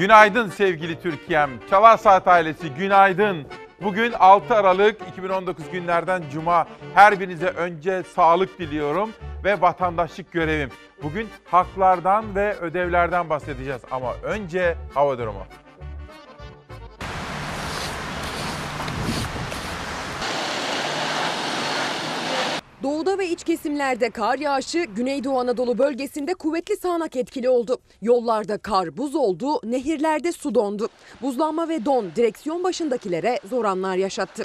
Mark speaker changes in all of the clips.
Speaker 1: Günaydın sevgili Türkiye'm. Çalar Saat ailesi günaydın. Bugün 6 Aralık 2019 günlerden Cuma. Her birinize önce sağlık diliyorum ve vatandaşlık görevim. Bugün haklardan ve ödevlerden bahsedeceğiz ama önce hava durumu.
Speaker 2: Doğuda ve iç kesimlerde kar yağışı, Güneydoğu Anadolu bölgesinde kuvvetli sağanak etkili oldu. Yollarda kar buz oldu, nehirlerde su dondu. Buzlanma ve don direksiyon başındakilere zor anlar yaşattı.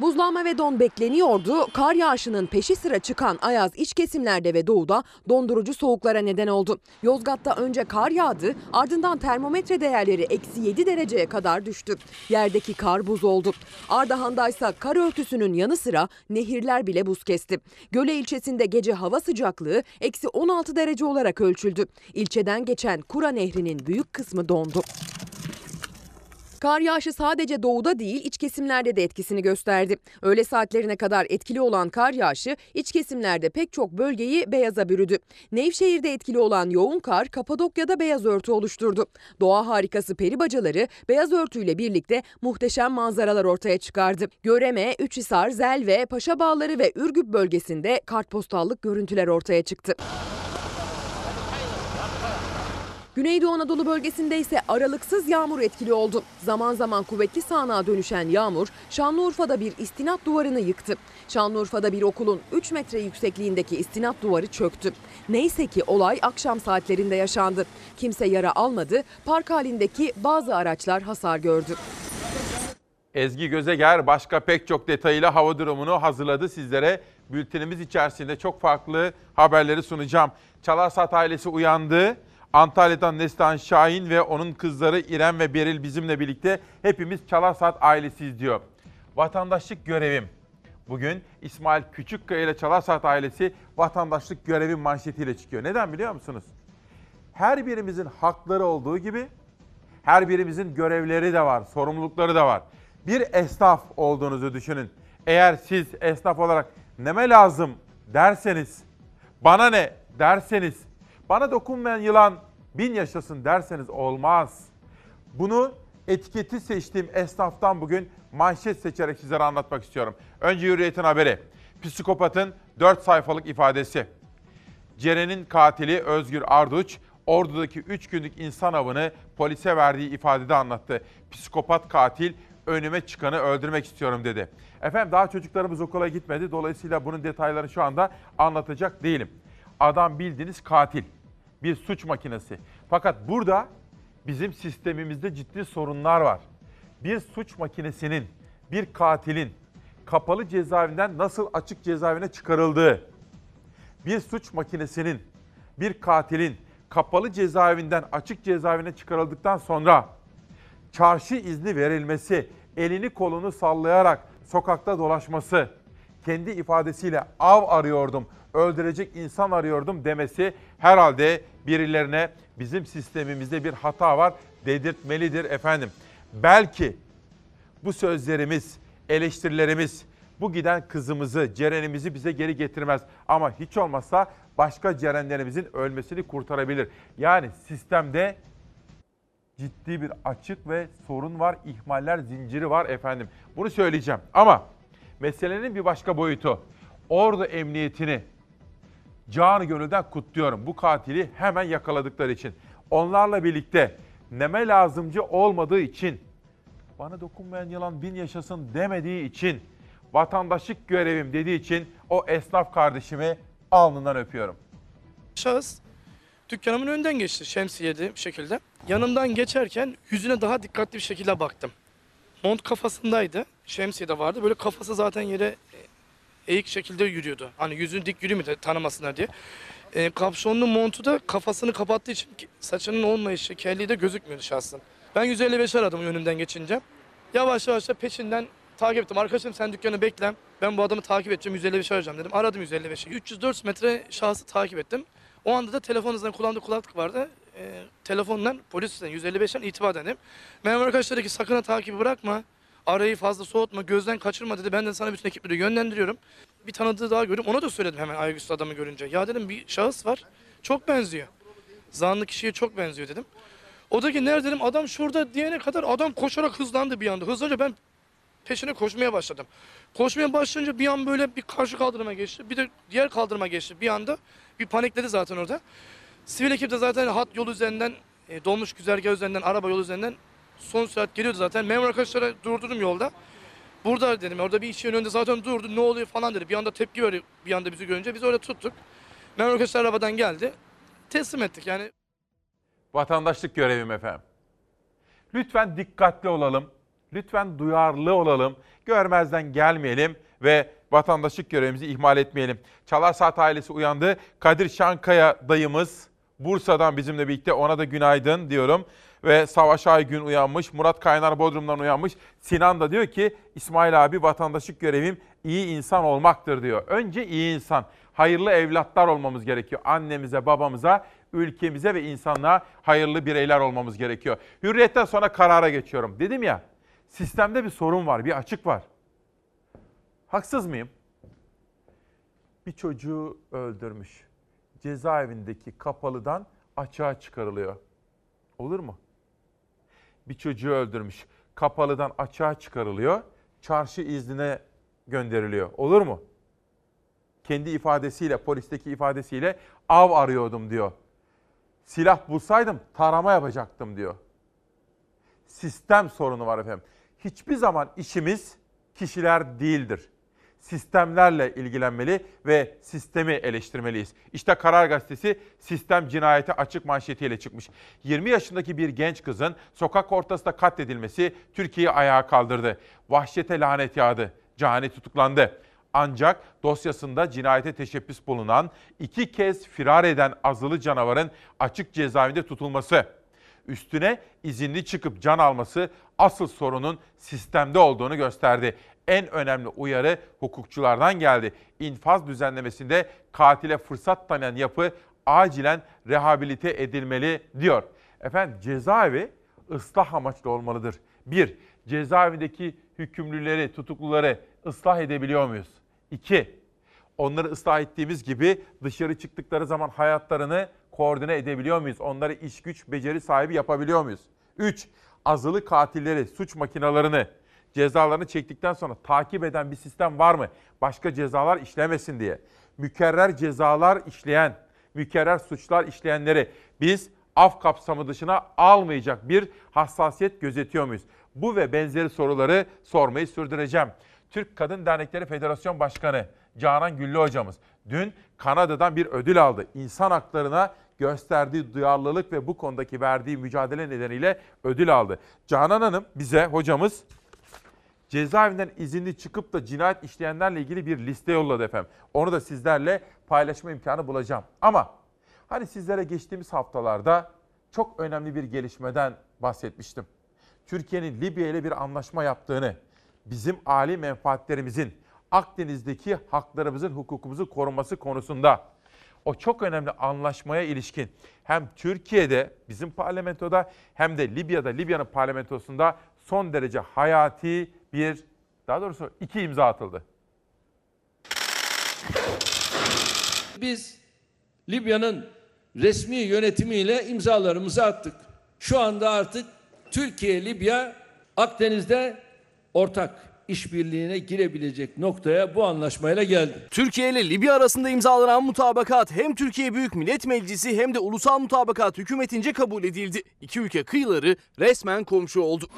Speaker 2: Buzlanma ve don bekleniyordu. Kar yağışının peşi sıra çıkan Ayaz iç kesimlerde ve doğuda dondurucu soğuklara neden oldu. Yozgat'ta önce kar yağdı ardından termometre değerleri eksi 7 dereceye kadar düştü. Yerdeki kar buz oldu. Ardahan'da ise kar örtüsünün yanı sıra nehirler bile buz kesti. Göle ilçesinde gece hava sıcaklığı eksi 16 derece olarak ölçüldü. İlçeden geçen Kura Nehri'nin büyük kısmı dondu. Kar yağışı sadece doğuda değil iç kesimlerde de etkisini gösterdi. Öğle saatlerine kadar etkili olan kar yağışı iç kesimlerde pek çok bölgeyi beyaza bürüdü. Nevşehir'de etkili olan yoğun kar Kapadokya'da beyaz örtü oluşturdu. Doğa harikası peri bacaları beyaz örtüyle birlikte muhteşem manzaralar ortaya çıkardı. Göreme, Üçhisar, Zelve, Paşa Bağları ve Ürgüp bölgesinde kartpostallık görüntüler ortaya çıktı. Güneydoğu Anadolu bölgesinde ise aralıksız yağmur etkili oldu. Zaman zaman kuvvetli sağanağa dönüşen yağmur Şanlıurfa'da bir istinat duvarını yıktı. Şanlıurfa'da bir okulun 3 metre yüksekliğindeki istinat duvarı çöktü. Neyse ki olay akşam saatlerinde yaşandı. Kimse yara almadı, park halindeki bazı araçlar hasar gördü.
Speaker 1: Ezgi Gözeger başka pek çok detayıyla hava durumunu hazırladı sizlere. Bültenimiz içerisinde çok farklı haberleri sunacağım. Çalar ailesi uyandı. Antalya'dan Neslihan Şahin ve onun kızları İrem ve Beril bizimle birlikte hepimiz Çalar Saat ailesiyiz diyor. Vatandaşlık görevim. Bugün İsmail Küçükkaya ile Çalar Saat ailesi vatandaşlık görevi manşetiyle çıkıyor. Neden biliyor musunuz? Her birimizin hakları olduğu gibi her birimizin görevleri de var, sorumlulukları da var. Bir esnaf olduğunuzu düşünün. Eğer siz esnaf olarak neme lazım derseniz, bana ne derseniz, bana dokunmayan yılan bin yaşasın derseniz olmaz. Bunu etiketi seçtiğim esnaftan bugün manşet seçerek sizlere anlatmak istiyorum. Önce Hürriyet'in haberi. Psikopatın 4 sayfalık ifadesi. Ceren'in katili Özgür Arduç, Ordu'daki 3 günlük insan avını polise verdiği ifadede anlattı. Psikopat katil önüme çıkanı öldürmek istiyorum dedi. Efendim daha çocuklarımız okula gitmedi. Dolayısıyla bunun detaylarını şu anda anlatacak değilim. Adam bildiğiniz katil. Bir suç makinesi. Fakat burada bizim sistemimizde ciddi sorunlar var. Bir suç makinesinin, bir katilin kapalı cezaevinden nasıl açık cezaevine çıkarıldığı, bir suç makinesinin, bir katilin kapalı cezaevinden açık cezaevine çıkarıldıktan sonra çarşı izni verilmesi, elini kolunu sallayarak sokakta dolaşması, kendi ifadesiyle av arıyordum, öldürecek insan arıyordum demesi herhalde birilerine bizim sistemimizde bir hata var dedirtmelidir efendim. Belki bu sözlerimiz, eleştirilerimiz bu giden kızımızı, Ceren'imizi bize geri getirmez. Ama hiç olmazsa başka Cerenlerimizin ölmesini kurtarabilir. Yani sistemde ciddi bir açık ve sorun var, ihmaller zinciri var efendim. Bunu söyleyeceğim ama meselenin bir başka boyutu. Ordu Emniyetini canı gönülden kutluyorum. Bu katili hemen yakaladıkları için. Onlarla birlikte neme lazımcı olmadığı için, bana dokunmayan yılan bin yaşasın demediği için, vatandaşlık görevim dediği için o esnaf kardeşimi alnından öpüyorum.
Speaker 3: Şahıs dükkanımın önünden geçti şemsiyeli bir şekilde. Yanımdan geçerken yüzüne daha dikkatli bir şekilde baktım. Mont kafasındaydı. Şemsiye de vardı. Böyle kafası zaten yere eğik şekilde yürüyordu. Hani yüzünü dik yürümedi tanımasınlar diye. E, kapşonlu montu da kafasını kapattığı için saçının olmayışı, kelliği de gözükmüyordu şahsın. Ben 155 aradım önünden geçince. Yavaş yavaş da peşinden takip ettim. Arkadaşım sen dükkanı bekle. Ben bu adamı takip edeceğim 155 arayacağım dedim. Aradım 155'i. 304 metre şahsı takip ettim. O anda da telefonunuzdan kulağımda kulaklık vardı. Ee, telefondan polisten 155'ten itibar dedim. Memur arkadaşlar ki sakın ha takibi bırakma. Arayı fazla soğutma, gözden kaçırma dedi. Ben de sana bütün ekipleri yönlendiriyorum. Bir tanıdığı daha gördüm. Ona da söyledim hemen ayaküstü adamı görünce. Ya dedim bir şahıs var. Çok benziyor. Zanlı kişiye çok benziyor dedim. O da ki nerede dedim adam şurada diyene kadar adam koşarak hızlandı bir anda. Hızlanınca ben peşine koşmaya başladım. Koşmaya başlayınca bir an böyle bir karşı kaldırıma geçti. Bir de diğer kaldırıma geçti. Bir anda bir panikledi zaten orada. Sivil ekip de zaten hat yolu üzerinden, e, dolmuş güzergah üzerinden, araba yolu üzerinden son sürat geliyordu zaten. Memur arkadaşlara durdurdum yolda. Burada dedim orada bir işin önünde zaten durdu ne oluyor falan dedi. Bir anda tepki verdi bir anda bizi görünce biz orada tuttuk. Memur arkadaşlar arabadan geldi. Teslim ettik yani
Speaker 1: Vatandaşlık görevim efendim. Lütfen dikkatli olalım. Lütfen duyarlı olalım. Görmezden gelmeyelim ve vatandaşlık görevimizi ihmal etmeyelim. Çalar Saat ailesi uyandı. Kadir Şankaya dayımız Bursa'dan bizimle birlikte ona da günaydın diyorum. Ve Savaş Aygün uyanmış, Murat Kaynar Bodrum'dan uyanmış. Sinan da diyor ki İsmail abi vatandaşlık görevim iyi insan olmaktır diyor. Önce iyi insan, hayırlı evlatlar olmamız gerekiyor. Annemize, babamıza, ülkemize ve insanlığa hayırlı bireyler olmamız gerekiyor. Hürriyetten sonra karara geçiyorum. Dedim ya, sistemde bir sorun var, bir açık var. Haksız mıyım? Bir çocuğu öldürmüş. Cezaevindeki kapalıdan açığa çıkarılıyor. Olur mu? Bir çocuğu öldürmüş. Kapalıdan açığa çıkarılıyor. Çarşı iznine gönderiliyor. Olur mu? Kendi ifadesiyle, polisteki ifadesiyle av arıyordum diyor. Silah bulsaydım tarama yapacaktım diyor. Sistem sorunu var efendim. Hiçbir zaman işimiz kişiler değildir. Sistemlerle ilgilenmeli ve sistemi eleştirmeliyiz. İşte Karar Gazetesi sistem cinayeti açık manşetiyle çıkmış. 20 yaşındaki bir genç kızın sokak ortasında katledilmesi Türkiye'yi ayağa kaldırdı. Vahşete lanet yağdı. Cani tutuklandı. Ancak dosyasında cinayete teşebbüs bulunan, iki kez firar eden azılı canavarın açık cezaevinde tutulması, üstüne izinli çıkıp can alması asıl sorunun sistemde olduğunu gösterdi. En önemli uyarı hukukçulardan geldi. İnfaz düzenlemesinde katile fırsat tanıyan yapı acilen rehabilite edilmeli diyor. Efendim cezaevi ıslah amaçlı olmalıdır. Bir, cezaevindeki hükümlüleri, tutukluları ıslah edebiliyor muyuz? İki, onları ıslah ettiğimiz gibi dışarı çıktıkları zaman hayatlarını koordine edebiliyor muyuz? Onları iş güç, beceri sahibi yapabiliyor muyuz? Üç, azılı katilleri, suç makinalarını, cezalarını çektikten sonra takip eden bir sistem var mı? Başka cezalar işlemesin diye. Mükerrer cezalar işleyen, mükerrer suçlar işleyenleri biz af kapsamı dışına almayacak bir hassasiyet gözetiyor muyuz? Bu ve benzeri soruları sormayı sürdüreceğim. Türk Kadın Dernekleri Federasyon Başkanı Canan Güllü hocamız dün Kanada'dan bir ödül aldı. İnsan haklarına gösterdiği duyarlılık ve bu konudaki verdiği mücadele nedeniyle ödül aldı. Canan Hanım bize hocamız cezaevinden izinli çıkıp da cinayet işleyenlerle ilgili bir liste yolladı efendim. Onu da sizlerle paylaşma imkanı bulacağım. Ama hani sizlere geçtiğimiz haftalarda çok önemli bir gelişmeden bahsetmiştim. Türkiye'nin Libya ile bir anlaşma yaptığını, bizim âli menfaatlerimizin, Akdeniz'deki haklarımızın, hukukumuzun korunması konusunda o çok önemli anlaşmaya ilişkin hem Türkiye'de bizim parlamentoda hem de Libya'da Libya'nın parlamentosunda son derece hayati bir daha doğrusu iki imza atıldı.
Speaker 4: Biz Libya'nın resmi yönetimiyle imzalarımızı attık. Şu anda artık Türkiye Libya Akdeniz'de ortak işbirliğine girebilecek noktaya bu anlaşmayla geldi.
Speaker 5: Türkiye ile Libya arasında imzalanan mutabakat hem Türkiye Büyük Millet Meclisi hem de Ulusal Mutabakat hükümetince kabul edildi. İki ülke kıyıları resmen komşu oldu.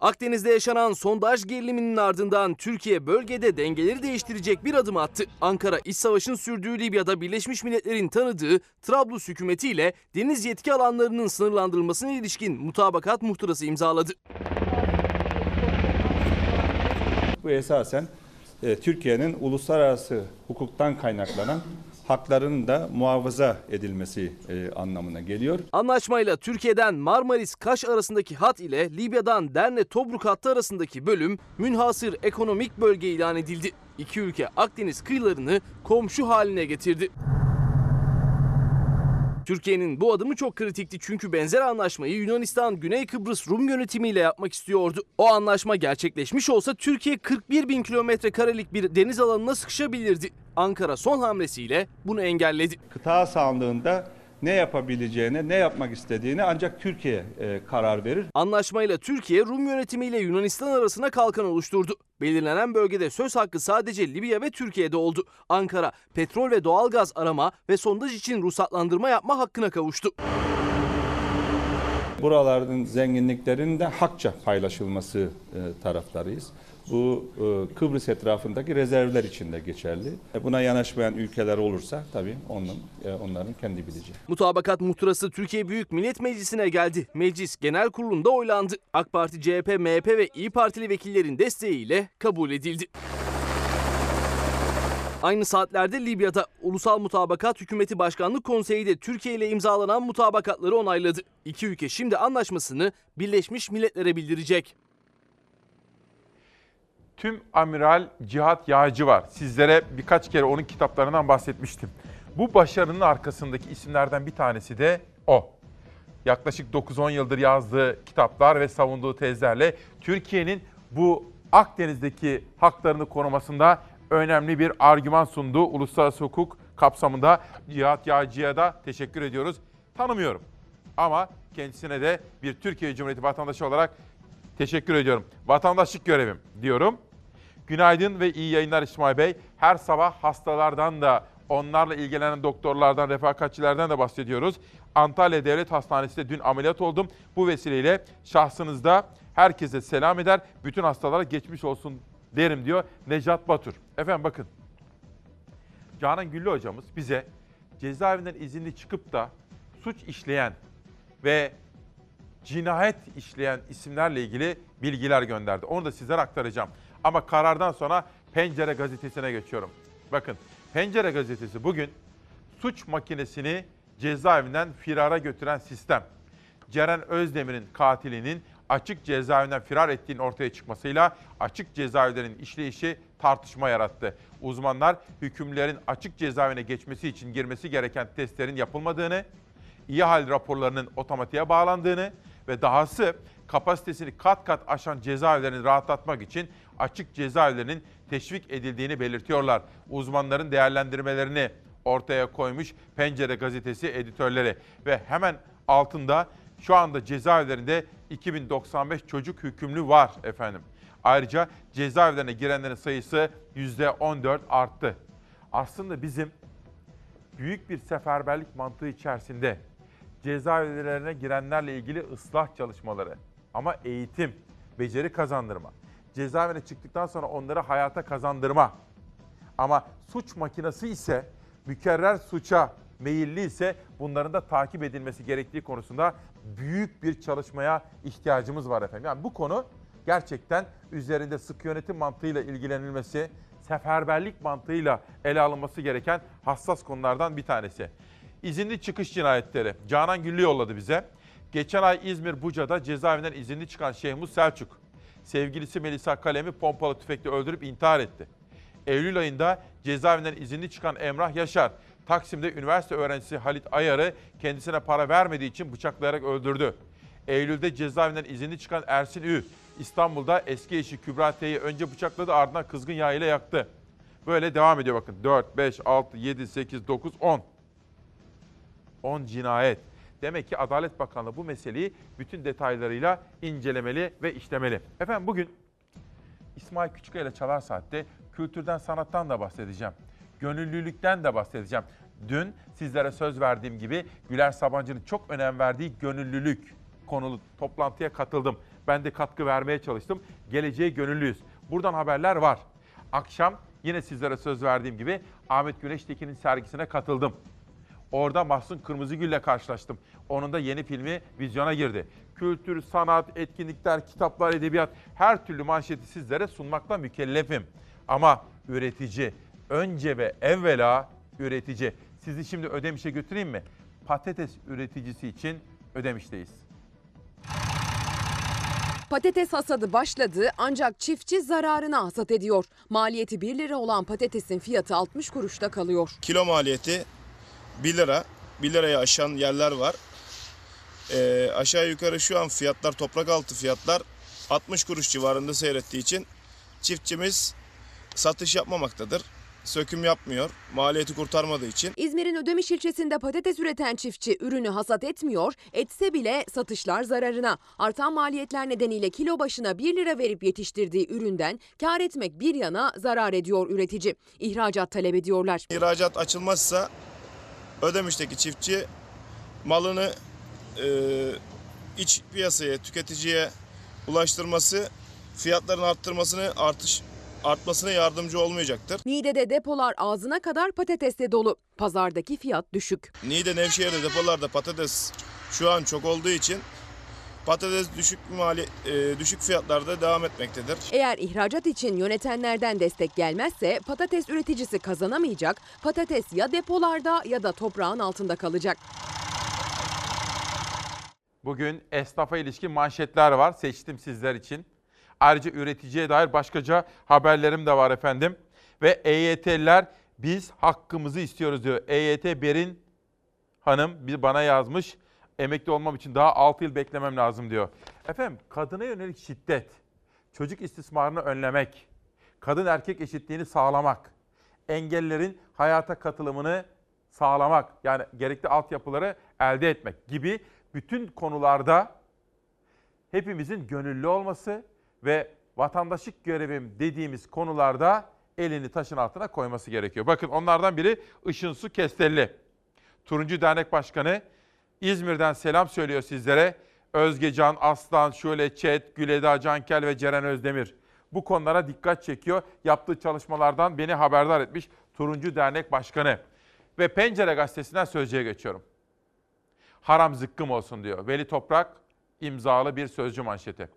Speaker 5: Akdeniz'de yaşanan sondaj geriliminin ardından Türkiye bölgede dengeleri değiştirecek bir adım attı. Ankara iç savaşın sürdüğü Libya'da Birleşmiş Milletler'in tanıdığı Trablus hükümetiyle deniz yetki alanlarının sınırlandırılmasına ilişkin mutabakat muhtırası imzaladı.
Speaker 6: Bu esasen e, Türkiye'nin uluslararası hukuktan kaynaklanan haklarının da muhafaza edilmesi e, anlamına geliyor.
Speaker 5: Anlaşmayla Türkiye'den Marmaris-Kaş arasındaki hat ile Libya'dan Derne-Tobruk hattı arasındaki bölüm münhasır ekonomik bölge ilan edildi. İki ülke Akdeniz kıyılarını komşu haline getirdi. Türkiye'nin bu adımı çok kritikti çünkü benzer anlaşmayı Yunanistan Güney Kıbrıs Rum yönetimiyle yapmak istiyordu. O anlaşma gerçekleşmiş olsa Türkiye 41 bin kilometre karelik bir deniz alanına sıkışabilirdi. Ankara son hamlesiyle bunu engelledi.
Speaker 6: Kıta sahanlığında ne yapabileceğine, ne yapmak istediğini ancak Türkiye e, karar verir.
Speaker 5: Anlaşmayla Türkiye Rum yönetimiyle Yunanistan arasına kalkan oluşturdu. Belirlenen bölgede söz hakkı sadece Libya ve Türkiye'de oldu. Ankara petrol ve doğalgaz arama ve sondaj için ruhsatlandırma yapma hakkına kavuştu.
Speaker 6: Buraların zenginliklerinin de hakça paylaşılması e, taraftarıyız. Bu e, Kıbrıs etrafındaki rezervler için de geçerli. E, Buna yanaşmayan ülkeler olursa tabii onun, e, onların kendi bileceği.
Speaker 5: Mutabakat muhtırası Türkiye Büyük Millet Meclisi'ne geldi. Meclis Genel Kurulu'nda oylandı. AK Parti, CHP, MHP ve İyi Partili vekillerin desteğiyle kabul edildi. Aynı saatlerde Libya'da Ulusal Mutabakat Hükümeti Başkanlık Konseyi de Türkiye ile imzalanan mutabakatları onayladı. İki ülke şimdi anlaşmasını Birleşmiş Milletler'e bildirecek.
Speaker 1: Tüm Amiral Cihat Yağcı var. Sizlere birkaç kere onun kitaplarından bahsetmiştim. Bu başarının arkasındaki isimlerden bir tanesi de o. Yaklaşık 9-10 yıldır yazdığı kitaplar ve savunduğu tezlerle Türkiye'nin bu Akdeniz'deki haklarını korumasında önemli bir argüman sundu. Uluslararası hukuk kapsamında Cihat Yağcı'ya da teşekkür ediyoruz. Tanımıyorum ama kendisine de bir Türkiye Cumhuriyeti vatandaşı olarak teşekkür ediyorum. Vatandaşlık görevim diyorum. Günaydın ve iyi yayınlar İsmail Bey. Her sabah hastalardan da onlarla ilgilenen doktorlardan, refakatçilerden de bahsediyoruz. Antalya Devlet Hastanesi'nde dün ameliyat oldum. Bu vesileyle şahsınızda herkese selam eder. Bütün hastalara geçmiş olsun derim diyor Necat Batur. Efendim bakın. Canan Güllü hocamız bize cezaevinden izinli çıkıp da suç işleyen ve cinayet işleyen isimlerle ilgili bilgiler gönderdi. Onu da sizlere aktaracağım. Ama karardan sonra Pencere gazetesine geçiyorum. Bakın Pencere gazetesi bugün suç makinesini cezaevinden firara götüren sistem. Ceren Özdemir'in katilinin açık cezaevinden firar ettiğinin ortaya çıkmasıyla açık cezaevlerinin işleyişi tartışma yarattı. Uzmanlar hükümlerin açık cezaevine geçmesi için girmesi gereken testlerin yapılmadığını, iyi hal raporlarının otomatiğe bağlandığını ve dahası kapasitesini kat kat aşan cezaevlerini rahatlatmak için açık cezaevlerinin teşvik edildiğini belirtiyorlar. Uzmanların değerlendirmelerini ortaya koymuş Pencere gazetesi editörleri ve hemen altında şu anda cezaevlerinde 2095 çocuk hükümlü var efendim. Ayrıca cezaevlerine girenlerin sayısı %14 arttı. Aslında bizim büyük bir seferberlik mantığı içerisinde cezaevlerine girenlerle ilgili ıslah çalışmaları ama eğitim, beceri kazandırma, cezaevine çıktıktan sonra onları hayata kazandırma. Ama suç makinesi ise mükerrer suça meyilli ise bunların da takip edilmesi gerektiği konusunda büyük bir çalışmaya ihtiyacımız var efendim. Yani bu konu gerçekten üzerinde sık yönetim mantığıyla ilgilenilmesi, seferberlik mantığıyla ele alınması gereken hassas konulardan bir tanesi. İzinli çıkış cinayetleri. Canan Güllü yolladı bize. Geçen ay İzmir Buca'da cezaevinden izinli çıkan Şehmus Selçuk, sevgilisi Melisa Kalem'i pompalı tüfekle öldürüp intihar etti. Eylül ayında cezaevinden izinli çıkan Emrah Yaşar, Taksim'de üniversite öğrencisi Halit Ayar'ı kendisine para vermediği için bıçaklayarak öldürdü. Eylül'de cezaevinden izinli çıkan Ersin Ü, İstanbul'da eski eşi Kübra T'yi önce bıçakladı ardından kızgın yağ ile yaktı. Böyle devam ediyor bakın. 4, 5, 6, 7, 8, 9, 10. 10 cinayet. Demek ki Adalet Bakanlığı bu meseleyi bütün detaylarıyla incelemeli ve işlemeli. Efendim bugün İsmail Küçükkaya ile Çalar Saat'te kültürden, sanattan da bahsedeceğim. Gönüllülükten de bahsedeceğim. Dün sizlere söz verdiğim gibi Güler Sabancı'nın çok önem verdiği gönüllülük konulu toplantıya katıldım. Ben de katkı vermeye çalıştım. Geleceğe gönüllüyüz. Buradan haberler var. Akşam yine sizlere söz verdiğim gibi Ahmet Güneştekin'in sergisine katıldım. Orada Mahsun Kırmızıgül'le karşılaştım. Onun da yeni filmi vizyona girdi. Kültür, sanat, etkinlikler, kitaplar, edebiyat her türlü manşeti sizlere sunmakla mükellefim. Ama üretici, önce ve evvela üretici. Sizi şimdi Ödemiş'e götüreyim mi? Patates üreticisi için Ödemiş'teyiz.
Speaker 2: Patates hasadı başladı ancak çiftçi zararına hasat ediyor. Maliyeti 1 lira olan patatesin fiyatı 60 kuruşta kalıyor.
Speaker 7: Kilo maliyeti 1 lira. 1 liraya aşan yerler var. Ee, aşağı yukarı şu an fiyatlar toprak altı fiyatlar 60 kuruş civarında seyrettiği için çiftçimiz satış yapmamaktadır. söküm yapmıyor. Maliyeti kurtarmadığı için.
Speaker 2: İzmir'in Ödemiş ilçesinde patates üreten çiftçi ürünü hasat etmiyor, etse bile satışlar zararına. Artan maliyetler nedeniyle kilo başına 1 lira verip yetiştirdiği üründen kar etmek bir yana zarar ediyor üretici. İhracat talep ediyorlar.
Speaker 7: İhracat açılmazsa Ödemiş'teki çiftçi malını e, iç piyasaya, tüketiciye ulaştırması, fiyatların arttırmasını artış artmasına yardımcı olmayacaktır.
Speaker 2: Niğde'de depolar ağzına kadar patatesle dolu. Pazardaki fiyat düşük.
Speaker 7: Niğde Nevşehir'de depolarda patates şu an çok olduğu için patates düşük mali e, düşük fiyatlarda devam etmektedir.
Speaker 2: Eğer ihracat için yönetenlerden destek gelmezse patates üreticisi kazanamayacak. Patates ya depolarda ya da toprağın altında kalacak.
Speaker 1: Bugün esnafa ilişkin manşetler var. Seçtim sizler için. Ayrıca üreticiye dair başkaca haberlerim de var efendim. Ve EYT'liler biz hakkımızı istiyoruz diyor. EYT Berin Hanım bir bana yazmış. Emekli olmam için daha 6 yıl beklemem lazım diyor. Efendim kadına yönelik şiddet, çocuk istismarını önlemek, kadın erkek eşitliğini sağlamak, engellerin hayata katılımını sağlamak, yani gerekli altyapıları elde etmek gibi bütün konularda hepimizin gönüllü olması ve vatandaşlık görevim dediğimiz konularda elini taşın altına koyması gerekiyor. Bakın onlardan biri Işın Su Kestelli. Turuncu Dernek Başkanı İzmir'den selam söylüyor sizlere. Özgecan, Aslan, Şöyle Çet, Güleda Cankel ve Ceren Özdemir. Bu konulara dikkat çekiyor. Yaptığı çalışmalardan beni haberdar etmiş Turuncu Dernek Başkanı. Ve Pencere Gazetesi'nden sözcüye geçiyorum. Haram zıkkım olsun diyor. Veli Toprak imzalı bir sözcü manşeti.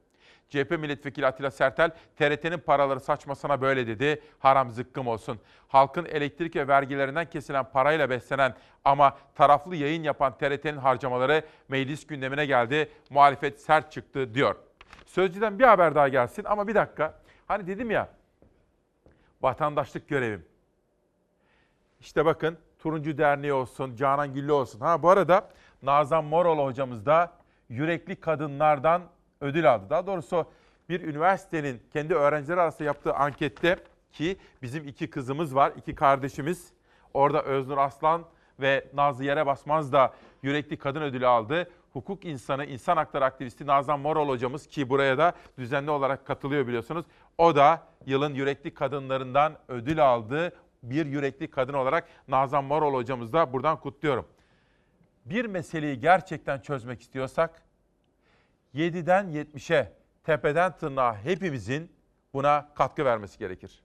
Speaker 1: CHP milletvekili Atilla Sertel, TRT'nin paraları saçmasına böyle dedi, haram zıkkım olsun. Halkın elektrik ve vergilerinden kesilen parayla beslenen ama taraflı yayın yapan TRT'nin harcamaları meclis gündemine geldi, muhalefet sert çıktı diyor. Sözcüden bir haber daha gelsin ama bir dakika. Hani dedim ya, vatandaşlık görevim. İşte bakın Turuncu Derneği olsun, Canan Güllü olsun. Ha bu arada Nazan Moroğlu hocamız da yürekli kadınlardan ödül aldı. Daha doğrusu bir üniversitenin kendi öğrencileri arasında yaptığı ankette ki bizim iki kızımız var, iki kardeşimiz. Orada Öznur Aslan ve Nazlı Yere Basmaz da yürekli kadın ödülü aldı. Hukuk insanı, insan hakları aktivisti Nazan Moroğlu hocamız ki buraya da düzenli olarak katılıyor biliyorsunuz. O da yılın yürekli kadınlarından ödül aldı. Bir yürekli kadın olarak Nazan Moroğlu hocamızı da buradan kutluyorum. Bir meseleyi gerçekten çözmek istiyorsak 7'den 70'e tepeden tırnağa hepimizin buna katkı vermesi gerekir.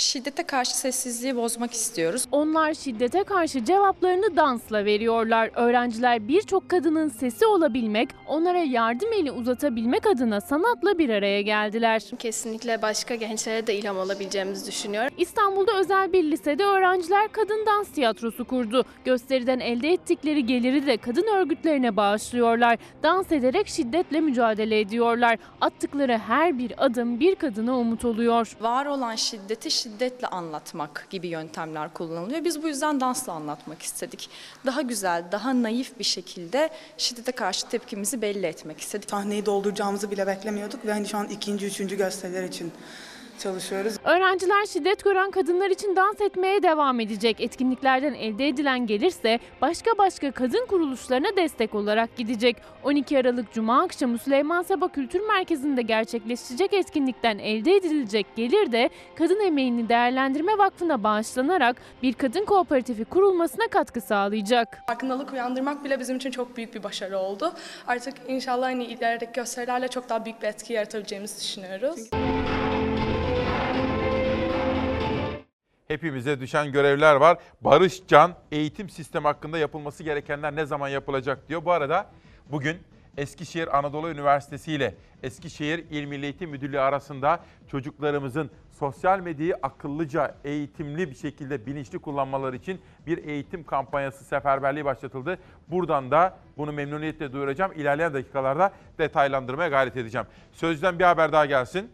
Speaker 8: Şiddete karşı sessizliği bozmak istiyoruz.
Speaker 9: Onlar şiddete karşı cevaplarını dansla veriyorlar. Öğrenciler birçok kadının sesi olabilmek, onlara yardım eli uzatabilmek adına sanatla bir araya geldiler.
Speaker 10: Kesinlikle başka gençlere de ilham olabileceğimizi düşünüyorum.
Speaker 9: İstanbul'da özel bir lisede öğrenciler kadın dans tiyatrosu kurdu. Gösteriden elde ettikleri geliri de kadın örgütlerine bağışlıyorlar. Dans ederek şiddetle mücadele ediyorlar. Attıkları her bir adım bir kadına umut oluyor.
Speaker 8: Var olan şiddeti şiddetle anlatmak gibi yöntemler kullanılıyor. Biz bu yüzden dansla anlatmak istedik. Daha güzel, daha naif bir şekilde şiddete karşı tepkimizi belli etmek istedik.
Speaker 11: Sahneyi dolduracağımızı bile beklemiyorduk ve hani şu an ikinci, üçüncü gösteriler için çalışıyoruz.
Speaker 9: Öğrenciler şiddet gören kadınlar için dans etmeye devam edecek. Etkinliklerden elde edilen gelirse başka başka kadın kuruluşlarına destek olarak gidecek. 12 Aralık Cuma akşamı Süleyman Seba Kültür Merkezi'nde gerçekleşecek etkinlikten elde edilecek gelir de Kadın Emeğini Değerlendirme Vakfı'na bağışlanarak bir kadın kooperatifi kurulmasına katkı sağlayacak.
Speaker 10: Farkındalık uyandırmak bile bizim için çok büyük bir başarı oldu. Artık inşallah hani ilerideki gösterilerle çok daha büyük bir etki yaratabileceğimizi düşünüyoruz.
Speaker 1: Hepimize düşen görevler var. Barış Can eğitim sistemi hakkında yapılması gerekenler ne zaman yapılacak diyor. Bu arada bugün Eskişehir Anadolu Üniversitesi ile Eskişehir İl Milli Eğitim Müdürlüğü arasında çocuklarımızın sosyal medyayı akıllıca, eğitimli bir şekilde bilinçli kullanmaları için bir eğitim kampanyası seferberliği başlatıldı. Buradan da bunu memnuniyetle duyuracağım. İlerleyen dakikalarda detaylandırmaya gayret edeceğim. Sözden bir haber daha gelsin.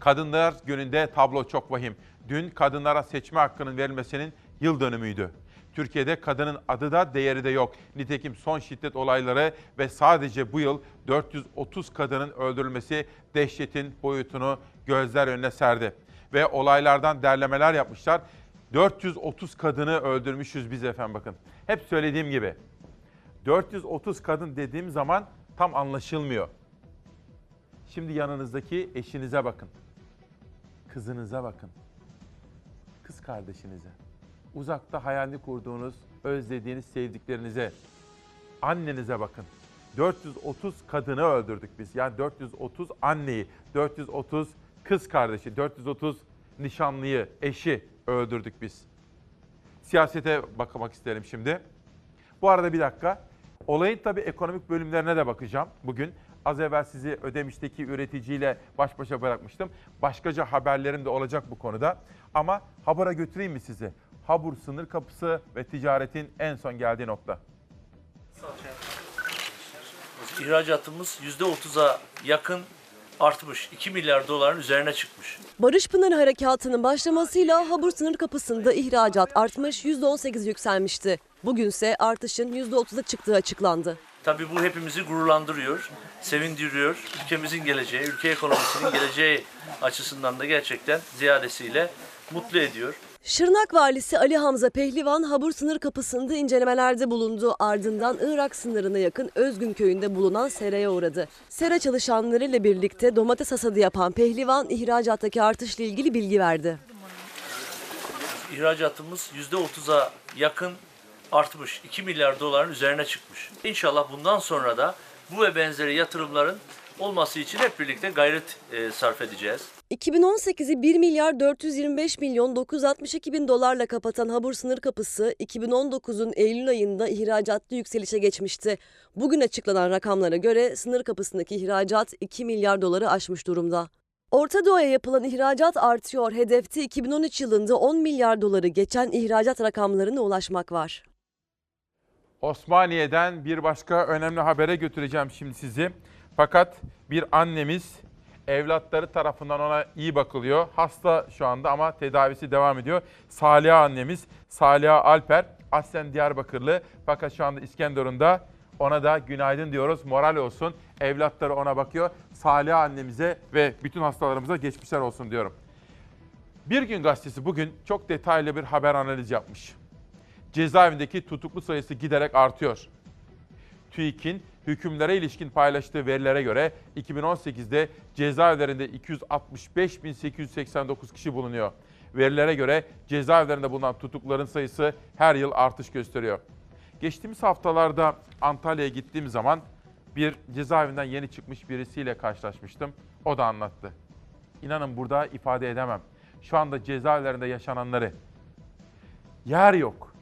Speaker 1: Kadınlar gününde tablo çok vahim. Dün kadınlara seçme hakkının verilmesinin yıl dönümüydü. Türkiye'de kadının adı da değeri de yok. Nitekim son şiddet olayları ve sadece bu yıl 430 kadının öldürülmesi dehşetin boyutunu gözler önüne serdi. Ve olaylardan derlemeler yapmışlar. 430 kadını öldürmüşüz biz efendim bakın. Hep söylediğim gibi 430 kadın dediğim zaman tam anlaşılmıyor. Şimdi yanınızdaki eşinize bakın. Kızınıza bakın. Kız kardeşinize. Uzakta hayalini kurduğunuz, özlediğiniz sevdiklerinize, annenize bakın. 430 kadını öldürdük biz. Yani 430 anneyi, 430 kız kardeşi, 430 nişanlıyı, eşi öldürdük biz. Siyasete bakmak isterim şimdi. Bu arada bir dakika. Olayın tabii ekonomik bölümlerine de bakacağım bugün. Az evvel sizi Ödemiş'teki üreticiyle baş başa bırakmıştım. Başkaca haberlerim de olacak bu konuda. Ama habara götüreyim mi sizi? Habur sınır kapısı ve ticaretin en son geldiği nokta.
Speaker 12: İhracatımız %30'a yakın artmış. 2 milyar doların üzerine çıkmış.
Speaker 13: Barış Pınarı Harekatı'nın başlamasıyla Habur sınır kapısında ihracat artmış, %18 yükselmişti. Bugünse artışın %30'a çıktığı açıklandı.
Speaker 12: Tabii bu hepimizi gururlandırıyor, sevindiriyor. Ülkemizin geleceği, ülke ekonomisinin geleceği açısından da gerçekten ziyadesiyle mutlu ediyor.
Speaker 13: Şırnak valisi Ali Hamza Pehlivan Habur sınır kapısında incelemelerde bulundu. Ardından Irak sınırına yakın Özgün köyünde bulunan seraya uğradı. Sera çalışanlarıyla birlikte domates hasadı yapan Pehlivan ihracattaki artışla ilgili bilgi verdi.
Speaker 12: İhracatımız %30'a yakın artmış. 2 milyar doların üzerine çıkmış. İnşallah bundan sonra da bu ve benzeri yatırımların olması için hep birlikte gayret e, sarf edeceğiz.
Speaker 13: 2018'i 1 milyar 425 milyon 962 bin dolarla kapatan Habur sınır kapısı 2019'un Eylül ayında ihracatta yükselişe geçmişti. Bugün açıklanan rakamlara göre sınır kapısındaki ihracat 2 milyar doları aşmış durumda. Orta Doğu'ya yapılan ihracat artıyor. Hedefte 2013 yılında 10 milyar doları geçen ihracat rakamlarına ulaşmak var.
Speaker 1: Osmaniye'den bir başka önemli habere götüreceğim şimdi sizi. Fakat bir annemiz evlatları tarafından ona iyi bakılıyor. Hasta şu anda ama tedavisi devam ediyor. Saliha annemiz, Saliha Alper, aslen Diyarbakırlı fakat şu anda İskenderun'da. Ona da günaydın diyoruz. Moral olsun. Evlatları ona bakıyor. Saliha annemize ve bütün hastalarımıza geçmişler olsun diyorum. Bir gün gazetesi bugün çok detaylı bir haber analiz yapmış. Cezaevindeki tutuklu sayısı giderek artıyor. TÜİK'in hükümlere ilişkin paylaştığı verilere göre 2018'de cezaevlerinde 265.889 kişi bulunuyor. Verilere göre cezaevlerinde bulunan tutukluların sayısı her yıl artış gösteriyor. Geçtiğimiz haftalarda Antalya'ya gittiğim zaman bir cezaevinden yeni çıkmış birisiyle karşılaşmıştım. O da anlattı. İnanın burada ifade edemem. Şu anda cezaevlerinde yaşananları. Yer yok.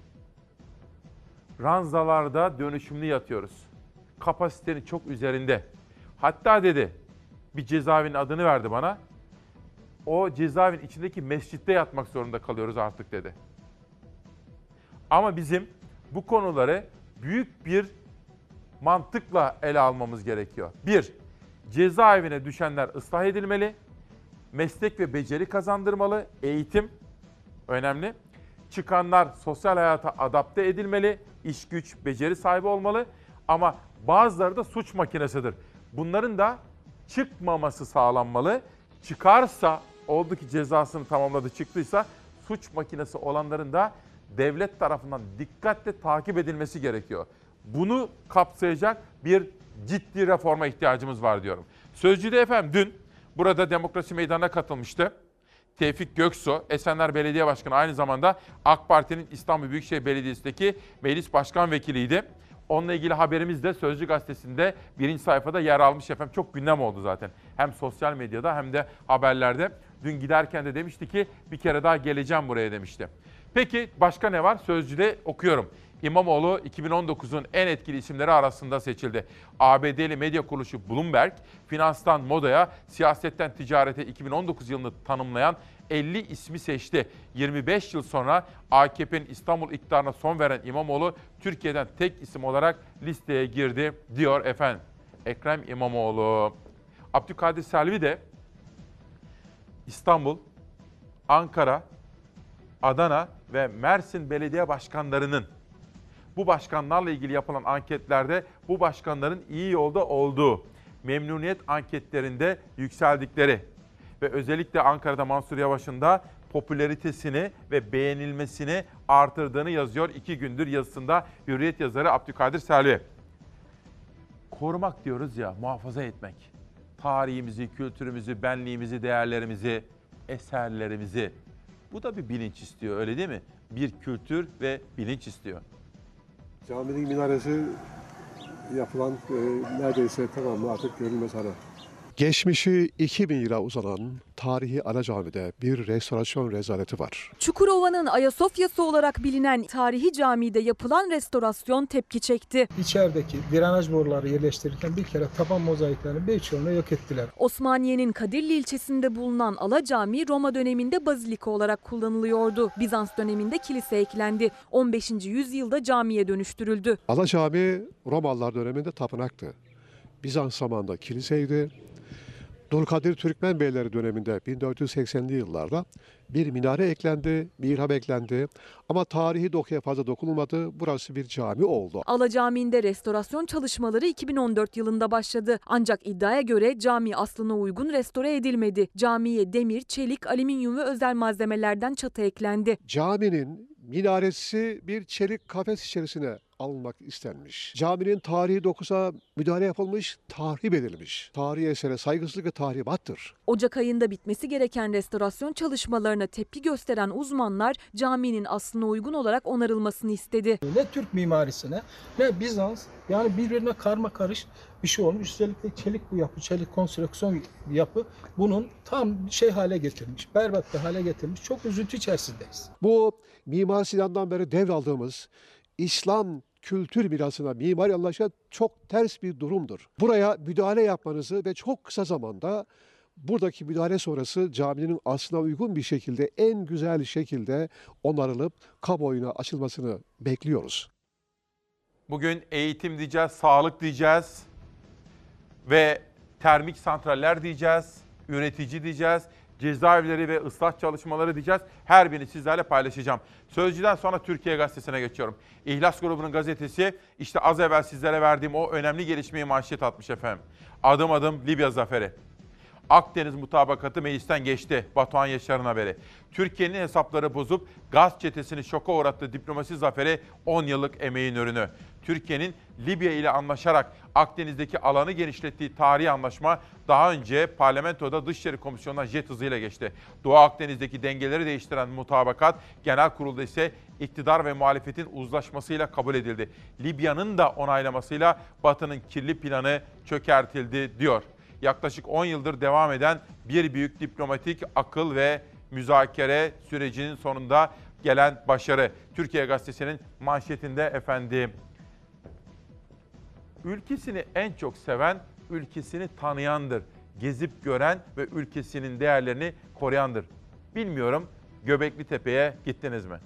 Speaker 1: Ranzalarda dönüşümlü yatıyoruz. Kapasitenin çok üzerinde. Hatta dedi bir cezaevinin adını verdi bana. O cezaevin içindeki mescitte yatmak zorunda kalıyoruz artık dedi. Ama bizim bu konuları büyük bir mantıkla ele almamız gerekiyor. Bir, cezaevine düşenler ıslah edilmeli, meslek ve beceri kazandırmalı, eğitim önemli. Çıkanlar sosyal hayata adapte edilmeli, iş güç, beceri sahibi olmalı ama bazıları da suç makinesidir. Bunların da çıkmaması sağlanmalı. Çıkarsa, oldu ki cezasını tamamladı çıktıysa suç makinesi olanların da devlet tarafından dikkatle takip edilmesi gerekiyor. Bunu kapsayacak bir ciddi reforma ihtiyacımız var diyorum. Sözcüde efendim dün burada demokrasi meydanına katılmıştı. Tevfik Göksu, Esenler Belediye Başkanı aynı zamanda AK Parti'nin İstanbul Büyükşehir Belediyesi'ndeki meclis başkan vekiliydi. Onunla ilgili haberimiz de Sözcü Gazetesi'nde birinci sayfada yer almış efendim. Çok gündem oldu zaten. Hem sosyal medyada hem de haberlerde. Dün giderken de demişti ki bir kere daha geleceğim buraya demişti. Peki başka ne var? Sözcüde okuyorum. İmamoğlu 2019'un en etkili isimleri arasında seçildi. ABD'li medya kuruluşu Bloomberg, finanstan modaya, siyasetten ticarete 2019 yılını tanımlayan 50 ismi seçti. 25 yıl sonra AKP'nin İstanbul iktidarına son veren İmamoğlu Türkiye'den tek isim olarak listeye girdi diyor efendim. Ekrem İmamoğlu. Abdülkadir Selvi de İstanbul, Ankara, Adana ve Mersin belediye başkanlarının bu başkanlarla ilgili yapılan anketlerde bu başkanların iyi yolda olduğu, memnuniyet anketlerinde yükseldikleri ve özellikle Ankara'da Mansur Yavaş'ın da popülaritesini ve beğenilmesini artırdığını yazıyor iki gündür yazısında Hürriyet yazarı Abdülkadir Selvi. Korumak diyoruz ya, muhafaza etmek. Tarihimizi, kültürümüzü, benliğimizi, değerlerimizi, eserlerimizi. Bu da bir bilinç istiyor öyle değil mi? Bir kültür ve bilinç istiyor.
Speaker 14: Caminin minaresi yapılan e, neredeyse tamamı artık görülmez hale. Geçmişi 2000 yıla uzanan tarihi Ana Cami'de bir restorasyon rezaleti var.
Speaker 15: Çukurova'nın Ayasofya'sı olarak bilinen tarihi camide yapılan restorasyon tepki çekti.
Speaker 16: İçerideki drenaj boruları yerleştirirken bir kere taban mozaiklerinin birçoğunu yok ettiler.
Speaker 15: Osmaniye'nin Kadirli ilçesinde bulunan Ala Camii Roma döneminde bazilika olarak kullanılıyordu. Bizans döneminde kilise eklendi. 15. yüzyılda camiye dönüştürüldü.
Speaker 14: Ana Cami Romalılar döneminde tapınaktı. Bizans zamanında kiliseydi. Dulkadir Türkmen Beyleri döneminde 1480'li yıllarda bir minare eklendi, mihrap eklendi ama tarihi dokuya fazla dokunulmadı. Burası bir cami oldu.
Speaker 15: Ala Camii'nde restorasyon çalışmaları 2014 yılında başladı. Ancak iddiaya göre cami aslına uygun restore edilmedi. Camiye demir, çelik, alüminyum ve özel malzemelerden çatı eklendi.
Speaker 14: Caminin minaresi bir çelik kafes içerisine alınmak istenmiş. Caminin tarihi dokusa müdahale yapılmış, tahrip edilmiş. Tarihi esere saygısızlık ve tahribattır.
Speaker 15: Ocak ayında bitmesi gereken restorasyon çalışmalarına tepki gösteren uzmanlar caminin aslına uygun olarak onarılmasını istedi.
Speaker 16: Ne Türk mimarisine ne Bizans yani birbirine karma karış bir şey olmuş. Üstelik de çelik bu yapı, çelik konstrüksiyon yapı bunun tam şey hale getirmiş. Berbat bir hale getirmiş. Çok üzüntü içerisindeyiz.
Speaker 14: Bu Mimar Sinan'dan beri devraldığımız İslam kültür mirasına mimari anlayışa çok ters bir durumdur. Buraya müdahale yapmanızı ve çok kısa zamanda buradaki müdahale sonrası caminin aslına uygun bir şekilde en güzel şekilde onarılıp kamuoyuna açılmasını bekliyoruz.
Speaker 1: Bugün eğitim diyeceğiz, sağlık diyeceğiz ve termik santraller diyeceğiz, üretici diyeceğiz, cezaevleri ve ıslah çalışmaları diyeceğiz. Her birini sizlerle paylaşacağım. Sözcüden sonra Türkiye Gazetesi'ne geçiyorum. İhlas grubunun gazetesi işte az evvel sizlere verdiğim o önemli gelişmeyi manşet atmış efendim. Adım adım Libya zaferi. Akdeniz mutabakatı meclisten geçti. Batuhan Yaşar'ın haberi. Türkiye'nin hesapları bozup gaz çetesini şoka uğrattığı diplomasi zaferi 10 yıllık emeğin ürünü. Türkiye'nin Libya ile anlaşarak Akdeniz'deki alanı genişlettiği tarihi anlaşma daha önce parlamentoda Dışişleri Komisyonu'na jet hızıyla geçti. Doğu Akdeniz'deki dengeleri değiştiren mutabakat genel kurulda ise iktidar ve muhalefetin uzlaşmasıyla kabul edildi. Libya'nın da onaylamasıyla Batı'nın kirli planı çökertildi diyor yaklaşık 10 yıldır devam eden bir büyük diplomatik akıl ve müzakere sürecinin sonunda gelen başarı. Türkiye Gazetesi'nin manşetinde efendim. Ülkesini en çok seven, ülkesini tanıyandır. Gezip gören ve ülkesinin değerlerini koruyandır. Bilmiyorum Göbekli Tepe'ye gittiniz mi?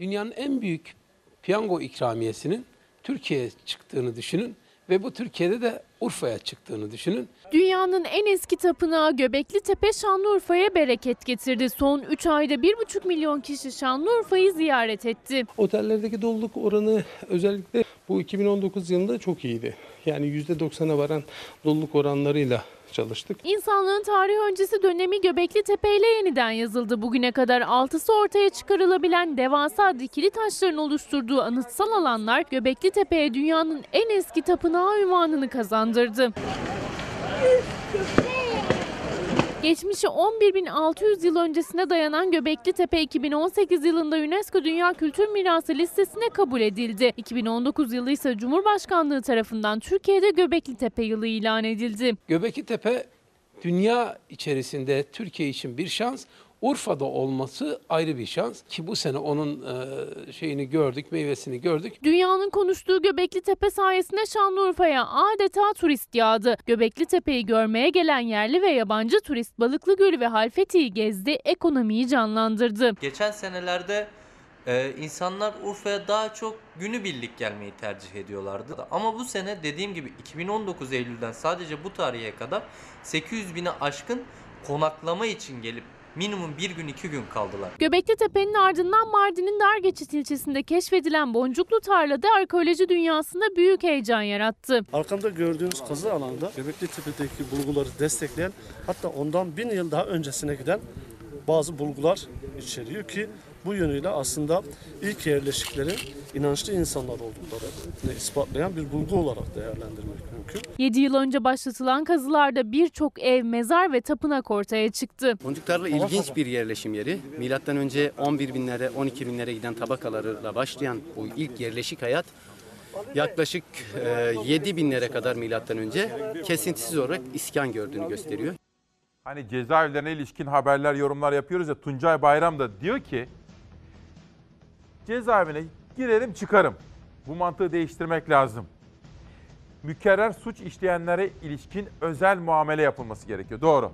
Speaker 17: Dünyanın en büyük piyango ikramiyesinin Türkiye'ye çıktığını düşünün ve bu Türkiye'de de Urfa'ya çıktığını düşünün.
Speaker 9: Dünyanın en eski tapınağı Göbekli Tepe Şanlıurfa'ya bereket getirdi. Son 3 ayda 1,5 milyon kişi Şanlıurfa'yı ziyaret etti.
Speaker 17: Otellerdeki doluluk oranı özellikle bu 2019 yılında çok iyiydi. Yani %90'a varan doluluk oranlarıyla çalıştık.
Speaker 9: İnsanlığın tarih öncesi dönemi Göbekli Tepe ile yeniden yazıldı. Bugüne kadar altısı ortaya çıkarılabilen devasa dikili taşların oluşturduğu anıtsal alanlar Göbekli Tepe'ye dünyanın en eski tapınağı ünvanını kazandırdı. Geçmişi 11.600 yıl öncesine dayanan Göbekli Tepe 2018 yılında UNESCO Dünya Kültür Mirası listesine kabul edildi. 2019 yılı ise Cumhurbaşkanlığı tarafından Türkiye'de Göbekli Tepe yılı ilan edildi.
Speaker 17: Göbekli Tepe dünya içerisinde Türkiye için bir şans. Urfa'da olması ayrı bir şans ki bu sene onun e, şeyini gördük, meyvesini gördük.
Speaker 9: Dünyanın konuştuğu Göbekli Tepe sayesinde Şanlıurfa'ya adeta turist yağdı. Göbekli Tepe'yi görmeye gelen yerli ve yabancı turist Balıklı Gölü ve Halfeti'yi gezdi, ekonomiyi canlandırdı.
Speaker 18: Geçen senelerde e, insanlar Urfa'ya daha çok günübirlik gelmeyi tercih ediyorlardı. Ama bu sene dediğim gibi 2019 Eylül'den sadece bu tarihe kadar 800 bine aşkın konaklama için gelip minimum bir gün iki gün kaldılar.
Speaker 9: Göbekli Tepe'nin ardından Mardin'in Dargeçit ilçesinde keşfedilen boncuklu tarlada arkeoloji dünyasında büyük heyecan yarattı.
Speaker 19: Arkamda gördüğünüz kazı alanda Göbekli Tepe'deki bulguları destekleyen hatta ondan bin yıl daha öncesine giden bazı bulgular içeriyor ki bu yönüyle aslında ilk yerleşiklerin inançlı insanlar olduklarını ispatlayan bir bulgu olarak değerlendirmek mümkün.
Speaker 9: 7 yıl önce başlatılan kazılarda birçok ev, mezar ve tapınak ortaya çıktı.
Speaker 20: Boncuklarla ilginç bir yerleşim yeri. Milattan önce 11 binlere, 12 binlere giden tabakalarla başlayan bu ilk yerleşik hayat yaklaşık e, 7 binlere kadar milattan önce kesintisiz olarak iskan gördüğünü gösteriyor.
Speaker 1: Hani cezaevlerine ilişkin haberler, yorumlar yapıyoruz ya Tuncay Bayram da diyor ki cezaevine girerim çıkarım. Bu mantığı değiştirmek lazım. Mükerrer suç işleyenlere ilişkin özel muamele yapılması gerekiyor. Doğru.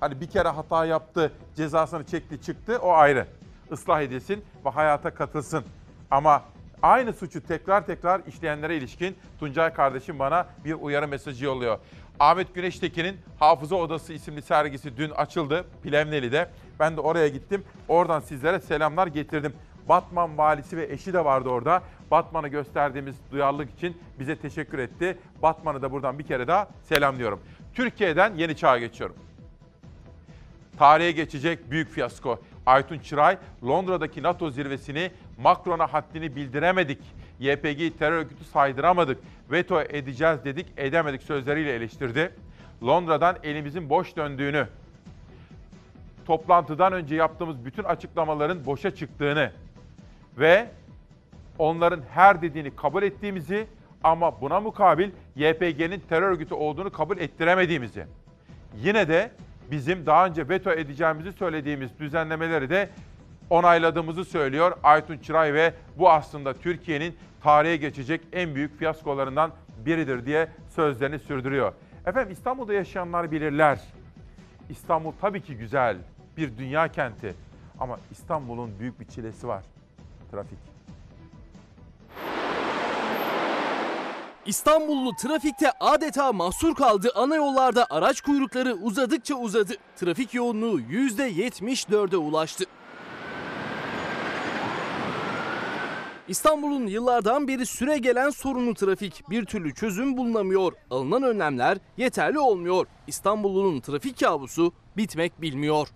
Speaker 1: Hani bir kere hata yaptı, cezasını çekti çıktı o ayrı. Islah edilsin ve hayata katılsın. Ama aynı suçu tekrar tekrar işleyenlere ilişkin Tuncay kardeşim bana bir uyarı mesajı yolluyor. Ahmet Güneştekin'in Hafıza Odası isimli sergisi dün açıldı Plevneli'de. Ben de oraya gittim. Oradan sizlere selamlar getirdim. Batman valisi ve eşi de vardı orada. Batman'ı gösterdiğimiz duyarlılık için bize teşekkür etti. Batman'ı da buradan bir kere daha selamlıyorum. Türkiye'den yeni çağa geçiyorum. Tarihe geçecek büyük fiyasko. Aytun Çıray, Londra'daki NATO zirvesini Macron'a haddini bildiremedik. YPG'yi terör örgütü saydıramadık. Veto edeceğiz dedik, edemedik sözleriyle eleştirdi. Londra'dan elimizin boş döndüğünü, toplantıdan önce yaptığımız bütün açıklamaların boşa çıktığını ve onların her dediğini kabul ettiğimizi ama buna mukabil YPG'nin terör örgütü olduğunu kabul ettiremediğimizi. Yine de bizim daha önce veto edeceğimizi söylediğimiz düzenlemeleri de onayladığımızı söylüyor Aytun Çıray ve bu aslında Türkiye'nin tarihe geçecek en büyük fiyaskolarından biridir diye sözlerini sürdürüyor. Efendim İstanbul'da yaşayanlar bilirler. İstanbul tabii ki güzel, bir dünya kenti ama İstanbul'un büyük bir çilesi var. Trafik.
Speaker 5: İstanbullu trafikte adeta mahsur kaldı. Ana yollarda araç kuyrukları uzadıkça uzadı. Trafik yoğunluğu %74'e ulaştı. İstanbul'un yıllardan beri süre gelen sorunu trafik. Bir türlü çözüm bulunamıyor. Alınan önlemler yeterli olmuyor. İstanbul'un trafik kabusu bitmek bilmiyor.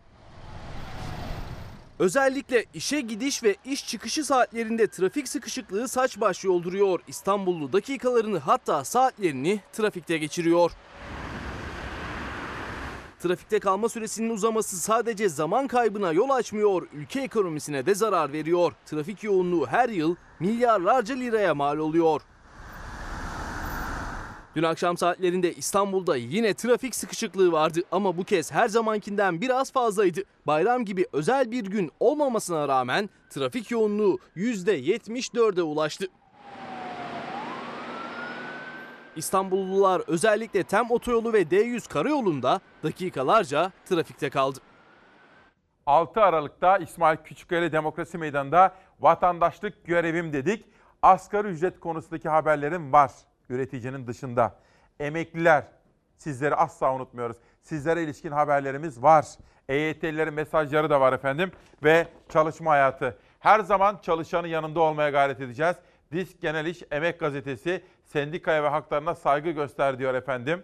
Speaker 5: Özellikle işe gidiş ve iş çıkışı saatlerinde trafik sıkışıklığı saç baş yolduruyor. İstanbullu dakikalarını hatta saatlerini trafikte geçiriyor. Trafikte kalma süresinin uzaması sadece zaman kaybına yol açmıyor, ülke ekonomisine de zarar veriyor. Trafik yoğunluğu her yıl milyarlarca liraya mal oluyor. Dün akşam saatlerinde İstanbul'da yine trafik sıkışıklığı vardı ama bu kez her zamankinden biraz fazlaydı. Bayram gibi özel bir gün olmamasına rağmen trafik yoğunluğu %74'e ulaştı. İstanbullular özellikle TEM otoyolu ve D100 karayolunda dakikalarca trafikte kaldı.
Speaker 1: 6 Aralık'ta İsmail Küçükkaya Demokrasi Meydanı'nda vatandaşlık görevim dedik. Asgari ücret konusundaki haberlerim var üreticinin dışında. Emekliler sizleri asla unutmuyoruz. Sizlere ilişkin haberlerimiz var. EYT'lilerin mesajları da var efendim ve çalışma hayatı. Her zaman çalışanın yanında olmaya gayret edeceğiz. Disk Genel İş Emek Gazetesi sendikaya ve haklarına saygı göster diyor efendim.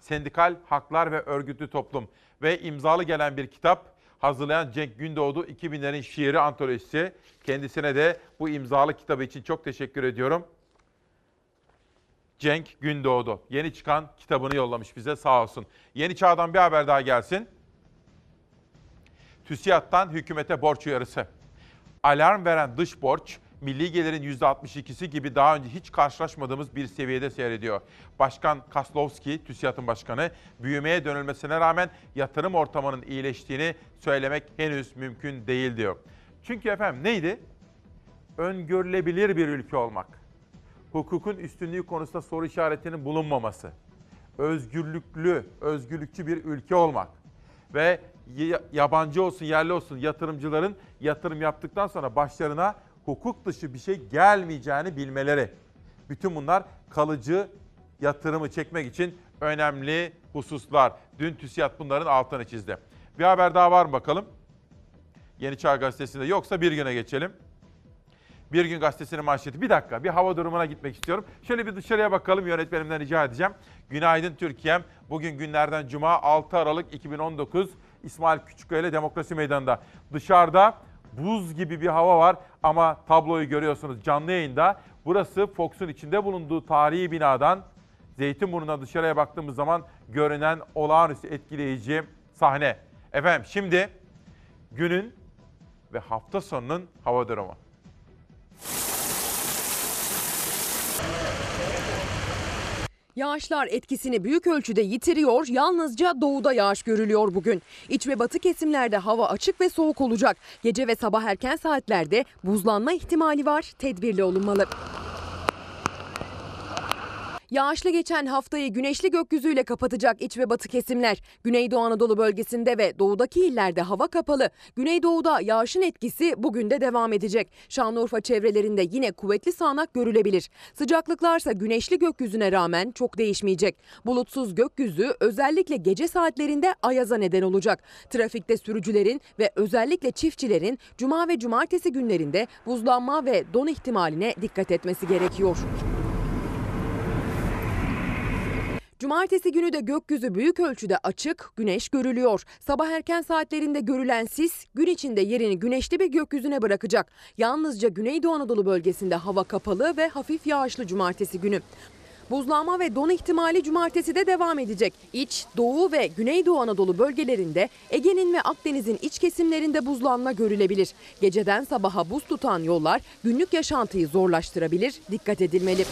Speaker 1: Sendikal Haklar ve Örgütlü Toplum ve imzalı gelen bir kitap hazırlayan Cenk Gündoğdu 2000'lerin şiiri antolojisi. Kendisine de bu imzalı kitabı için çok teşekkür ediyorum. Cenk Gündoğdu yeni çıkan kitabını yollamış bize sağ olsun. Yeni Çağ'dan bir haber daha gelsin. TÜSİAD'dan hükümete borç uyarısı. Alarm veren dış borç milli gelirin %62'si gibi daha önce hiç karşılaşmadığımız bir seviyede seyrediyor. Başkan Kaslovski, TÜSİAD'ın başkanı, büyümeye dönülmesine rağmen yatırım ortamının iyileştiğini söylemek henüz mümkün değil diyor. Çünkü efendim neydi? Öngörülebilir bir ülke olmak. Hukukun üstünlüğü konusunda soru işaretinin bulunmaması. Özgürlüklü, özgürlükçü bir ülke olmak. Ve yabancı olsun, yerli olsun yatırımcıların yatırım yaptıktan sonra başlarına hukuk dışı bir şey gelmeyeceğini bilmeleri. Bütün bunlar kalıcı yatırımı çekmek için önemli hususlar. Dün TÜSİAD bunların altını çizdi. Bir haber daha var mı bakalım? Yeni Çağ Gazetesi'nde yoksa bir güne geçelim. Bir gün gazetesinin manşeti. Bir dakika bir hava durumuna gitmek istiyorum. Şöyle bir dışarıya bakalım yönetmenimden rica edeceğim. Günaydın Türkiye'm. Bugün günlerden Cuma 6 Aralık 2019 İsmail Küçükkaya Demokrasi Meydanı'nda. Dışarıda buz gibi bir hava var ama tabloyu görüyorsunuz canlı yayında. Burası Fox'un içinde bulunduğu tarihi binadan Zeytinburnu'na dışarıya baktığımız zaman görünen olağanüstü etkileyici sahne. Efendim şimdi günün ve hafta sonunun hava durumu.
Speaker 2: Yağışlar etkisini büyük ölçüde yitiriyor, yalnızca doğuda yağış görülüyor bugün. İç ve batı kesimlerde hava açık ve soğuk olacak. Gece ve sabah erken saatlerde buzlanma ihtimali var, tedbirli olunmalı. Yağışlı geçen haftayı güneşli gökyüzüyle kapatacak iç ve batı kesimler. Güneydoğu Anadolu bölgesinde ve doğudaki illerde hava kapalı. Güneydoğuda yağışın etkisi bugün de devam edecek. Şanlıurfa çevrelerinde yine kuvvetli sağanak görülebilir. Sıcaklıklarsa güneşli gökyüzüne rağmen çok değişmeyecek. Bulutsuz gökyüzü özellikle gece saatlerinde ayaza neden olacak. Trafikte sürücülerin ve özellikle çiftçilerin cuma ve cumartesi günlerinde buzlanma ve don ihtimaline dikkat etmesi gerekiyor. Cumartesi günü de gökyüzü büyük ölçüde açık, güneş görülüyor. Sabah erken saatlerinde görülen sis gün içinde yerini güneşli bir gökyüzüne bırakacak. Yalnızca Güneydoğu Anadolu bölgesinde hava kapalı ve hafif yağışlı cumartesi günü. Buzlanma ve don ihtimali cumartesi de devam edecek. İç, Doğu ve Güneydoğu Anadolu bölgelerinde Ege'nin ve Akdeniz'in iç kesimlerinde buzlanma görülebilir. Geceden sabaha buz tutan yollar günlük yaşantıyı zorlaştırabilir. Dikkat edilmeli.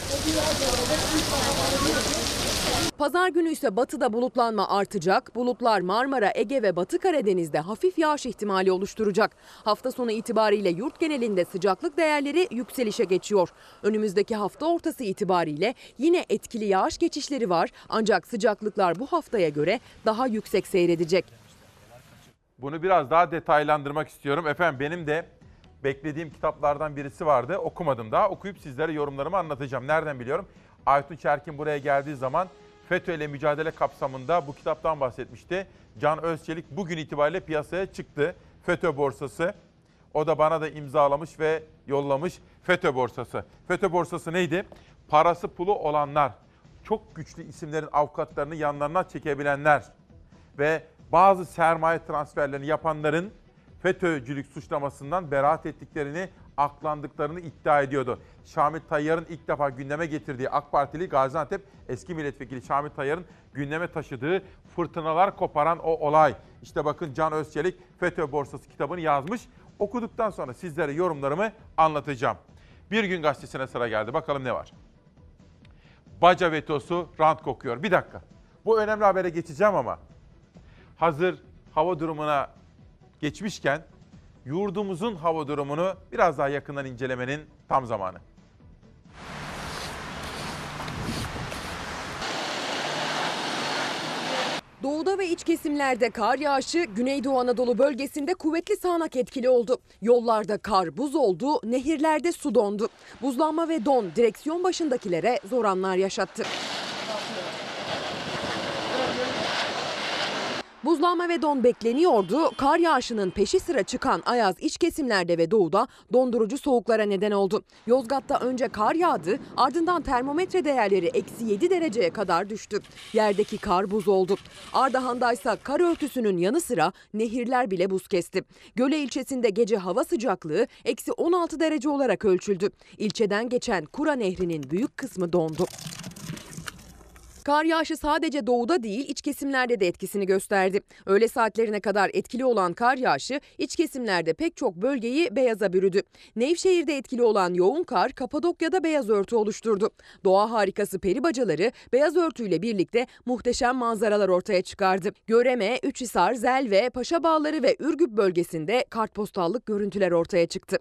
Speaker 2: Pazar günü ise batıda bulutlanma artacak. Bulutlar Marmara, Ege ve Batı Karadeniz'de hafif yağış ihtimali oluşturacak. Hafta sonu itibariyle yurt genelinde sıcaklık değerleri yükselişe geçiyor. Önümüzdeki hafta ortası itibariyle yine etkili yağış geçişleri var. Ancak sıcaklıklar bu haftaya göre daha yüksek seyredecek.
Speaker 1: Bunu biraz daha detaylandırmak istiyorum. Efendim benim de beklediğim kitaplardan birisi vardı. Okumadım daha. Okuyup sizlere yorumlarımı anlatacağım. Nereden biliyorum? Aytun Çerkin buraya geldiği zaman FETÖ ile mücadele kapsamında bu kitaptan bahsetmişti. Can Özçelik bugün itibariyle piyasaya çıktı. FETÖ borsası. O da bana da imzalamış ve yollamış FETÖ borsası. FETÖ borsası neydi? Parası pulu olanlar, çok güçlü isimlerin avukatlarını yanlarına çekebilenler ve bazı sermaye transferlerini yapanların FETÖ'cülük suçlamasından beraat ettiklerini, aklandıklarını iddia ediyordu. Şamil Tayyar'ın ilk defa gündeme getirdiği AK Partili Gaziantep eski milletvekili Şamil Tayyar'ın gündeme taşıdığı fırtınalar koparan o olay. İşte bakın Can Özçelik FETÖ Borsası kitabını yazmış. Okuduktan sonra sizlere yorumlarımı anlatacağım. Bir gün gazetesine sıra geldi. Bakalım ne var? Baca vetosu rant kokuyor. Bir dakika. Bu önemli habere geçeceğim ama hazır hava durumuna geçmişken yurdumuzun hava durumunu biraz daha yakından incelemenin tam zamanı.
Speaker 2: Doğuda ve iç kesimlerde kar yağışı Güneydoğu Anadolu bölgesinde kuvvetli sağanak etkili oldu. Yollarda kar buz oldu, nehirlerde su dondu. Buzlanma ve don direksiyon başındakilere zor anlar yaşattı. Buzlanma ve don bekleniyordu. Kar yağışının peşi sıra çıkan Ayaz iç kesimlerde ve doğuda dondurucu soğuklara neden oldu. Yozgat'ta önce kar yağdı ardından termometre değerleri eksi 7 dereceye kadar düştü. Yerdeki kar buz oldu. Ardahan'da ise kar örtüsünün yanı sıra nehirler bile buz kesti. Göle ilçesinde gece hava sıcaklığı eksi 16 derece olarak ölçüldü. İlçeden geçen Kura Nehri'nin büyük kısmı dondu. Kar yağışı sadece doğuda değil iç kesimlerde de etkisini gösterdi. Öğle saatlerine kadar etkili olan kar yağışı iç kesimlerde pek çok bölgeyi beyaza bürüdü. Nevşehir'de etkili olan yoğun kar Kapadokya'da beyaz örtü oluşturdu. Doğa harikası peri bacaları beyaz örtüyle birlikte muhteşem manzaralar ortaya çıkardı. Göreme, Üçhisar, Zelve, Paşa Bağları ve Ürgüp bölgesinde kartpostallık görüntüler ortaya çıktı.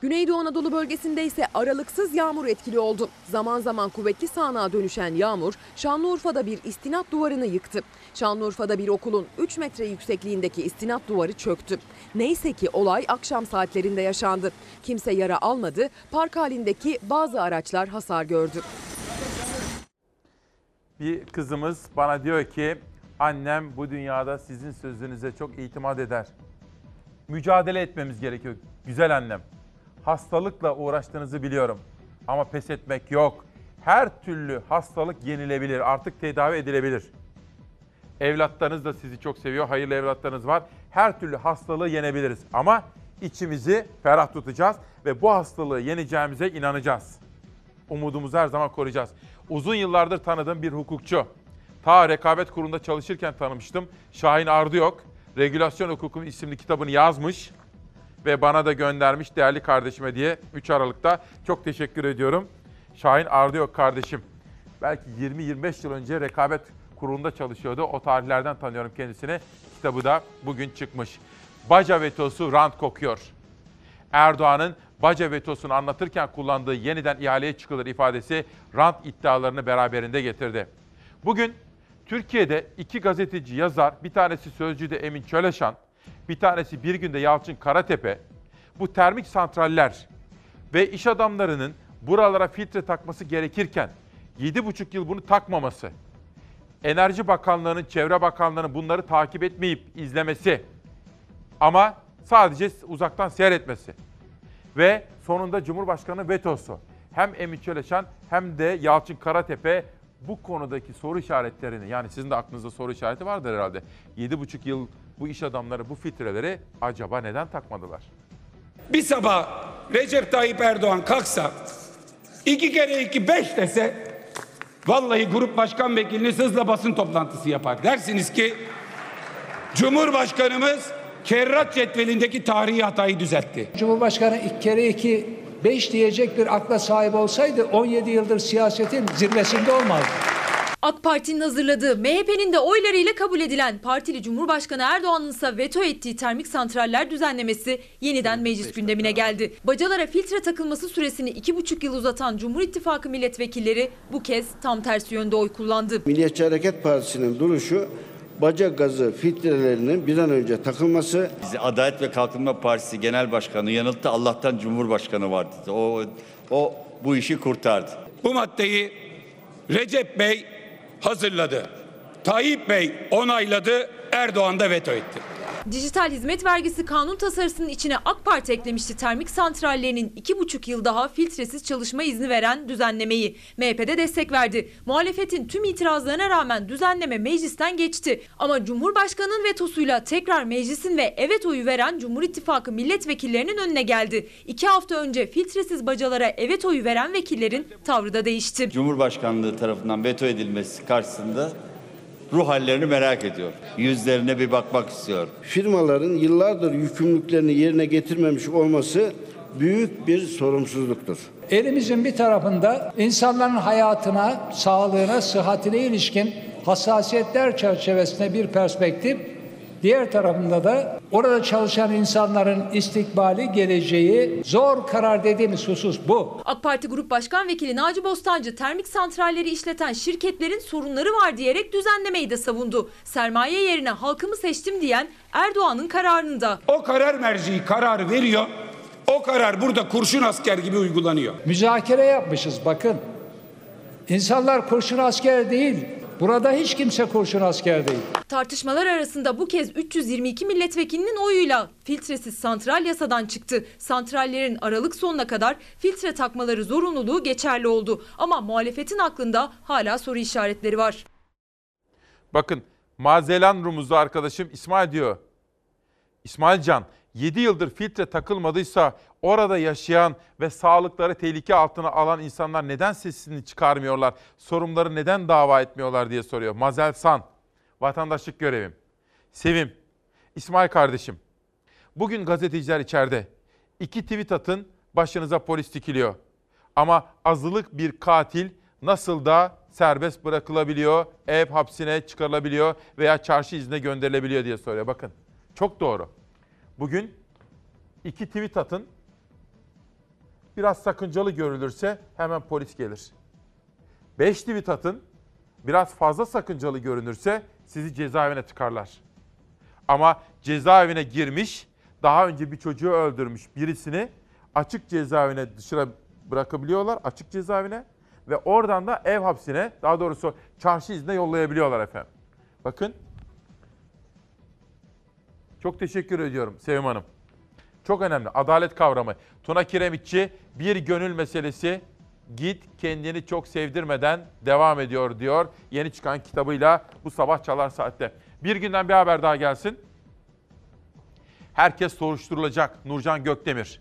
Speaker 2: Güneydoğu Anadolu bölgesinde ise aralıksız yağmur etkili oldu. Zaman zaman kuvvetli sağanağa dönüşen yağmur Şanlıurfa'da bir istinat duvarını yıktı. Şanlıurfa'da bir okulun 3 metre yüksekliğindeki istinat duvarı çöktü. Neyse ki olay akşam saatlerinde yaşandı. Kimse yara almadı, park halindeki bazı araçlar hasar gördü.
Speaker 1: Bir kızımız bana diyor ki Annem bu dünyada sizin sözünüze çok itimat eder. Mücadele etmemiz gerekiyor güzel annem. Hastalıkla uğraştığınızı biliyorum ama pes etmek yok. Her türlü hastalık yenilebilir, artık tedavi edilebilir. Evlatlarınız da sizi çok seviyor, hayırlı evlatlarınız var. Her türlü hastalığı yenebiliriz ama içimizi ferah tutacağız ve bu hastalığı yeneceğimize inanacağız. Umudumuzu her zaman koruyacağız. Uzun yıllardır tanıdığım bir hukukçu. Ta rekabet kurulunda çalışırken tanımıştım. Şahin Ardıyok, Regülasyon Hukuku isimli kitabını yazmış ve bana da göndermiş değerli kardeşime diye 3 Aralık'ta. Çok teşekkür ediyorum. Şahin Ardıyok kardeşim. Belki 20-25 yıl önce rekabet kurulunda çalışıyordu. O tarihlerden tanıyorum kendisini. Kitabı da bugün çıkmış. Baca vetosu rant kokuyor. Erdoğan'ın Baca vetosunu anlatırken kullandığı yeniden ihaleye çıkılır ifadesi rant iddialarını beraberinde getirdi. Bugün Türkiye'de iki gazeteci yazar, bir tanesi Sözcü'de Emin Çöleşan, bir tanesi Bir Günde Yalçın Karatepe, bu termik santraller ve iş adamlarının buralara filtre takması gerekirken 7,5 yıl bunu takmaması, Enerji Bakanlığı'nın, Çevre Bakanlığı'nın bunları takip etmeyip izlemesi ama sadece uzaktan seyretmesi ve sonunda Cumhurbaşkanı vetosu. Hem Emin Çeleşan hem de Yalçın Karatepe bu konudaki soru işaretlerini yani sizin de aklınızda soru işareti vardır herhalde. 7,5 yıl bu iş adamları bu filtreleri acaba neden takmadılar?
Speaker 21: Bir sabah Recep Tayyip Erdoğan kalksa iki kere iki beş dese vallahi grup başkan vekiliniz hızla basın toplantısı yapar. Dersiniz ki Cumhurbaşkanımız kerrat cetvelindeki tarihi hatayı düzeltti.
Speaker 22: Cumhurbaşkanı iki kere iki beş diyecek bir akla sahip olsaydı 17 yıldır siyasetin zirvesinde olmazdı.
Speaker 23: AK Parti'nin hazırladığı, MHP'nin de oylarıyla kabul edilen partili Cumhurbaşkanı Erdoğan'ın ise veto ettiği termik santraller düzenlemesi yeniden meclis gündemine geldi. Bacalara filtre takılması süresini iki buçuk yıl uzatan Cumhur İttifakı milletvekilleri bu kez tam tersi yönde oy kullandı.
Speaker 24: Milliyetçi Hareket Partisi'nin duruşu baca gazı filtrelerinin bir an önce takılması.
Speaker 25: Bizi Adalet ve Kalkınma Partisi Genel Başkanı yanılttı. Allah'tan Cumhurbaşkanı vardı. O, o bu işi kurtardı.
Speaker 21: Bu maddeyi Recep Bey hazırladı. Tayyip Bey onayladı. Erdoğan da veto etti.
Speaker 23: Dijital hizmet vergisi kanun tasarısının içine AK Parti eklemişti termik santrallerinin iki buçuk yıl daha filtresiz çalışma izni veren düzenlemeyi. MHP'de destek verdi. Muhalefetin tüm itirazlarına rağmen düzenleme meclisten geçti. Ama Cumhurbaşkanı'nın vetosuyla tekrar meclisin ve evet oyu veren Cumhur İttifakı milletvekillerinin önüne geldi. İki hafta önce filtresiz bacalara evet oyu veren vekillerin tavrı da değişti.
Speaker 25: Cumhurbaşkanlığı tarafından veto edilmesi karşısında ruh hallerini merak ediyor. Yüzlerine bir bakmak istiyor.
Speaker 24: Firmaların yıllardır yükümlülüklerini yerine getirmemiş olması büyük bir sorumsuzluktur.
Speaker 22: Elimizin bir tarafında insanların hayatına, sağlığına, sıhhatine ilişkin hassasiyetler çerçevesinde bir perspektif, diğer tarafında da orada çalışan insanların istikbali, geleceği, zor karar dediğimiz husus bu.
Speaker 23: AK Parti Grup Başkan Vekili Naci Bostancı termik santralleri işleten şirketlerin sorunları var diyerek düzenlemeyi de savundu. Sermaye yerine halkımı seçtim diyen Erdoğan'ın kararında.
Speaker 21: O karar merciği kararı veriyor. O karar burada kurşun asker gibi uygulanıyor.
Speaker 22: Müzakere yapmışız bakın. İnsanlar kurşun asker değil. Burada hiç kimse kurşun asker değil.
Speaker 23: Tartışmalar arasında bu kez 322 milletvekilinin oyuyla filtresiz santral yasadan çıktı. Santrallerin Aralık sonuna kadar filtre takmaları zorunluluğu geçerli oldu. Ama muhalefetin aklında hala soru işaretleri var.
Speaker 1: Bakın Mazelan Rumuzlu arkadaşım İsmail diyor. İsmail Can 7 yıldır filtre takılmadıysa orada yaşayan ve sağlıkları tehlike altına alan insanlar neden sesini çıkarmıyorlar? Sorunları neden dava etmiyorlar diye soruyor. Mazel San, vatandaşlık görevim. Sevim, İsmail kardeşim. Bugün gazeteciler içeride. İki tweet atın başınıza polis dikiliyor. Ama azılık bir katil nasıl da serbest bırakılabiliyor, ev hapsine çıkarılabiliyor veya çarşı izne gönderilebiliyor diye soruyor. Bakın çok doğru. Bugün iki tweet atın. Biraz sakıncalı görülürse hemen polis gelir. Beş tweet atın. Biraz fazla sakıncalı görünürse sizi cezaevine tıkarlar. Ama cezaevine girmiş, daha önce bir çocuğu öldürmüş birisini açık cezaevine dışarı bırakabiliyorlar, açık cezaevine ve oradan da ev hapsine, daha doğrusu çarşı izne yollayabiliyorlar efendim. Bakın Çok teşekkür ediyorum Sevim Hanım. Çok önemli. Adalet kavramı. Tuna Kiremitçi bir gönül meselesi git kendini çok sevdirmeden devam ediyor diyor. Yeni çıkan kitabıyla bu sabah çalar saatte. Bir günden bir haber daha gelsin. Herkes soruşturulacak Nurcan Gökdemir.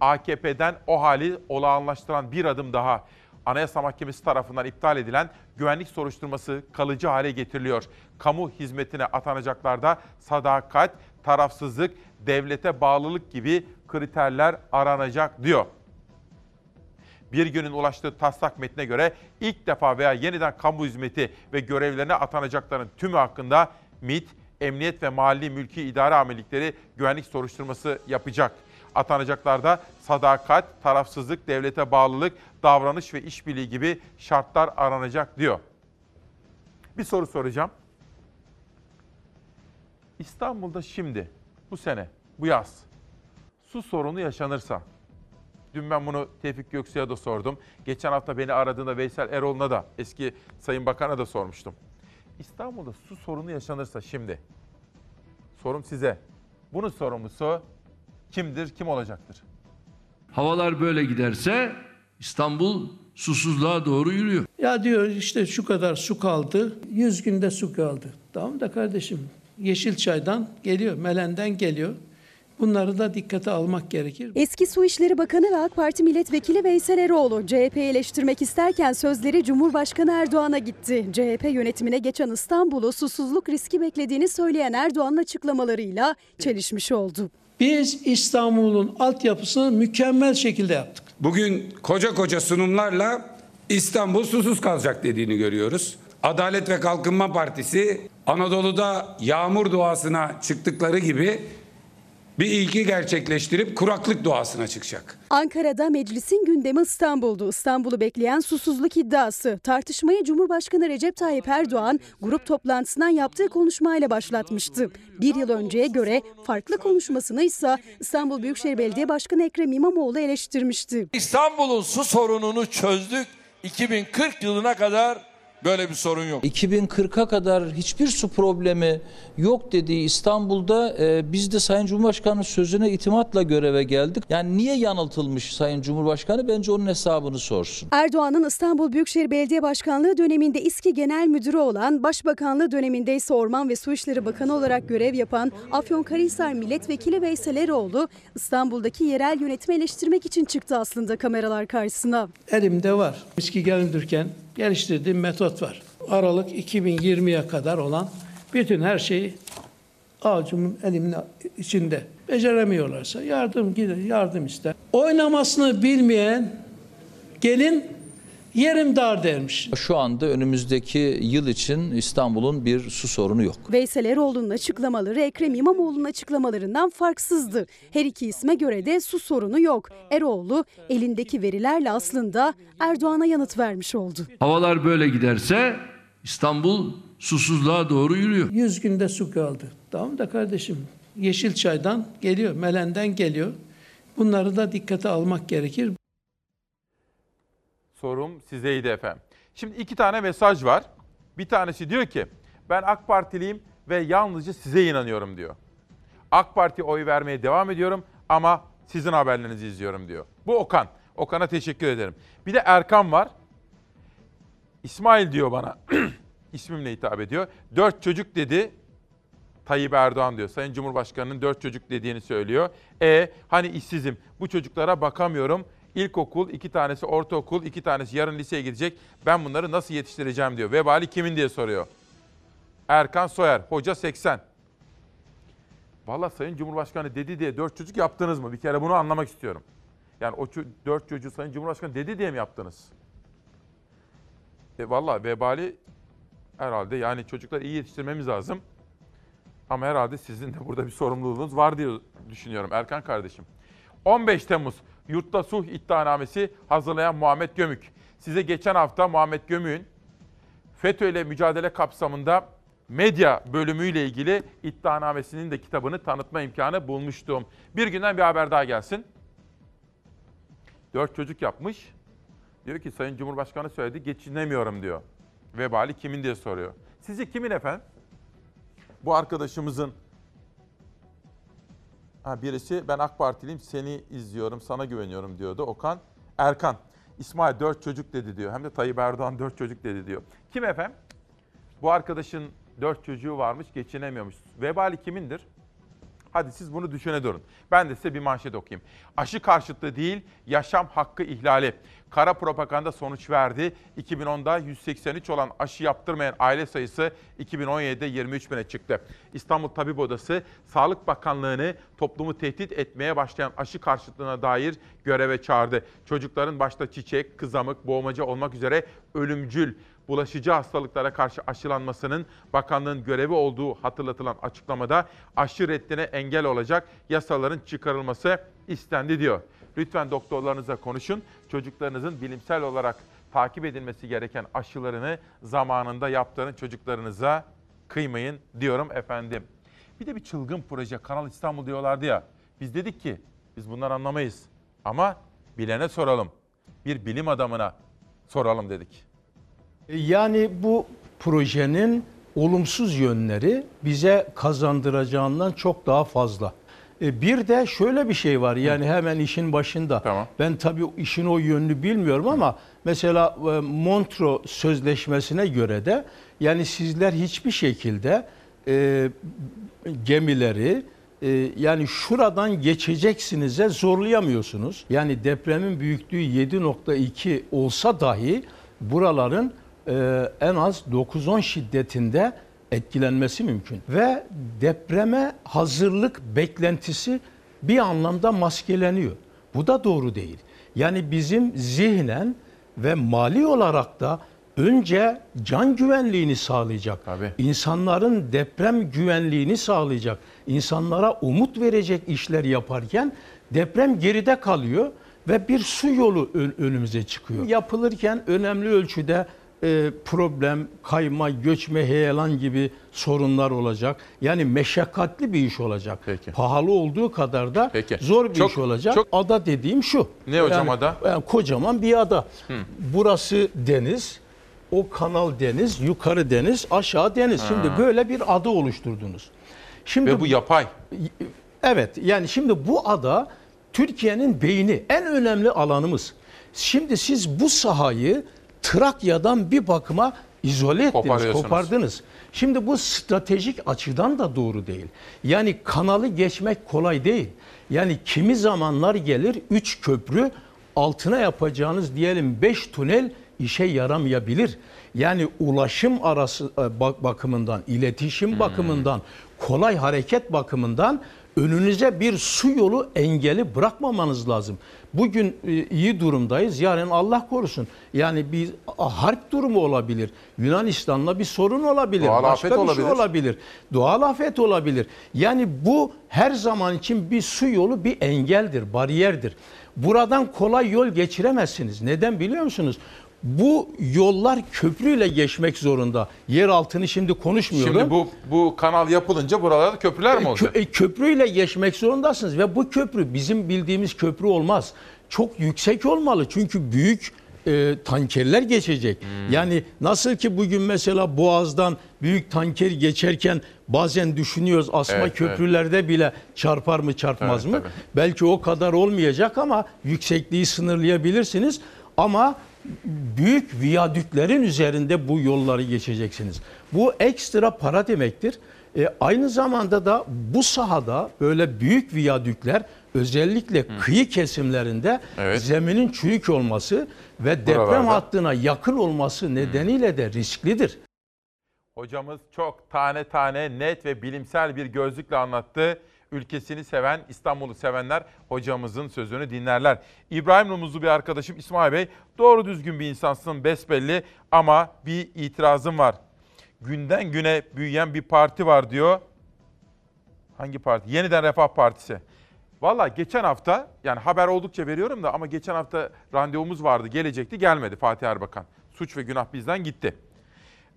Speaker 1: AKP'den o hali olağanlaştıran bir adım daha. Anayasa Mahkemesi tarafından iptal edilen güvenlik soruşturması kalıcı hale getiriliyor. Kamu hizmetine atanacaklarda sadakat, tarafsızlık, devlete bağlılık gibi kriterler aranacak diyor. Bir günün ulaştığı taslak metne göre ilk defa veya yeniden kamu hizmeti ve görevlerine atanacakların tümü hakkında MİT, Emniyet ve Mahalli Mülki İdare Amirlikleri güvenlik soruşturması yapacak. Atanacaklarda sadakat, tarafsızlık, devlete bağlılık, davranış ve işbirliği gibi şartlar aranacak diyor. Bir soru soracağım. İstanbul'da şimdi, bu sene, bu yaz su sorunu yaşanırsa, dün ben bunu Tevfik Göksu'ya da sordum. Geçen hafta beni aradığında Veysel Erol'una da, eski Sayın Bakan'a da sormuştum. İstanbul'da su sorunu yaşanırsa şimdi, sorum size. Bunun sorumlusu kimdir, kim olacaktır?
Speaker 26: Havalar böyle giderse İstanbul susuzluğa doğru yürüyor.
Speaker 27: Ya diyor işte şu kadar su kaldı, 100 günde su kaldı. Tamam da kardeşim Yeşilçay'dan geliyor, Melen'den geliyor. Bunları da dikkate almak gerekir.
Speaker 28: Eski Su İşleri Bakanı ve AK Parti Milletvekili Veysel Eroğlu CHP'yi eleştirmek isterken sözleri Cumhurbaşkanı Erdoğan'a gitti. CHP yönetimine geçen İstanbul'u susuzluk riski beklediğini söyleyen Erdoğan'ın açıklamalarıyla çelişmiş oldu.
Speaker 27: Biz İstanbul'un altyapısını mükemmel şekilde yaptık.
Speaker 21: Bugün koca koca sunumlarla İstanbul susuz kalacak dediğini görüyoruz. Adalet ve Kalkınma Partisi Anadolu'da yağmur duasına çıktıkları gibi bir ilki gerçekleştirip kuraklık duasına çıkacak.
Speaker 28: Ankara'da meclisin gündemi İstanbul'du. İstanbul'u bekleyen susuzluk iddiası. Tartışmayı Cumhurbaşkanı Recep Tayyip Erdoğan grup toplantısından yaptığı konuşmayla başlatmıştı. Bir yıl önceye göre farklı konuşmasını ise İstanbul Büyükşehir Belediye Başkanı Ekrem İmamoğlu eleştirmişti.
Speaker 29: İstanbul'un su sorununu çözdük. 2040 yılına kadar böyle bir sorun yok.
Speaker 30: 2040'a kadar hiçbir su problemi yok dediği İstanbul'da e, biz de Sayın Cumhurbaşkanı sözüne itimatla göreve geldik. Yani niye yanıltılmış Sayın Cumhurbaşkanı bence onun hesabını sorsun.
Speaker 28: Erdoğan'ın İstanbul Büyükşehir Belediye Başkanlığı döneminde İSKİ Genel Müdürü olan, Başbakanlığı döneminde ise Orman ve Su İşleri Bakanı olarak görev yapan Afyonkarahisar Milletvekili Veysel Eroğlu, İstanbul'daki yerel yönetimi eleştirmek için çıktı aslında kameralar karşısına.
Speaker 27: Elimde var. Miski gelirken geliştirdiğim metot var. Aralık 2020'ye kadar olan bütün her şeyi avucumun elimin içinde. Beceremiyorlarsa yardım gider, yardım ister. Oynamasını bilmeyen gelin yerim dar dermiş.
Speaker 30: Şu anda önümüzdeki yıl için İstanbul'un bir su sorunu yok.
Speaker 28: Veysel Eroğlu'nun açıklamaları Ekrem İmamoğlu'nun açıklamalarından farksızdı. Her iki isme göre de su sorunu yok. Eroğlu elindeki verilerle aslında Erdoğan'a yanıt vermiş oldu.
Speaker 26: Havalar böyle giderse İstanbul susuzluğa doğru yürüyor.
Speaker 27: 100 günde su kaldı. Tamam da kardeşim Yeşilçay'dan geliyor, Melen'den geliyor. Bunları da dikkate almak gerekir.
Speaker 1: Sorum sizeydi efendim. Şimdi iki tane mesaj var. Bir tanesi diyor ki ben AK Partiliyim ve yalnızca size inanıyorum diyor. AK Parti oy vermeye devam ediyorum ama sizin haberlerinizi izliyorum diyor. Bu Okan. Okan'a teşekkür ederim. Bir de Erkan var. İsmail diyor bana. İsmimle hitap ediyor. Dört çocuk dedi. Tayyip Erdoğan diyor. Sayın Cumhurbaşkanı'nın dört çocuk dediğini söylüyor. E hani işsizim. Bu çocuklara bakamıyorum. İlkokul, iki tanesi ortaokul, iki tanesi yarın liseye gidecek. Ben bunları nasıl yetiştireceğim diyor. Vebali kimin diye soruyor. Erkan Soyer, hoca 80. Valla Sayın Cumhurbaşkanı dedi diye dört çocuk yaptınız mı? Bir kere bunu anlamak istiyorum. Yani o dört çocuğu Sayın Cumhurbaşkanı dedi diye mi yaptınız? E valla vebali herhalde yani çocukları iyi yetiştirmemiz lazım. Ama herhalde sizin de burada bir sorumluluğunuz var diye düşünüyorum Erkan kardeşim. 15 Temmuz Yurtta Sulh iddianamesi hazırlayan Muhammed Gömük. Size geçen hafta Muhammed Gömük'ün FETÖ ile mücadele kapsamında medya bölümüyle ilgili iddianamesinin de kitabını tanıtma imkanı bulmuştum. Bir günden bir haber daha gelsin. Dört çocuk yapmış. Diyor ki Sayın Cumhurbaşkanı söyledi geçinemiyorum diyor. Vebali kimin diye soruyor. Sizce kimin efendim? Bu arkadaşımızın Ha, birisi ben AK Partiliyim seni izliyorum sana güveniyorum diyordu. Okan Erkan. İsmail dört çocuk dedi diyor. Hem de Tayyip Erdoğan dört çocuk dedi diyor. Kim efendim? Bu arkadaşın dört çocuğu varmış geçinemiyormuş. Vebali kimindir? Hadi siz bunu düşüne durun. Ben de size bir manşet okuyayım. Aşı karşıtlığı değil, yaşam hakkı ihlali. Kara propaganda sonuç verdi. 2010'da 183 olan aşı yaptırmayan aile sayısı 2017'de 23 bine çıktı. İstanbul Tabip Odası, Sağlık Bakanlığı'nı toplumu tehdit etmeye başlayan aşı karşıtlığına dair göreve çağırdı. Çocukların başta çiçek, kızamık, boğmaca olmak üzere ölümcül bulaşıcı hastalıklara karşı aşılanmasının bakanlığın görevi olduğu hatırlatılan açıklamada aşı reddine engel olacak yasaların çıkarılması istendi diyor. Lütfen doktorlarınızla konuşun. Çocuklarınızın bilimsel olarak takip edilmesi gereken aşılarını zamanında yaptırın çocuklarınıza kıymayın diyorum efendim. Bir de bir çılgın proje Kanal İstanbul diyorlardı ya. Biz dedik ki biz bunları anlamayız ama bilene soralım. Bir bilim adamına soralım dedik.
Speaker 31: Yani bu projenin olumsuz yönleri bize kazandıracağından çok daha fazla. E, Bir de şöyle bir şey var yani hemen işin başında. Ben tabii işin o yönünü bilmiyorum ama mesela e, Montreux Sözleşmesi'ne göre de yani sizler hiçbir şekilde e, gemileri e, yani şuradan geçeceksiniz'e zorlayamıyorsunuz. Yani depremin büyüklüğü 7.2 olsa dahi buraların e, en az 9-10 şiddetinde etkilenmesi mümkün. Ve depreme hazırlık beklentisi bir anlamda maskeleniyor. Bu da doğru değil. Yani bizim zihnen ve mali olarak da önce can güvenliğini sağlayacak, insanların deprem güvenliğini sağlayacak, insanlara umut verecek işler yaparken deprem geride kalıyor ve bir su yolu ön- önümüze çıkıyor. Yapılırken önemli ölçüde e, problem, kayma, göçme, heyelan gibi sorunlar olacak. Yani meşakkatli bir iş olacak. Pahalı olduğu kadar da zor bir
Speaker 1: Çok-
Speaker 31: iş olacak.
Speaker 1: çok-
Speaker 31: Ada dediğim şu.
Speaker 1: Ne hocam
Speaker 31: Yani-
Speaker 1: ada?
Speaker 31: yani kocaman bir ada. Burası deniz, o kanal deniz, yukarı deniz, aşağı deniz.
Speaker 1: Ha.
Speaker 31: Şimdi böyle bir ada oluşturdunuz. Şimdi
Speaker 1: Ve bu yapay.
Speaker 31: Evet yani şimdi bu ada Türkiye'nin beyni en önemli alanımız. Şimdi siz bu sahayı Trakya'dan bir bakıma izole ettiniz, kopardınız. Şimdi bu stratejik açıdan da doğru değil. Yani kanalı geçmek kolay değil. Yani kimi zamanlar gelir 3 köprü altına yapacağınız diyelim 5 tünel işe yaramayabilir. Yani ulaşım arası e, bak- bakımından, iletişim bakımından, kolay hareket bakımından önünüze bir su yolu engeli bırakmamanız lazım. Bugün e, iyi durumdayız. Yarın Allah korusun. Yani bir harp durumu olabilir. Yunanistan'la bir sorun olabilir.
Speaker 1: Doğal
Speaker 31: başka
Speaker 1: afet
Speaker 31: bir
Speaker 1: olabilir.
Speaker 31: şey olabilir. Doğal afet olabilir. Yani bu her zaman için bir su yolu bir engeldir, bariyerdir. Buradan kolay yol geçiremezsiniz. Neden biliyor musunuz? Bu yollar köprüyle geçmek zorunda. Yer altını şimdi konuşmuyorum.
Speaker 1: Şimdi bu bu kanal yapılınca buralarda köprüler mi olacak?
Speaker 31: Kö- e, köprüyle geçmek zorundasınız ve bu köprü bizim bildiğimiz köprü olmaz. Çok yüksek olmalı çünkü büyük e, tankerler geçecek.
Speaker 1: Hmm.
Speaker 31: Yani nasıl ki bugün mesela Boğaz'dan büyük tanker geçerken bazen düşünüyoruz asma
Speaker 1: Evet,
Speaker 31: köprülerde bile çarpar mı çarpmaz
Speaker 1: Evet,
Speaker 31: mı?
Speaker 1: tabii.
Speaker 31: Belki o kadar olmayacak ama yüksekliği sınırlayabilirsiniz. Ama büyük viyadüklerin üzerinde bu yolları geçeceksiniz. Bu ekstra para demektir. E, aynı zamanda da bu sahada böyle büyük viyadükler özellikle kıyı kesimlerinde
Speaker 1: Evet.
Speaker 31: zeminin çürük olması ve deprem
Speaker 1: Buralarda.
Speaker 31: hattına yakın olması nedeniyle de risklidir.
Speaker 1: Hocamız çok tane tane net ve bilimsel bir gözlükle anlattı. Ülkesini seven, İstanbul'u sevenler hocamızın sözünü dinlerler. İbrahim Rumuzlu bir arkadaşım İsmail Bey doğru düzgün bir insansın besbelli ama bir itirazım var. Günden güne büyüyen bir parti var diyor. Hangi parti? Yeniden Refah Partisi. Valla geçen hafta yani haber oldukça veriyorum da ama geçen hafta randevumuz vardı gelecekti gelmedi Fatih Erbakan. Suç ve günah bizden gitti.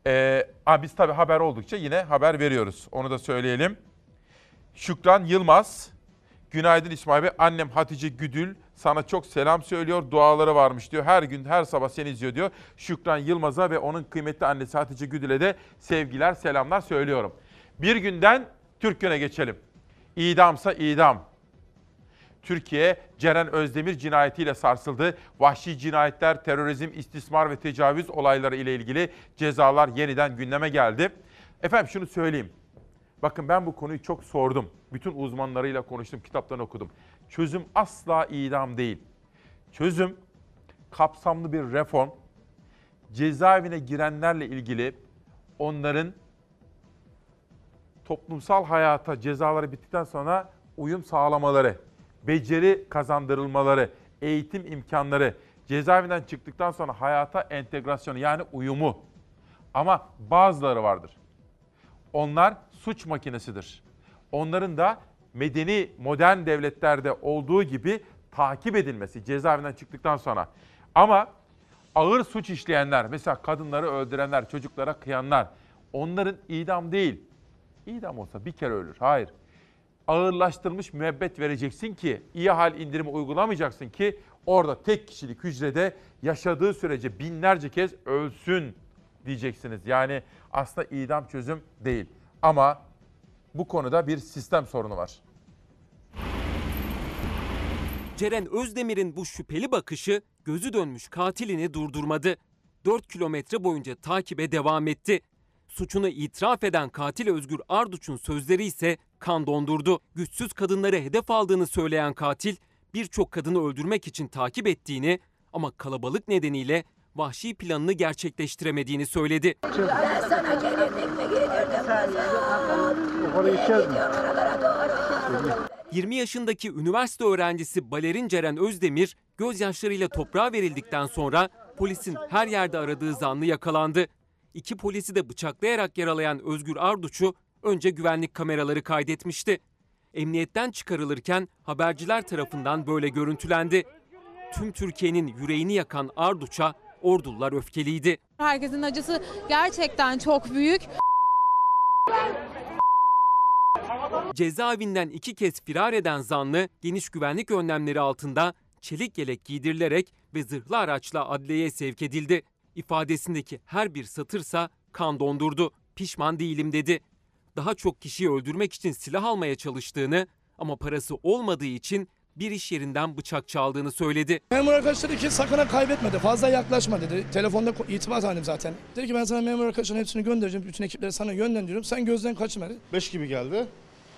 Speaker 1: Ee, biz tabii haber oldukça yine haber veriyoruz. Onu da söyleyelim. Şükran Yılmaz. Günaydın İsmail Bey. Annem Hatice Güdül sana çok selam söylüyor. Duaları varmış diyor. Her gün her sabah seni izliyor diyor. Şükran Yılmaz'a ve onun kıymetli annesi Hatice Güdül'e de sevgiler selamlar söylüyorum. Bir günden Türk Gün'e geçelim. İdamsa idam. Türkiye Ceren Özdemir cinayetiyle sarsıldı. Vahşi cinayetler, terörizm, istismar ve tecavüz olayları ile ilgili cezalar yeniden gündeme geldi. Efendim şunu söyleyeyim. Bakın ben bu konuyu çok sordum. Bütün uzmanlarıyla konuştum, kitaplarını okudum. Çözüm asla idam değil. Çözüm kapsamlı bir reform. Cezaevine girenlerle ilgili onların toplumsal hayata cezaları bittikten sonra uyum sağlamaları, beceri kazandırılmaları, eğitim imkanları, cezaevinden çıktıktan sonra hayata entegrasyonu yani uyumu. Ama bazıları vardır. Onlar suç makinesidir. Onların da medeni modern devletlerde olduğu gibi takip edilmesi cezaevinden çıktıktan sonra. Ama ağır suç işleyenler, mesela kadınları öldürenler, çocuklara kıyanlar, onların idam değil. İdam olsa bir kere ölür. Hayır. Ağırlaştırılmış müebbet vereceksin ki, iyi hal indirimi uygulamayacaksın ki orada tek kişilik hücrede yaşadığı sürece binlerce kez ölsün diyeceksiniz. Yani aslında idam çözüm değil. Ama bu konuda bir sistem sorunu var.
Speaker 32: Ceren Özdemir'in bu şüpheli bakışı gözü dönmüş katilini durdurmadı. 4 kilometre boyunca takibe devam etti. Suçunu itiraf eden katil Özgür Arduç'un sözleri ise kan dondurdu. Güçsüz kadınları hedef aldığını söyleyen katil birçok kadını öldürmek için takip ettiğini ama kalabalık nedeniyle vahşi planını gerçekleştiremediğini söyledi.
Speaker 33: Ben sana gelinlik mi giydirdim kızım?
Speaker 32: 20 yaşındaki üniversite öğrencisi balerin Ceren Özdemir gözyaşlarıyla toprağa verildikten sonra polisin her yerde aradığı zanlı yakalandı. İki polisi de bıçaklayarak yaralayan Özgür Arduç'u önce güvenlik kameraları kaydetmişti. Emniyetten çıkarılırken haberciler tarafından böyle görüntülendi. Tüm Türkiye'nin yüreğini yakan Arduç'a ordular öfkeliydi.
Speaker 34: Herkesin acısı gerçekten çok büyük.
Speaker 32: Cezaevinden iki kez firar eden zanlı geniş güvenlik önlemleri altında çelik yelek giydirilerek ve zırhlı araçla adliyeye sevk edildi. İfadesindeki her bir satırsa kan dondurdu. Pişman değilim dedi. Daha çok kişiyi öldürmek için silah almaya çalıştığını ama parası olmadığı için bir iş yerinden bıçak çaldığını söyledi.
Speaker 35: Memur arkadaş dedi ki sakın ha kaybetme de fazla yaklaşma dedi. Telefonda itibat halim zaten. Dedi ki ben sana memur arkadaşların hepsini göndereceğim. Bütün ekipleri sana yönlendiriyorum. Sen gözden kaçırma dedi.
Speaker 36: 5 gibi geldi.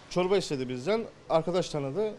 Speaker 36: Çorba istedi bizden. Arkadaş tanıdı.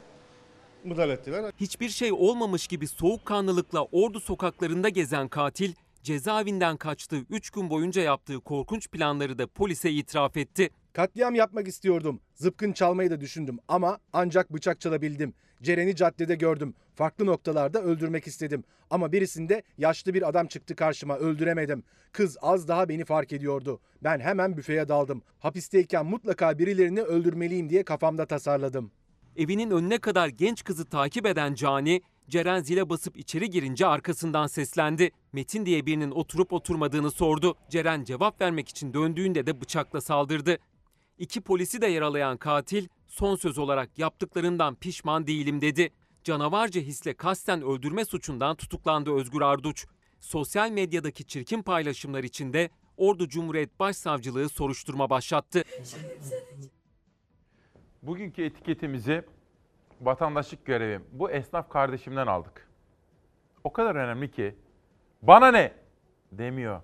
Speaker 36: Müdahale ettiler.
Speaker 32: Hiçbir şey olmamış gibi soğukkanlılıkla ordu sokaklarında gezen katil cezaevinden kaçtığı 3 gün boyunca yaptığı korkunç planları da polise itiraf etti.
Speaker 37: Katliam yapmak istiyordum. Zıpkın çalmayı da düşündüm ama ancak bıçak çalabildim. Ceren'i caddede gördüm. Farklı noktalarda öldürmek istedim. Ama birisinde yaşlı bir adam çıktı karşıma öldüremedim. Kız az daha beni fark ediyordu. Ben hemen büfeye daldım. Hapisteyken mutlaka birilerini öldürmeliyim diye kafamda tasarladım.
Speaker 32: Evinin önüne kadar genç kızı takip eden Cani, Ceren zile basıp içeri girince arkasından seslendi. Metin diye birinin oturup oturmadığını sordu. Ceren cevap vermek için döndüğünde de bıçakla saldırdı. İki polisi de yaralayan katil son söz olarak yaptıklarından pişman değilim dedi. Canavarca hisle kasten öldürme suçundan tutuklandı Özgür Arduç. Sosyal medyadaki çirkin paylaşımlar içinde Ordu Cumhuriyet Başsavcılığı soruşturma başlattı.
Speaker 1: Bugünkü etiketimizi vatandaşlık görevim bu esnaf kardeşimden aldık. O kadar önemli ki bana ne demiyor.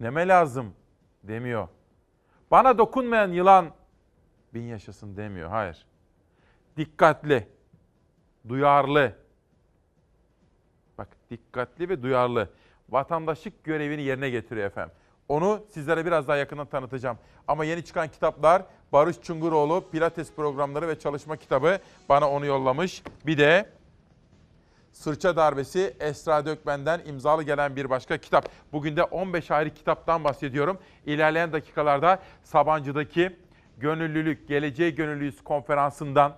Speaker 1: Neme lazım demiyor. Bana dokunmayan yılan bin yaşasın demiyor. Hayır. Dikkatli, duyarlı. Bak dikkatli ve duyarlı. Vatandaşlık görevini yerine getiriyor efendim. Onu sizlere biraz daha yakından tanıtacağım. Ama yeni çıkan kitaplar Barış Çunguroğlu Pilates programları ve çalışma kitabı bana onu yollamış. Bir de Sırça Darbesi Esra Dökmen'den imzalı gelen bir başka kitap. Bugün de 15 ayrı kitaptan bahsediyorum. İlerleyen dakikalarda Sabancı'daki Gönüllülük, Geleceğe Gönüllüyüz konferansından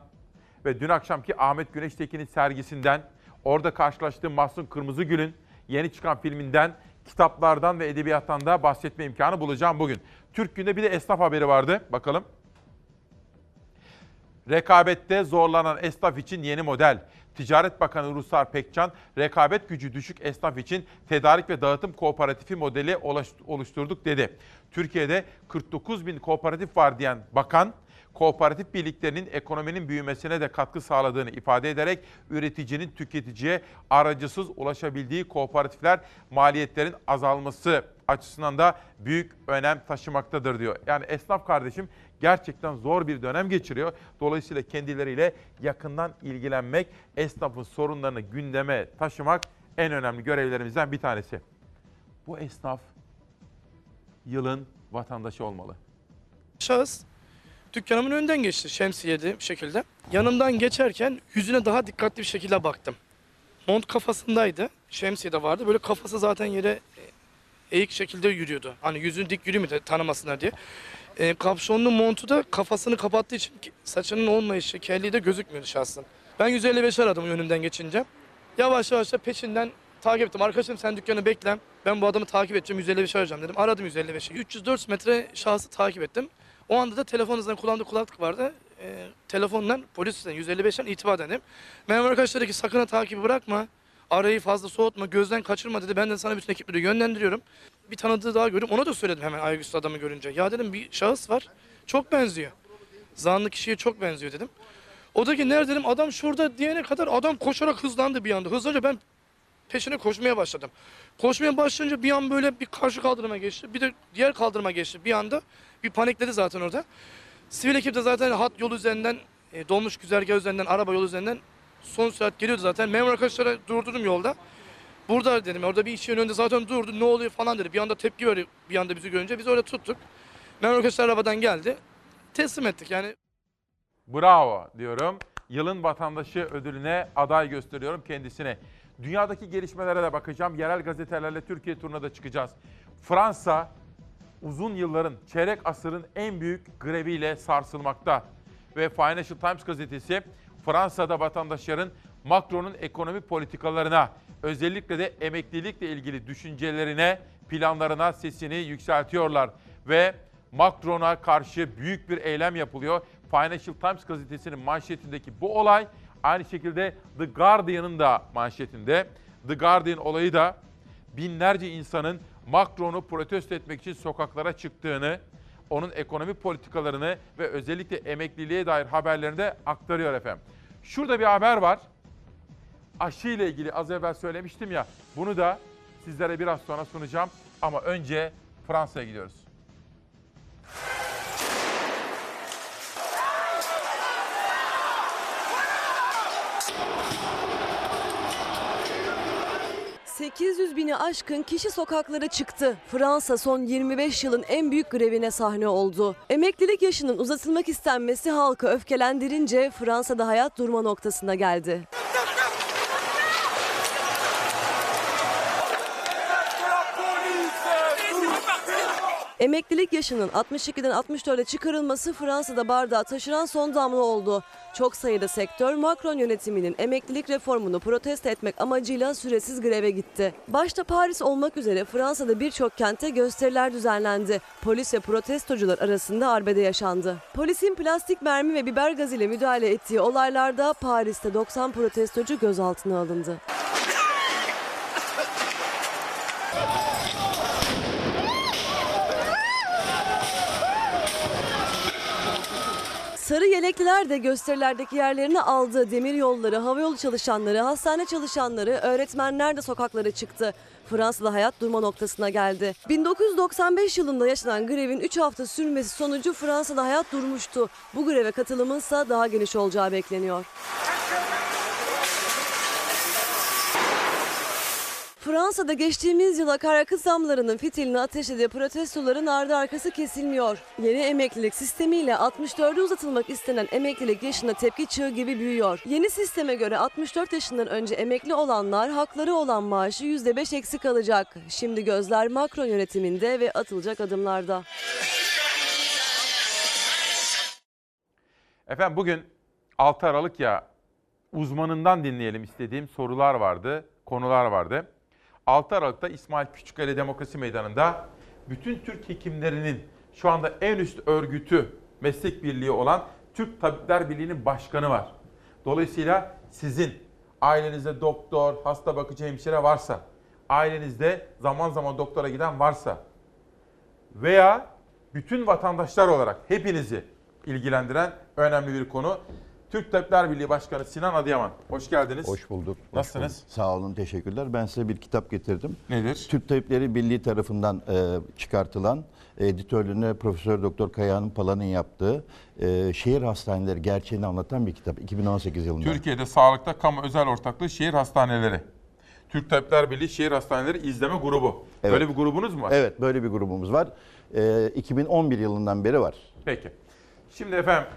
Speaker 1: ve dün akşamki Ahmet Güneştekin'in sergisinden, orada karşılaştığım Mahsun Kırmızıgül'ün yeni çıkan filminden, kitaplardan ve edebiyattan da bahsetme imkanı bulacağım bugün. Türk Günü'nde bir de esnaf haberi vardı. Bakalım. Rekabette zorlanan esnaf için yeni model. Ticaret Bakanı Ruslar Pekcan, rekabet gücü düşük esnaf için tedarik ve dağıtım kooperatifi modeli oluşturduk dedi. Türkiye'de 49 bin kooperatif var diyen bakan, kooperatif birliklerinin ekonominin büyümesine de katkı sağladığını ifade ederek üreticinin tüketiciye aracısız ulaşabildiği kooperatifler maliyetlerin azalması açısından da büyük önem taşımaktadır diyor. Yani esnaf kardeşim gerçekten zor bir dönem geçiriyor. Dolayısıyla kendileriyle yakından ilgilenmek, esnafın sorunlarını gündeme taşımak en önemli görevlerimizden bir tanesi. Bu esnaf yılın vatandaşı olmalı.
Speaker 35: Şahıs dükkanımın önünden geçti şemsiyeli bir şekilde. Yanımdan geçerken yüzüne daha dikkatli bir şekilde baktım. Mont kafasındaydı. Şemsiye de vardı. Böyle kafası zaten yere e, eğik şekilde yürüyordu. Hani yüzünü dik yürümedi tanımasınlar diye. E, kapşonlu montu da kafasını kapattığı için saçının olmayışı, kelliği de gözükmüyordu şahsın. Ben 155 aradım önümden geçince. Yavaş yavaş da peşinden takip ettim. Arkadaşım sen dükkanı bekle. Ben bu adamı takip edeceğim. 155 arayacağım dedim. Aradım 155'i. 304 metre şahsı takip ettim. O anda da telefonunuzdan kullandığı kulaklık vardı. E, telefondan polisten 155'ten itibar dedim. Memur arkadaşlar dedi ki sakın takibi bırakma. Arayı fazla soğutma, gözden kaçırma dedi. Ben de sana bütün ekipleri yönlendiriyorum. Bir tanıdığı daha görüyorum. Ona da söyledim hemen ayaküstü adamı görünce. Ya dedim bir şahıs var. Çok benziyor. Zanlı kişiye çok benziyor dedim. O da ki nerede dedim adam şurada diyene kadar adam koşarak hızlandı bir anda. Hızlıca ben peşine koşmaya başladım. Koşmaya başlayınca bir an böyle bir karşı kaldırıma geçti. Bir de diğer kaldırıma geçti. Bir anda bir panikledi zaten orada. Sivil ekip de zaten hat yolu üzerinden, e, dolmuş güzergah üzerinden, araba yolu üzerinden son sürat geliyordu zaten. Memur arkadaşlara durdurdum yolda. Burada dedim orada bir iş yerinin önünde zaten durdu ne oluyor falan dedi. Bir anda tepki verdi bir anda bizi görünce biz öyle tuttuk. Memur arkadaşlar arabadan geldi. Teslim ettik yani.
Speaker 1: Bravo diyorum. Yılın vatandaşı ödülüne aday gösteriyorum kendisine. Dünyadaki gelişmelere de bakacağım. Yerel gazetelerle Türkiye turuna da çıkacağız. Fransa uzun yılların, çeyrek asırın en büyük greviyle sarsılmakta. Ve Financial Times gazetesi Fransa'da vatandaşların Macron'un ekonomi politikalarına, özellikle de emeklilikle ilgili düşüncelerine, planlarına sesini yükseltiyorlar. Ve Macron'a karşı büyük bir eylem yapılıyor. Financial Times gazetesinin manşetindeki bu olay aynı şekilde The Guardian'ın da manşetinde. The Guardian olayı da binlerce insanın Macron'u protesto etmek için sokaklara çıktığını, onun ekonomi politikalarını ve özellikle emekliliğe dair haberlerini de aktarıyor efendim. Şurada bir haber var. Aşı ile ilgili az evvel söylemiştim ya. Bunu da sizlere biraz sonra sunacağım. Ama önce Fransa'ya gidiyoruz.
Speaker 13: ...800 bini aşkın kişi sokaklara çıktı. Fransa son 25 yılın en büyük grevine sahne oldu. Emeklilik yaşının uzatılmak istenmesi halkı öfkelendirince... ...Fransa'da hayat durma noktasına geldi. Emeklilik yaşının 62'den 64'e çıkarılması Fransa'da bardağı taşıran son damla oldu. Çok sayıda sektör Macron yönetiminin emeklilik reformunu protesto etmek amacıyla süresiz greve gitti. Başta Paris olmak üzere Fransa'da birçok kentte gösteriler düzenlendi. Polis ve protestocular arasında arbede yaşandı. Polisin plastik mermi ve biber gazıyla müdahale ettiği olaylarda Paris'te 90 protestocu gözaltına alındı. Sarı yelekliler de gösterilerdeki yerlerini aldı. Demir yolları, havayolu çalışanları, hastane çalışanları, öğretmenler de sokaklara çıktı. Fransa'da hayat durma noktasına geldi. 1995 yılında yaşanan grevin 3 hafta sürmesi sonucu Fransa'da hayat durmuştu. Bu greve katılımın ise daha geniş olacağı bekleniyor. Fransa'da geçtiğimiz yıl akaryakıt zamlarının fitilini ateşlediği protestoların ardı arkası kesilmiyor. Yeni emeklilik sistemiyle 64'e uzatılmak istenen emeklilik yaşına tepki çığı gibi büyüyor. Yeni sisteme göre 64 yaşından önce emekli olanlar hakları olan maaşı %5 eksik alacak. Şimdi gözler Macron yönetiminde ve atılacak adımlarda.
Speaker 1: Efendim bugün 6 Aralık ya uzmanından dinleyelim istediğim sorular vardı, konular vardı. 6 Aralık'ta İsmail Küçükkale Demokrasi Meydanı'nda bütün Türk hekimlerinin şu anda en üst örgütü meslek birliği olan Türk Tabipler Birliği'nin başkanı var. Dolayısıyla sizin ailenizde doktor, hasta bakıcı hemşire varsa, ailenizde zaman zaman doktora giden varsa veya bütün vatandaşlar olarak hepinizi ilgilendiren önemli bir konu. Türk Tabipler Birliği Başkanı Sinan Adıyaman. Hoş geldiniz.
Speaker 38: Hoş bulduk. hoş
Speaker 1: Nasılsınız?
Speaker 38: bulduk. Sağ olun, teşekkürler. Ben size bir kitap getirdim.
Speaker 1: Nedir?
Speaker 38: Türk Tabipleri Birliği tarafından e, çıkartılan, editörlüğüne Profesör Doktor Kayahan Pala'nın yaptığı e, şehir hastaneleri gerçeğini anlatan bir kitap. 2018 yılında.
Speaker 1: Türkiye'de sağlıkta kamu özel ortaklığı şehir hastaneleri. Türk Tabipler Birliği Şehir Hastaneleri İzleme Grubu.
Speaker 38: Evet.
Speaker 1: Böyle bir grubunuz mu var?
Speaker 38: Evet, böyle bir grubumuz var. E, 2011 yılından beri var.
Speaker 1: Peki. Şimdi efendim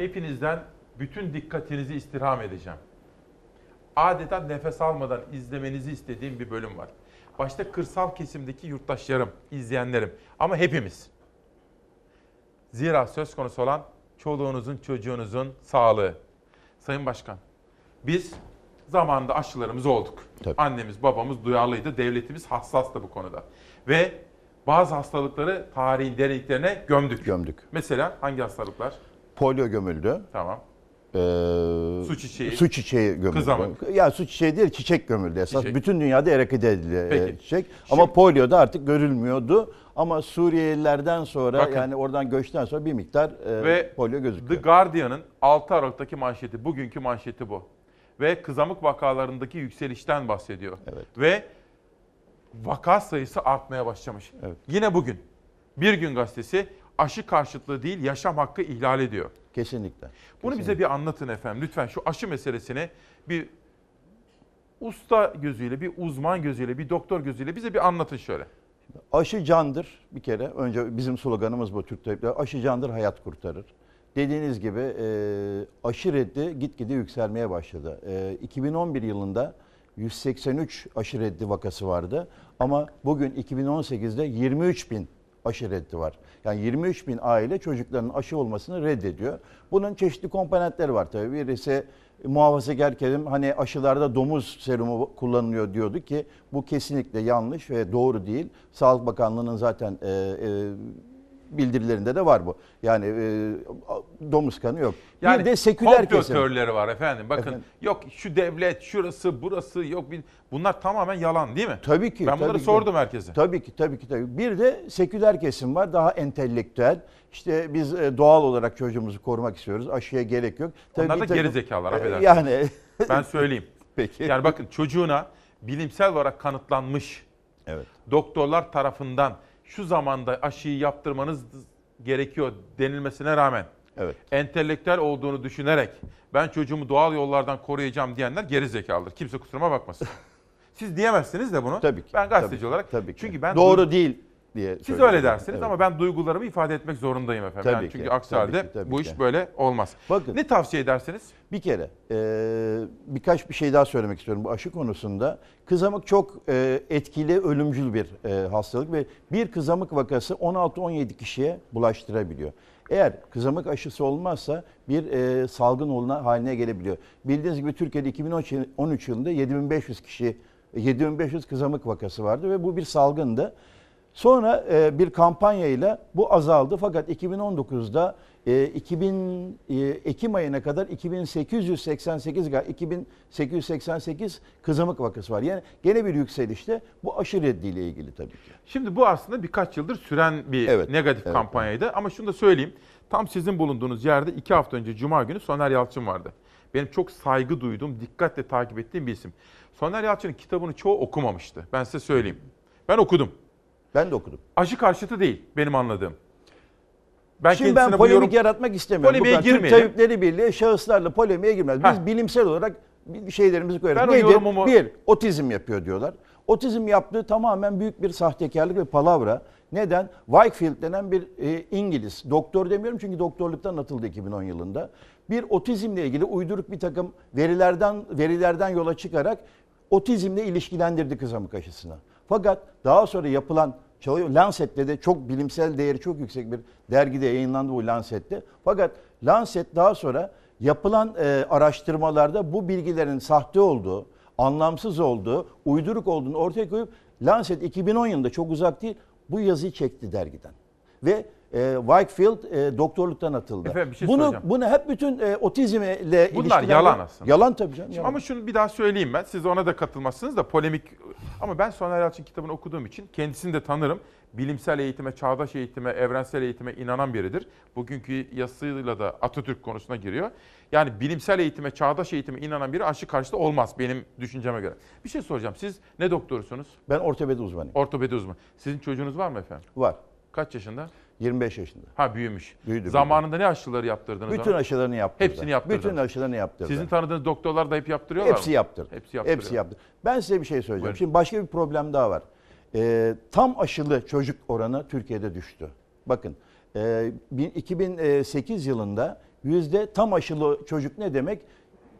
Speaker 1: hepinizden bütün dikkatinizi istirham edeceğim. Adeta nefes almadan izlemenizi istediğim bir bölüm var. Başta kırsal kesimdeki yurttaşlarım, izleyenlerim ama hepimiz. Zira söz konusu olan çoluğunuzun, çocuğunuzun sağlığı. Sayın Başkan, biz zamanında aşılarımız olduk. Annemiz, babamız duyarlıydı, devletimiz hassastı bu konuda. Ve bazı hastalıkları tarihin derinliklerine gömdük.
Speaker 38: Gömdük.
Speaker 1: Mesela hangi hastalıklar?
Speaker 38: Polio gömüldü.
Speaker 1: Tamam.
Speaker 38: Ee,
Speaker 1: Su çiçeği.
Speaker 38: Su çiçeği gömüldü.
Speaker 1: Kızamık.
Speaker 38: Ya su çiçeği değil çiçek gömüldü esas.
Speaker 1: Çiçek.
Speaker 38: Bütün dünyada erekide edildi
Speaker 1: Peki.
Speaker 38: e, çiçek. Ama polio da artık görülmüyordu. Ama Suriyelilerden sonra
Speaker 1: Bakın.
Speaker 38: yani oradan göçten sonra bir miktar e,
Speaker 1: Ve
Speaker 38: polio gözüküyor.
Speaker 1: The Guardian'ın 6 Aralık'taki manşeti, bugünkü manşeti bu. Ve kızamık vakalarındaki yükselişten bahsediyor. Ve vaka sayısı artmaya başlamış. Yine bugün Bir Gün Gazetesi aşı karşıtlığı değil yaşam hakkı ihlal ediyor.
Speaker 38: Kesinlikle.
Speaker 1: Bunu bize bir anlatın efendim. Lütfen şu aşı meselesini bir usta gözüyle, bir uzman gözüyle, bir doktor gözüyle bize bir anlatın şöyle.
Speaker 38: Aşı candır bir kere. Önce bizim sloganımız bu Türk Tabipleri. Aşı candır, hayat kurtarır. Dediğiniz gibi e, aşı reddi gitgide yükselmeye başladı. E, 2011 yılında 183 aşı reddi vakası vardı. Ama bugün 2018'de 23 bin aşı reddi var. Yani 23 bin aile çocuklarının aşı olmasını reddediyor. Bunun çeşitli komponentleri var tabii. Birisi muhafazakar kesim hani aşılarda domuz serumu kullanılıyor diyordu ki bu kesinlikle yanlış ve doğru değil. Sağlık Bakanlığı'nın zaten e, e, bildirilerinde de var bu. Yani e, domuz kanı yok.
Speaker 1: Yani
Speaker 38: bir de seküler kesim.
Speaker 1: teorileri var efendim. Bakın
Speaker 38: Efendim?
Speaker 1: yok şu devlet, şurası, burası yok. bir- Bunlar tamamen yalan değil mi?
Speaker 38: Tabii ki.
Speaker 1: Ben bunları
Speaker 38: tabii ki.
Speaker 1: sordum herkese.
Speaker 38: Tabii ki, tabii ki, tabii. Bir de seküler kesim var, daha entelektüel. İşte biz e, doğal olarak çocuğumuzu korumak istiyoruz. Aşıya gerek yok.
Speaker 1: Onlar da geri zekalar
Speaker 38: E,
Speaker 1: affedersiniz.
Speaker 38: Yani
Speaker 1: ben söyleyeyim.
Speaker 38: Peki.
Speaker 1: Yani bakın çocuğuna bilimsel olarak kanıtlanmış.
Speaker 38: Evet.
Speaker 1: Doktorlar tarafından şu zamanda aşıyı yaptırmanız gerekiyor denilmesine rağmen
Speaker 38: Evet.
Speaker 1: entelektüel olduğunu düşünerek ben çocuğumu doğal yollardan koruyacağım diyenler geri zekalıdır. Kimse kusuruma bakmasın. Siz diyemezsiniz de bunu.
Speaker 38: Tabii ki.
Speaker 1: Ben gazeteci
Speaker 38: tabii,
Speaker 1: olarak.
Speaker 38: tabii ki.
Speaker 1: Çünkü ben
Speaker 38: doğru değil diye
Speaker 1: Siz
Speaker 38: söylüyorum.
Speaker 1: öyle dersiniz
Speaker 38: Evet.
Speaker 1: ama ben duygularımı ifade etmek zorundayım efendim.
Speaker 38: Tabii
Speaker 1: Yani
Speaker 38: ki,
Speaker 1: çünkü aksi
Speaker 38: tabii
Speaker 1: halde
Speaker 38: ki, tabii
Speaker 1: bu
Speaker 38: ki.
Speaker 1: iş böyle olmaz.
Speaker 38: Bakın.
Speaker 1: Ne tavsiye edersiniz?
Speaker 38: Bir kere e, birkaç bir şey daha söylemek istiyorum bu aşı konusunda. Kızamık çok e, etkili, ölümcül bir e, hastalık ve bir kızamık vakası 16-17 kişiye bulaştırabiliyor. Eğer kızamık aşısı olmazsa bir e, salgın olma haline gelebiliyor. Bildiğiniz gibi Türkiye'de 2013 yılında 7500 kişi 7500 kızamık vakası vardı ve bu bir salgındı. Sonra e, bir kampanyayla bu azaldı fakat 2019'da e, 2000 e, Ekim ayına kadar 2888 ga- 2888 kızamık vakası var. Yani gene bir yükselişte bu aşı reddiyle ilgili tabii ki.
Speaker 1: Şimdi bu aslında birkaç yıldır süren bir
Speaker 38: Evet,
Speaker 1: negatif
Speaker 38: evet,
Speaker 1: kampanyaydı. Ama şunu da söyleyeyim. Tam sizin bulunduğunuz yerde iki hafta önce Cuma günü Soner Yalçın vardı. Benim çok saygı duyduğum, dikkatle takip ettiğim bir isim. Soner Yalçın'ın kitabını çoğu okumamıştı. Ben size söyleyeyim. Ben okudum.
Speaker 38: Ben de okudum.
Speaker 1: Aşı karşıtı değil benim anladığım. Ben
Speaker 38: Şimdi ben polemik
Speaker 1: yorum-
Speaker 38: yaratmak istemiyorum.
Speaker 1: Polemiğe
Speaker 38: Bu kadar. Türk
Speaker 1: girmeyelim.
Speaker 38: Tabipleri Birliği şahıslarla polemiğe girmez. Biz
Speaker 1: Heh.
Speaker 38: bilimsel olarak bir şeylerimizi koyarız.
Speaker 1: Ben
Speaker 38: Nedir?
Speaker 1: yorumumu-
Speaker 38: Bir, otizm yapıyor diyorlar. Otizm yaptığı tamamen büyük bir sahtekarlık ve palavra. Neden? Wakefield denen bir e, İngiliz, doktor demiyorum çünkü doktorluktan atıldı 2010 yılında. Bir otizmle ilgili uyduruk bir takım verilerden verilerden yola çıkarak otizmle ilişkilendirdi kızamık aşısına. Fakat daha sonra yapılan çalışma Lancet'te de çok bilimsel değeri çok yüksek bir dergide yayınlandı bu Lancet'te. Fakat Lancet daha sonra yapılan e, araştırmalarda bu bilgilerin sahte olduğu, anlamsız olduğu, uyduruk olduğunu ortaya koyup Lancet 2010 yılında çok uzak değil bu yazıyı çekti dergiden. Ve e, Wakefield e, doktorluktan atıldı.
Speaker 1: Efendim bir şey
Speaker 38: bunu
Speaker 1: soracağım.
Speaker 38: bunu hep bütün e, otizmle
Speaker 1: Bunlar yalan aslında.
Speaker 38: Yalan tabii canım. Yalan.
Speaker 1: Ama şunu bir daha söyleyeyim ben. Siz ona da katılmazsınız da polemik. Ama ben Soner Yalçın kitabını okuduğum için kendisini de tanırım. bilimsel eğitime, çağdaş eğitime, evrensel eğitime inanan biridir. Bugünkü yazısıyla da Atatürk konusuna giriyor. Yani bilimsel eğitime, çağdaş eğitime inanan biri aşı karşıtı olmaz benim düşünceme göre. Bir şey soracağım. Siz ne doktorusunuz?
Speaker 38: Ben ortopedi uzmanıyım.
Speaker 1: Ortopedi uzmanı. Sizin çocuğunuz var mı efendim?
Speaker 38: Var.
Speaker 1: Kaç yaşında?
Speaker 38: 25 yaşında.
Speaker 1: Ha büyümüş.
Speaker 38: Büyüdü,
Speaker 1: Zamanında ne aşıları yaptırdınız?
Speaker 38: Bütün
Speaker 1: ona?
Speaker 38: aşılarını yaptırdı.
Speaker 1: Hepsini yaptırdınız.
Speaker 38: Bütün aşılarını yaptırdı.
Speaker 1: Sizin tanıdığınız doktorlar da hep yaptırıyorlar
Speaker 38: Hepsi
Speaker 1: mı?
Speaker 38: yaptırdı.
Speaker 1: Hepsi yaptırıyor.
Speaker 38: Hepsi yaptı. Ben size bir şey söyleyeceğim.
Speaker 1: Buyurun.
Speaker 38: Şimdi başka bir problem daha var. Ee, tam aşılı çocuk oranı Türkiye'de düştü. Bakın e, bin- 2008 yılında yüzde tam aşılı çocuk ne demek?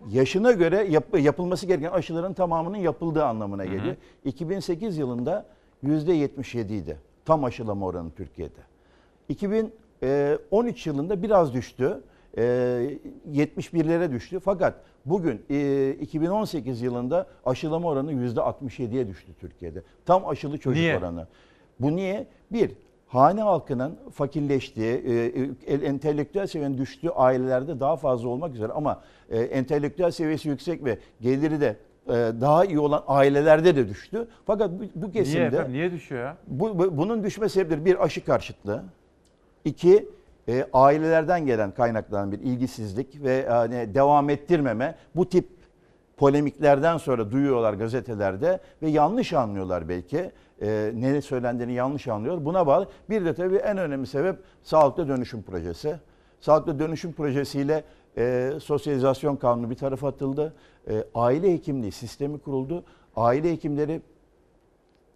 Speaker 38: Yaşına göre yap- yapılması gereken aşıların tamamının yapıldığı anlamına geliyor. 2008 yılında yüzde 77 idi tam aşılama oranı Türkiye'de. 2013 yılında biraz düştü. Ee, 71'lere düştü. Fakat bugün e, 2018 yılında aşılama oranı %67'ye düştü Türkiye'de. Tam aşılı çocuk
Speaker 1: Niye?
Speaker 38: oranı. Bu niye? Bir, hane halkının fakirleştiği, e, e, entelektüel seviyenin düştüğü ailelerde daha fazla olmak üzere ama e, entelektüel seviyesi yüksek ve geliri de e, daha iyi olan ailelerde de düştü. Fakat bu, kesimde...
Speaker 1: Niye efendim? Niye düşüyor ya?
Speaker 38: Bu, bu- bunun düşme sebepleri bir aşı karşıtlığı, iki e, ailelerden gelen kaynaklanan bir ilgisizlik ve hani devam ettirmeme. Bu tip polemiklerden sonra duyuyorlar gazetelerde ve yanlış anlıyorlar belki. E, ne söylendiğini yanlış anlıyor. Buna bağlı. Bir de tabii en önemli sebep sağlıklı dönüşüm projesi. Sağlıklı dönüşüm projesiyle e, sosyalizasyon kanunu bir tarafa atıldı. E, aile hekimliği sistemi kuruldu. Aile hekimleri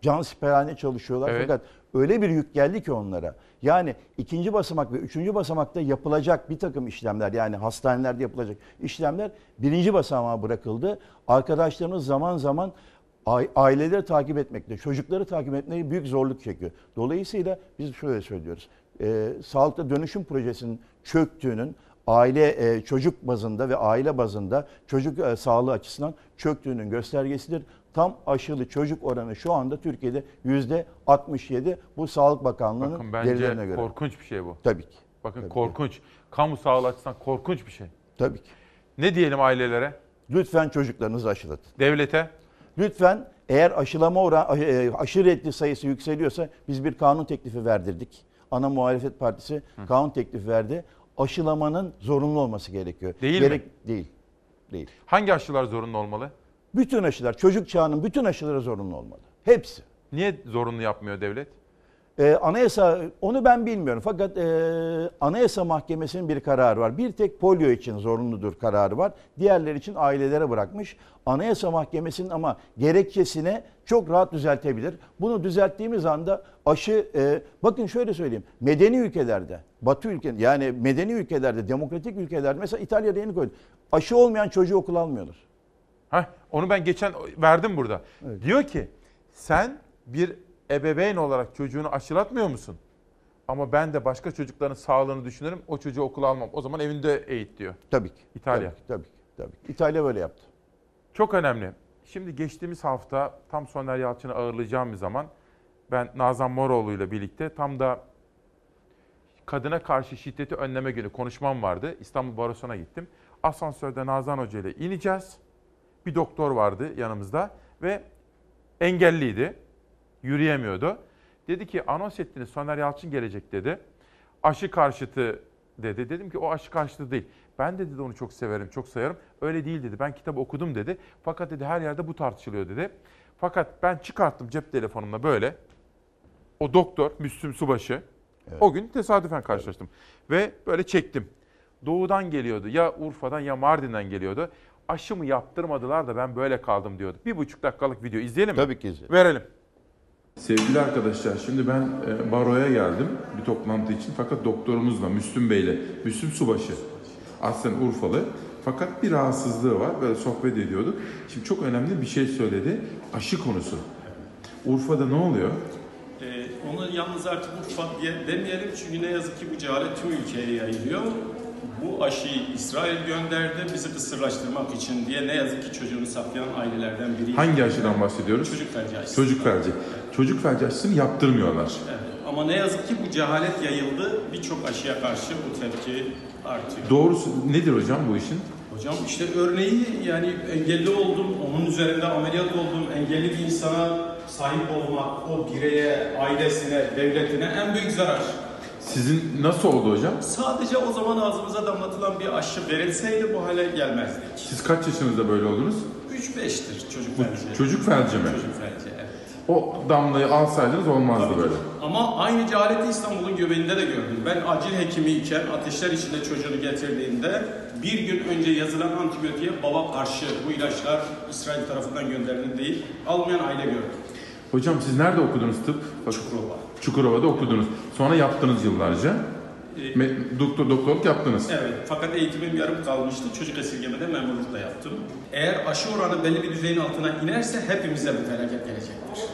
Speaker 38: can siperhane çalışıyorlar
Speaker 1: Evet.
Speaker 38: fakat öyle bir yük geldi ki onlara. Yani ikinci basamak ve üçüncü basamakta yapılacak bir takım işlemler yani hastanelerde yapılacak işlemler birinci basamağa bırakıldı. Arkadaşlarımız zaman zaman ai- aileleri takip etmekte, çocukları takip etmeye büyük zorluk çekiyor. Dolayısıyla biz şöyle söylüyoruz. Ee, sağlıklı dönüşüm projesinin çöktüğünün aile e, çocuk bazında ve aile bazında çocuk e, sağlığı açısından çöktüğünün göstergesidir. Tam aşılı çocuk oranı şu anda Türkiye'de yüzde 67 bu Sağlık Bakanlığı'nın
Speaker 1: Bakın
Speaker 38: verilerine
Speaker 1: bence
Speaker 38: göre.
Speaker 1: korkunç bir şey bu.
Speaker 38: Tabii ki.
Speaker 1: Bakın
Speaker 38: Tabii ki.
Speaker 1: korkunç. Kamu sağlığı açısından korkunç bir şey.
Speaker 38: Tabii ki.
Speaker 1: Ne diyelim ailelere?
Speaker 38: Lütfen çocuklarınızı aşılatın.
Speaker 1: Devlete?
Speaker 38: Lütfen eğer aşılama oran, e, aşı reddi sayısı yükseliyorsa biz bir kanun teklifi verdirdik. Ana muhalefet partisi kanun teklifi verdi. Aşılamanın zorunlu olması gerekiyor.
Speaker 1: Değil mi?
Speaker 38: Değil. Değil.
Speaker 1: Hangi aşılar zorunlu olmalı?
Speaker 38: Bütün aşılar, çocuk çağının bütün aşıları zorunlu olmalı. Hepsi.
Speaker 1: Niye zorunlu yapmıyor devlet?
Speaker 38: Ee, anayasa onu ben bilmiyorum fakat e, Anayasa Mahkemesi'nin bir kararı var. Bir tek polio için zorunludur kararı var. Diğerleri için ailelere bırakmış. Anayasa Mahkemesi'nin ama gerekçesine çok rahat düzeltebilir. Bunu düzelttiğimiz anda aşı e, bakın şöyle söyleyeyim. Medeni ülkelerde, Batı ülke yani medeni ülkelerde, demokratik ülkelerde mesela İtalya'da yeni koydu. Aşı olmayan çocuğu okula almıyorlar.
Speaker 1: Heh, onu ben geçen verdim burada. Diyor ki sen bir ebeveyn olarak çocuğunu aşılatmıyor musun? Ama ben de başka çocukların sağlığını düşünürüm. O çocuğu okula almam. O zaman evinde eğit diyor.
Speaker 38: Tabii ki.
Speaker 1: İtalya.
Speaker 38: Tabii ki. Tabii ki. Tabii ki. İtalya böyle yaptı.
Speaker 1: Çok önemli. Şimdi geçtiğimiz hafta tam Soner Yalçın'ı ağırlayacağım bir zaman ben Nazan Moroğlu ile birlikte tam da kadına karşı şiddeti önleme günü konuşmam vardı. İstanbul Barosu'na gittim. Asansörde Nazan Hoca ile ineceğiz. Bir doktor vardı yanımızda ve engelliydi. Yürüyemiyordu. Dedi ki anons ettiniz Soner Yalçın gelecek dedi. Aşı karşıtı dedi. Dedim ki o aşı karşıtı değil. Ben de dedi onu çok severim, çok sayarım. Öyle değil dedi. Ben kitap okudum dedi. Fakat dedi her yerde bu tartışılıyor dedi. Fakat ben çıkarttım cep telefonumla böyle. O doktor Müslüm Subaşı. O gün tesadüfen karşılaştım. Ve böyle çektim. Doğudan geliyordu. Ya Urfa'dan ya Mardin'den geliyordu. Aşımı yaptırmadılar da ben böyle kaldım diyordu. Bir buçuk dakikalık video izleyelim mi?
Speaker 38: Tabii ki izleyelim.
Speaker 1: Verelim. Sevgili arkadaşlar şimdi ben e, baroya geldim bir toplantı için fakat doktorumuzla Müslüm Bey'le, Müslüm Subaşı aslen Urfalı fakat bir rahatsızlığı var böyle sohbet ediyorduk. Şimdi çok önemli bir şey söyledi aşı konusu. Urfa'da ne oluyor?
Speaker 39: Ee, onu yalnız artık Urfa diye demeyelim çünkü ne yazık ki bu cehalet tüm ülkeye yayılıyor. Bu aşıyı İsrail gönderdi bizi kısırlaştırmak için diye ne yazık ki çocuğunu saklayan ailelerden biri.
Speaker 1: Hangi aşıdan bahsediyoruz?
Speaker 39: Çocuk felci aşısı.
Speaker 1: Çocuk felci. Çocuk felci aşısını yaptırmıyorlar.
Speaker 39: Evet. Ama ne yazık ki bu cehalet yayıldı. Birçok aşıya karşı bu tepki artıyor.
Speaker 1: Doğrusu nedir hocam bu işin?
Speaker 39: Hocam işte örneği yani engelli oldum, onun üzerinde ameliyat oldum, engelli bir insana sahip olmak o bireye, ailesine, devletine en büyük zarar.
Speaker 1: Sizin nasıl oldu hocam?
Speaker 39: Sadece o zaman ağzımıza damlatılan bir aşı verilseydi bu hale gelmezdik.
Speaker 1: Siz kaç yaşınızda böyle oldunuz?
Speaker 39: 3-5'tir çocuk felci.
Speaker 1: Çocuk felci mi?
Speaker 39: Çocuk felci, evet.
Speaker 1: O damlayı alsaydınız olmazdı böyle.
Speaker 39: Ama aynı cehaleti İstanbul'un göbeğinde de gördüm. Ben acil hekimi iken ateşler içinde çocuğunu getirdiğinde bir gün önce yazılan antibiyotiğe baba karşı bu ilaçlar İsrail tarafından gönderildi değil, almayan aile gördüm.
Speaker 1: Hocam siz nerede okudunuz tıp?
Speaker 39: Çukurova.
Speaker 1: Çukurova'da okudunuz. Sonra yaptınız yıllarca.
Speaker 39: Ee,
Speaker 1: Me- doktor doktorluk yaptınız.
Speaker 39: Evet, fakat eğitimim yarım kalmıştı. Çocuk esirgemede memurluk da yaptım. Eğer aşı oranı belli bir düzeyin altına inerse hepimize bir felaket gelecektir.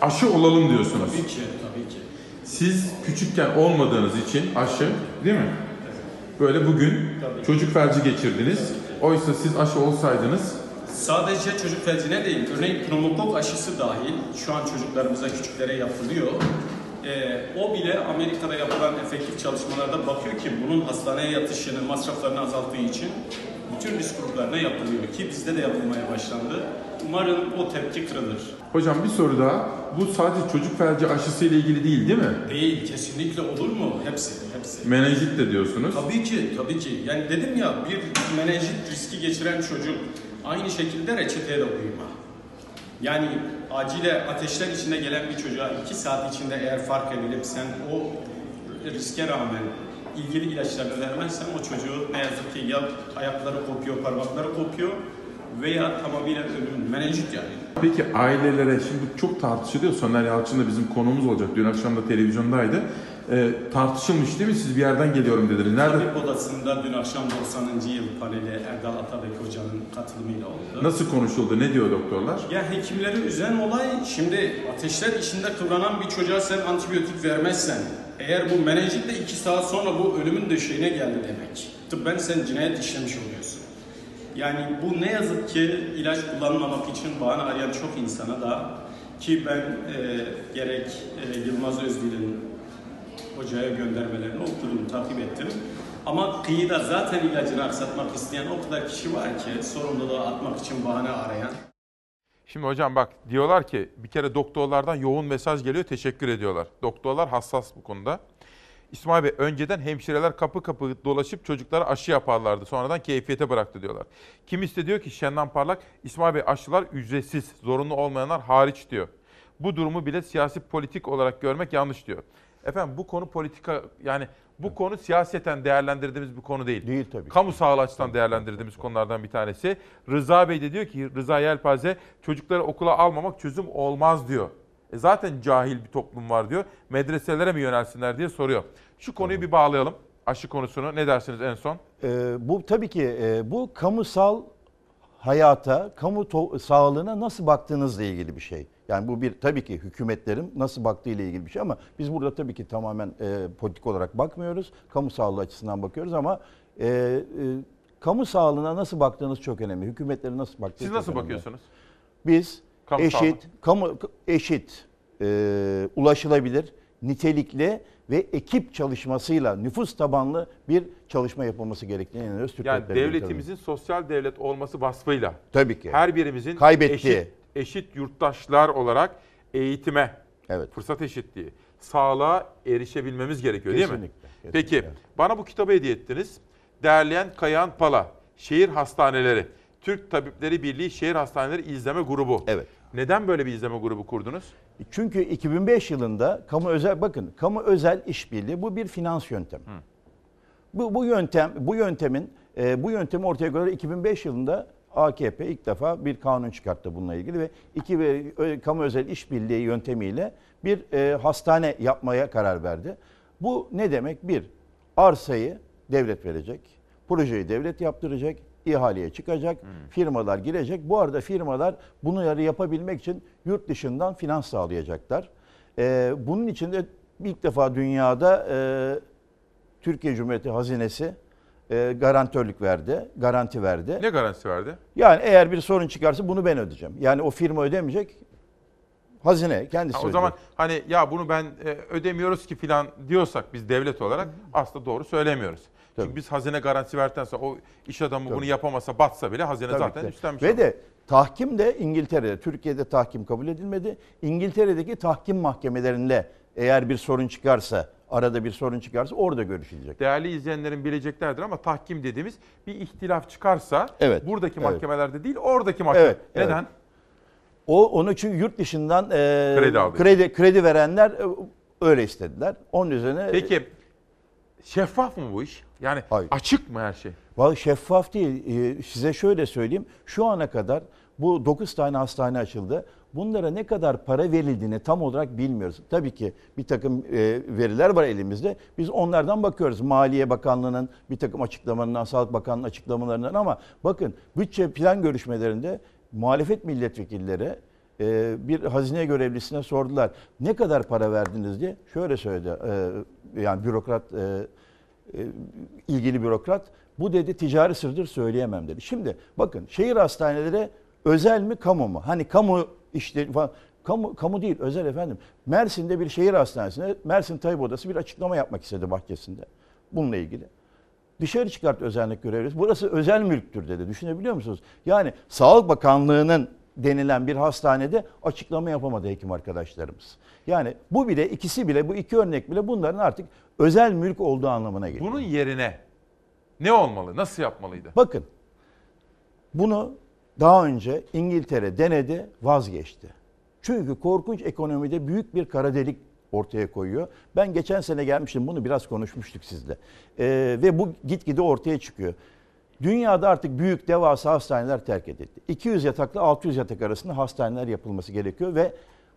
Speaker 1: Aşı olalım diyorsunuz.
Speaker 39: Tabii ki, tabii ki.
Speaker 1: Siz küçükken olmadığınız için aşı değil mi? Böyle bugün çocuk felci geçirdiniz. Oysa siz aşı olsaydınız
Speaker 39: Sadece çocuk felcine değil, örneğin pneumokok aşısı dahil şu an çocuklarımıza, küçüklere yapılıyor. Ee, o bile Amerika'da yapılan efektif çalışmalarda bakıyor ki bunun hastaneye yatışını, masraflarını azalttığı için bütün risk gruplarına yapılıyor ki bizde de yapılmaya başlandı. Umarım o tepki kırılır.
Speaker 1: Hocam bir soru daha. Bu sadece çocuk felci aşısı ile ilgili değil değil mi?
Speaker 39: Değil, kesinlikle olur mu? Hepsi, hepsi.
Speaker 1: Menenjit de diyorsunuz.
Speaker 39: Tabii ki, tabii ki. Yani dedim ya bir menenjit riski geçiren çocuk aynı şekilde reçeteye de uyma. Yani acile ateşler içinde gelen bir çocuğa iki saat içinde eğer fark edilip sen o riske rağmen ilgili ilaçlarını vermezsen o çocuğu ne yazık ki ya ayakları kopuyor, parmakları kopuyor veya tamamıyla ölüm, menenjit yani.
Speaker 1: Peki ailelere şimdi çok tartışılıyor. Soner Yalçın da bizim konumuz olacak. Dün akşam da televizyondaydı. Ee, tartışılmış değil mi? Siz bir yerden geliyorum dediniz. Nerede?
Speaker 39: Tabip odasında dün akşam 90. yıl paneli Erdal Atabek hocanın katılımıyla oldu.
Speaker 1: Nasıl konuşuldu? Ne diyor doktorlar?
Speaker 39: Ya hekimleri üzen olay şimdi ateşler içinde kıvranan bir çocuğa sen antibiyotik vermezsen eğer bu menenjitle iki saat sonra bu ölümün döşeğine geldi demek. Tıbben sen cinayet işlemiş oluyorsun. Yani bu ne yazık ki ilaç kullanmamak için bahane arayan çok insana da ki ben e, gerek e, Yılmaz Özdil'in hocaya göndermelerini okudum, takip ettim. Ama kıyıda zaten ilacını aksatmak isteyen o kadar kişi var ki sorumluluğu atmak için bahane arayan.
Speaker 1: Şimdi hocam bak diyorlar ki bir kere doktorlardan yoğun mesaj geliyor teşekkür ediyorlar. Doktorlar hassas bu konuda. İsmail Bey önceden hemşireler kapı kapı dolaşıp çocuklara aşı yaparlardı. Sonradan keyfiyete bıraktı diyorlar. Kimisi de diyor ki Şendan Parlak İsmail Bey aşılar ücretsiz zorunlu olmayanlar hariç diyor. Bu durumu bile siyasi politik olarak görmek yanlış diyor. Efendim bu konu politika yani bu konu siyaseten değerlendirdiğimiz bir konu değil.
Speaker 38: Değil tabii.
Speaker 1: Kamu sağlığı açısından değerlendirdiğimiz konulardan bir tanesi. Rıza Bey de diyor ki Rıza Yelpaze çocukları okula almamak çözüm olmaz diyor. E zaten cahil bir toplum var diyor. Medreselere mi yönelsinler diye soruyor. Şu konuyu bir bağlayalım. Aşı konusunu ne dersiniz en son?
Speaker 38: Ee, bu tabii ki e, bu kamusal hayata, kamu sağlığına nasıl baktığınızla ilgili bir şey. Yani bu bir tabii ki hükümetlerin nasıl baktığı ile ilgili bir şey ama biz burada tabii ki tamamen e, politik olarak bakmıyoruz. Kamu sağlığı açısından bakıyoruz ama e, e, kamu sağlığına nasıl baktığınız çok önemli. Hükümetlerin nasıl baktığı
Speaker 1: Siz nasıl
Speaker 38: önemli.
Speaker 1: bakıyorsunuz?
Speaker 38: Biz
Speaker 1: Kamu
Speaker 38: eşit,
Speaker 1: sağlığı.
Speaker 38: kamu eşit, e, ulaşılabilir, nitelikli ve ekip çalışmasıyla nüfus tabanlı bir çalışma yapılması gerektiğine inanıyoruz. Türk
Speaker 1: Yani devletimizin sosyal devlet olması vasfıyla
Speaker 38: Tabii ki.
Speaker 1: her birimizin
Speaker 38: Kaybettiği.
Speaker 1: eşit, eşit yurttaşlar olarak eğitime,
Speaker 38: evet.
Speaker 1: fırsat eşitliği, sağlığa erişebilmemiz gerekiyor değil mi?
Speaker 38: Kesinlikle, kesinlikle.
Speaker 1: Peki bana bu kitabı hediye ettiniz. Derleyen Kayahan Pala, Şehir Hastaneleri, Türk Tabipleri Birliği Şehir Hastaneleri İzleme Grubu.
Speaker 38: Evet.
Speaker 1: Neden böyle bir izleme grubu kurdunuz?
Speaker 38: Çünkü 2005 yılında kamu özel bakın kamu özel işbirliği bu bir finans yöntem. Bu bu yöntem bu yöntemin e, bu yöntemi ortaya koyarak 2005 yılında AKP ilk defa bir kanun çıkarttı bununla ilgili ve iki ve kamu özel işbirliği yöntemiyle bir e, hastane yapmaya karar verdi. Bu ne demek? Bir, arsayı devlet verecek, projeyi devlet yaptıracak, ihaleye çıkacak, firmalar girecek. Bu arada firmalar bunu yarı yapabilmek için yurt dışından finans sağlayacaklar. E, bunun için de ilk defa dünyada e, Türkiye Cumhuriyeti Hazinesi e, garantörlük verdi, garanti verdi.
Speaker 1: Ne garantisi verdi?
Speaker 38: Yani eğer bir sorun çıkarsa bunu ben ödeyeceğim. Yani o firma ödemeyecek, hazine kendisi
Speaker 1: Ha, o
Speaker 38: ödeyecek.
Speaker 1: zaman hani ya bunu ben e, ödemiyoruz ki filan diyorsak biz devlet olarak aslında doğru söylemiyoruz. Çünkü biz hazine garantisi verdikten sonra o iş adamı bunu
Speaker 38: Tabii.
Speaker 1: yapamasa batsa bile hazine
Speaker 38: Tabii
Speaker 1: zaten
Speaker 38: ki.
Speaker 1: üstlenmiş.
Speaker 38: Ve
Speaker 1: olur.
Speaker 38: de Tahkim de İngiltere'de, Türkiye'de tahkim kabul edilmedi. İngiltere'deki tahkim mahkemelerinde eğer bir sorun çıkarsa, arada bir sorun çıkarsa orada görüşülecek.
Speaker 1: Değerli izleyenlerin bileceklerdir ama tahkim dediğimiz bir ihtilaf çıkarsa
Speaker 38: Evet,
Speaker 1: buradaki
Speaker 38: evet.
Speaker 1: mahkemelerde değil oradaki mahkeme.
Speaker 38: Evet, evet.
Speaker 1: Neden?
Speaker 38: O onu çünkü yurt dışından e,
Speaker 1: Kredi aldı.
Speaker 38: kredi kredi verenler e, öyle istediler. Onun üzerine
Speaker 1: Peki şeffaf mı bu iş? Yani açık mı her şey?
Speaker 38: Vallahi şeffaf değil. Ee, size şöyle söyleyeyim. Şu ana kadar bu 9 tane hastane açıldı. Bunlara ne kadar para verildiğini tam olarak bilmiyoruz. Tabii ki bir takım e, veriler var elimizde. Biz onlardan bakıyoruz. Maliye Bakanlığı'nın bir takım açıklamalarından, Sağlık Bakanlığı'nın açıklamalarından ama bakın bütçe plan görüşmelerinde muhalefet milletvekilleri e, bir hazine görevlisine sordular. Ne kadar para verdiniz diye. Şöyle söyledi. e, yani bürokrat e, ilgili bürokrat bu dedi ticari sırdır söyleyemem dedi. Şimdi bakın şehir hastaneleri özel mi kamu mu? Hani kamu işte falan. Kamu, kamu değil özel efendim. Mersin'de bir şehir hastanesine Mersin Tabip Odası bir açıklama yapmak istedi bahçesinde. Bununla ilgili. Dışarı çıkart özellik görevlisi. Burası özel mülktür dedi. Düşünebiliyor musunuz? Yani Sağlık Bakanlığı'nın denilen bir hastanede açıklama yapamadı hekim arkadaşlarımız. Yani bu bile ikisi bile bu iki örnek bile bunların artık özel mülk olduğu anlamına geliyor.
Speaker 1: Bunun yerine ne olmalı? Nasıl yapmalıydı?
Speaker 38: Bakın bunu daha önce İngiltere denedi vazgeçti. Çünkü korkunç ekonomide büyük bir kara delik ortaya koyuyor. Ben geçen sene gelmiştim bunu biraz konuşmuştuk sizle. Ee, ve bu gitgide ortaya çıkıyor. Dünyada artık büyük devasa hastaneler terk edildi. 200 yataklı 600 yatak arasında hastaneler yapılması gerekiyor ve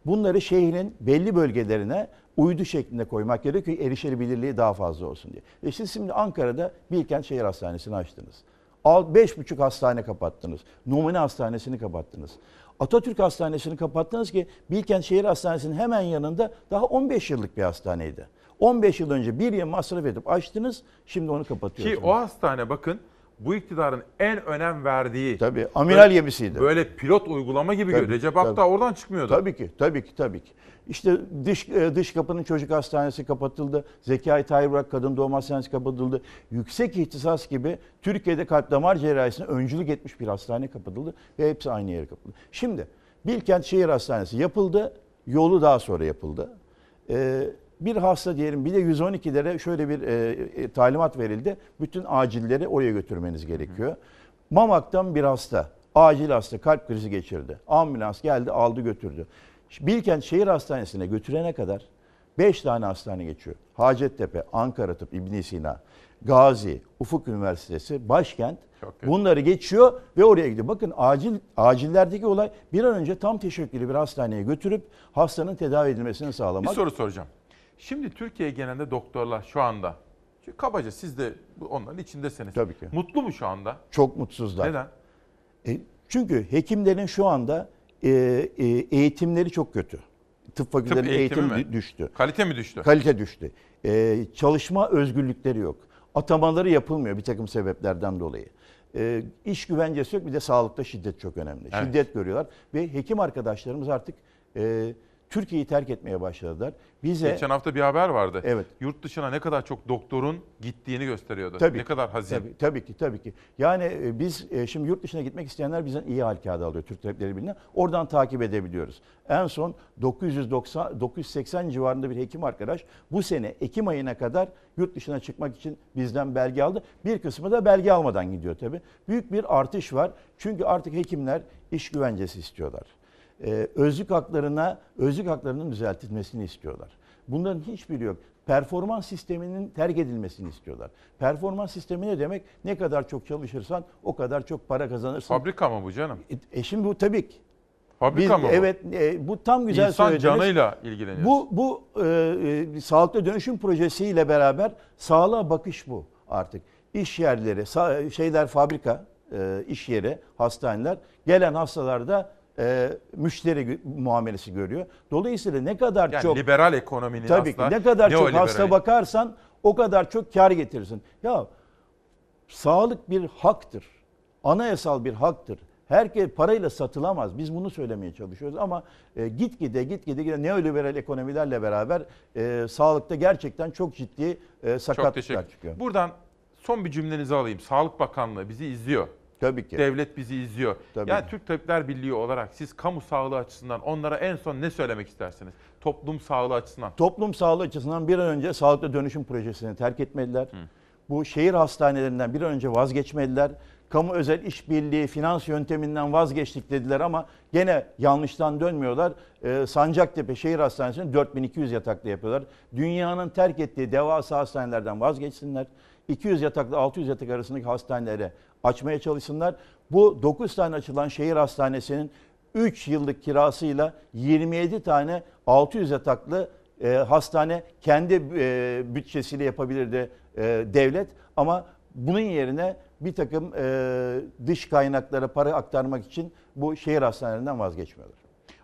Speaker 38: bunları şehrin belli bölgelerine uydu şeklinde koymak gerekiyor ki erişilebilirliği daha fazla olsun diye. Ve siz şimdi Ankara'da Bilkent Şehir Hastanesi'ni açtınız. Al- Beş buçuk hastane kapattınız. Numune Hastanesi'ni kapattınız. Atatürk Hastanesi'ni kapattınız ki Bilkent Şehir Hastanesi'nin hemen yanında daha 15 yıllık bir hastaneydi. 15 yıl önce bir yıl masraf edip açtınız, şimdi onu
Speaker 1: Ki
Speaker 38: kapatıyorsunuz.
Speaker 1: o hastane bakın bu iktidarın en önem verdiği
Speaker 38: Tabii amiral gemisiydi.
Speaker 1: Böyle pilot uygulama gibi
Speaker 38: Tabii.
Speaker 1: Recep. Akdağ oradan çıkmıyordu.
Speaker 38: Tabii ki, tabii ki, tabii ki. İşte dış e, dış kapının çocuk hastanesi kapatıldı. Zekai Tahir Burak Kadın Doğum Hastanesi kapatıldı. Yüksek ihtisas gibi Türkiye'de kalp damar cerrahisine öncülük etmiş bir hastane kapatıldı ve hepsi aynı yere kapatıldı. Şimdi Bilkent Şehir Hastanesi yapıldı. Yolu daha sonra yapıldı. Ee, bir hasta diyelim bir de 112'lere şöyle bir e, e, talimat verildi. Bütün acilleri oraya götürmeniz gerekiyor. Mamak'tan bir hasta, acil hasta kalp krizi geçirdi. Ambulans geldi aldı götürdü. Bilkent Şehir Hastanesi'ne götürene kadar 5 tane hastane geçiyor. Hacettepe, Ankara Tıp, İbn Sina, Gazi, Ufuk Üniversitesi, Başkent bunları geçiyor ve oraya gidiyor. Bakın acil acillerdeki olay bir an önce tam teşekküllü bir hastaneye götürüp hastanın tedavi edilmesini
Speaker 1: Bir
Speaker 38: sağlamak.
Speaker 1: soru soracağım. Şimdi Türkiye genelinde doktorlar şu anda çünkü kabaca siz de onların içindesiniz.
Speaker 38: Tabii ki.
Speaker 1: Mutlu mu şu anda?
Speaker 38: Çok mutsuzlar.
Speaker 1: Neden?
Speaker 38: E, çünkü hekimlerin şu anda e, e, eğitimleri çok kötü. Tıp fakültelerinin
Speaker 1: eğitimi
Speaker 38: eğitim
Speaker 1: mi?
Speaker 38: dü- düştü.
Speaker 1: Kalite mi düştü?
Speaker 38: Kalite düştü. E, çalışma özgürlükleri yok. Atamaları yapılmıyor bir takım sebeplerden dolayı. E, iş güvencesi yok bir de sağlıkta şiddet çok önemli.
Speaker 1: Evet.
Speaker 38: Şiddet görüyorlar ve hekim arkadaşlarımız artık e, Türkiye'yi terk etmeye başladılar. Bize
Speaker 1: Geçen hafta bir haber vardı.
Speaker 38: Evet.
Speaker 1: Yurt dışına ne kadar çok doktorun gittiğini gösteriyordu.
Speaker 38: Tabii,
Speaker 1: ne kadar hazin.
Speaker 38: Tabii, tabii ki, tabii ki. Yani e, biz e, şimdi yurt dışına gitmek isteyenler bizden iyi hal kağıdı alıyor Türk Tabipleri Birliği'ne. Oradan takip edebiliyoruz. En son 990 980 civarında bir hekim arkadaş bu sene Ekim ayına kadar yurt dışına çıkmak için bizden belge aldı. Bir kısmı da belge almadan gidiyor tabii. Büyük bir artış var. Çünkü artık hekimler iş güvencesi istiyorlar. Ee, özlük haklarına, özlük haklarının düzeltilmesini istiyorlar. Bunların hiçbiri yok. Performans sisteminin terk edilmesini istiyorlar. Performans sistemi ne demek? Ne kadar çok çalışırsan o kadar çok para kazanırsın.
Speaker 1: Fabrika mı bu canım?
Speaker 38: E, e şimdi bu tabii ki.
Speaker 1: Fabrika
Speaker 38: Biz-
Speaker 1: mı?
Speaker 38: Evet, e, bu tam güzel
Speaker 1: İnsan
Speaker 38: söylediniz.
Speaker 1: canıyla ilgileniyoruz.
Speaker 38: Bu bu e, e, sağlıklı dönüşüm projesiyle beraber sağlığa bakış bu artık. İş yerleri, şeyler fabrika, e, iş yeri, hastaneler gelen hastalarda e, müşteri muamelesi görüyor. Dolayısıyla ne kadar
Speaker 1: Yani
Speaker 38: çok
Speaker 1: liberal ekonominin
Speaker 38: Tabii ki ne kadar çok hasta bakarsan o kadar çok kar getirirsin. Ya sağlık bir haktır. Anayasal bir haktır. Herkes parayla satılamaz. Biz bunu söylemeye çalışıyoruz ama e, gitgide gitgide gide neoliberal ekonomilerle beraber e, sağlıkta gerçekten çok ciddi e,
Speaker 1: Çok
Speaker 38: sakatlıklar
Speaker 1: teşekkür
Speaker 38: çıkıyor.
Speaker 1: Buradan son bir cümlenizi alayım. Sağlık Bakanlığı bizi izliyor.
Speaker 38: Tabii ki.
Speaker 1: Devlet bizi izliyor.
Speaker 38: Tabii
Speaker 1: yani
Speaker 38: ki.
Speaker 1: Türk Tabipler Birliği olarak siz kamu sağlığı açısından onlara en son ne söylemek istersiniz? Toplum sağlığı açısından.
Speaker 38: Toplum sağlığı açısından bir an önce sağlıklı dönüşüm projesini terk etmeliler. Bu şehir hastanelerinden bir an önce vazgeçmeliler. Kamu özel işbirliği, finans yönteminden vazgeçtik dediler ama gene yanlıştan dönmüyorlar. Ee, Sancaktepe Şehir Hastanesi'ni 4200 yataklı yapıyorlar. Dünyanın terk ettiği devasa hastanelerden vazgeçsinler. 200 yataklı 600 yatak arasındaki hastanelere açmaya çalışsınlar. Bu 9 tane açılan şehir hastanesinin 3 yıllık kirasıyla 27 tane 600 yataklı e, hastane kendi e, bütçesiyle yapabilirdi e, devlet. Ama bunun yerine bir takım e, dış kaynaklara para aktarmak için bu şehir hastanelerinden vazgeçmiyorlar.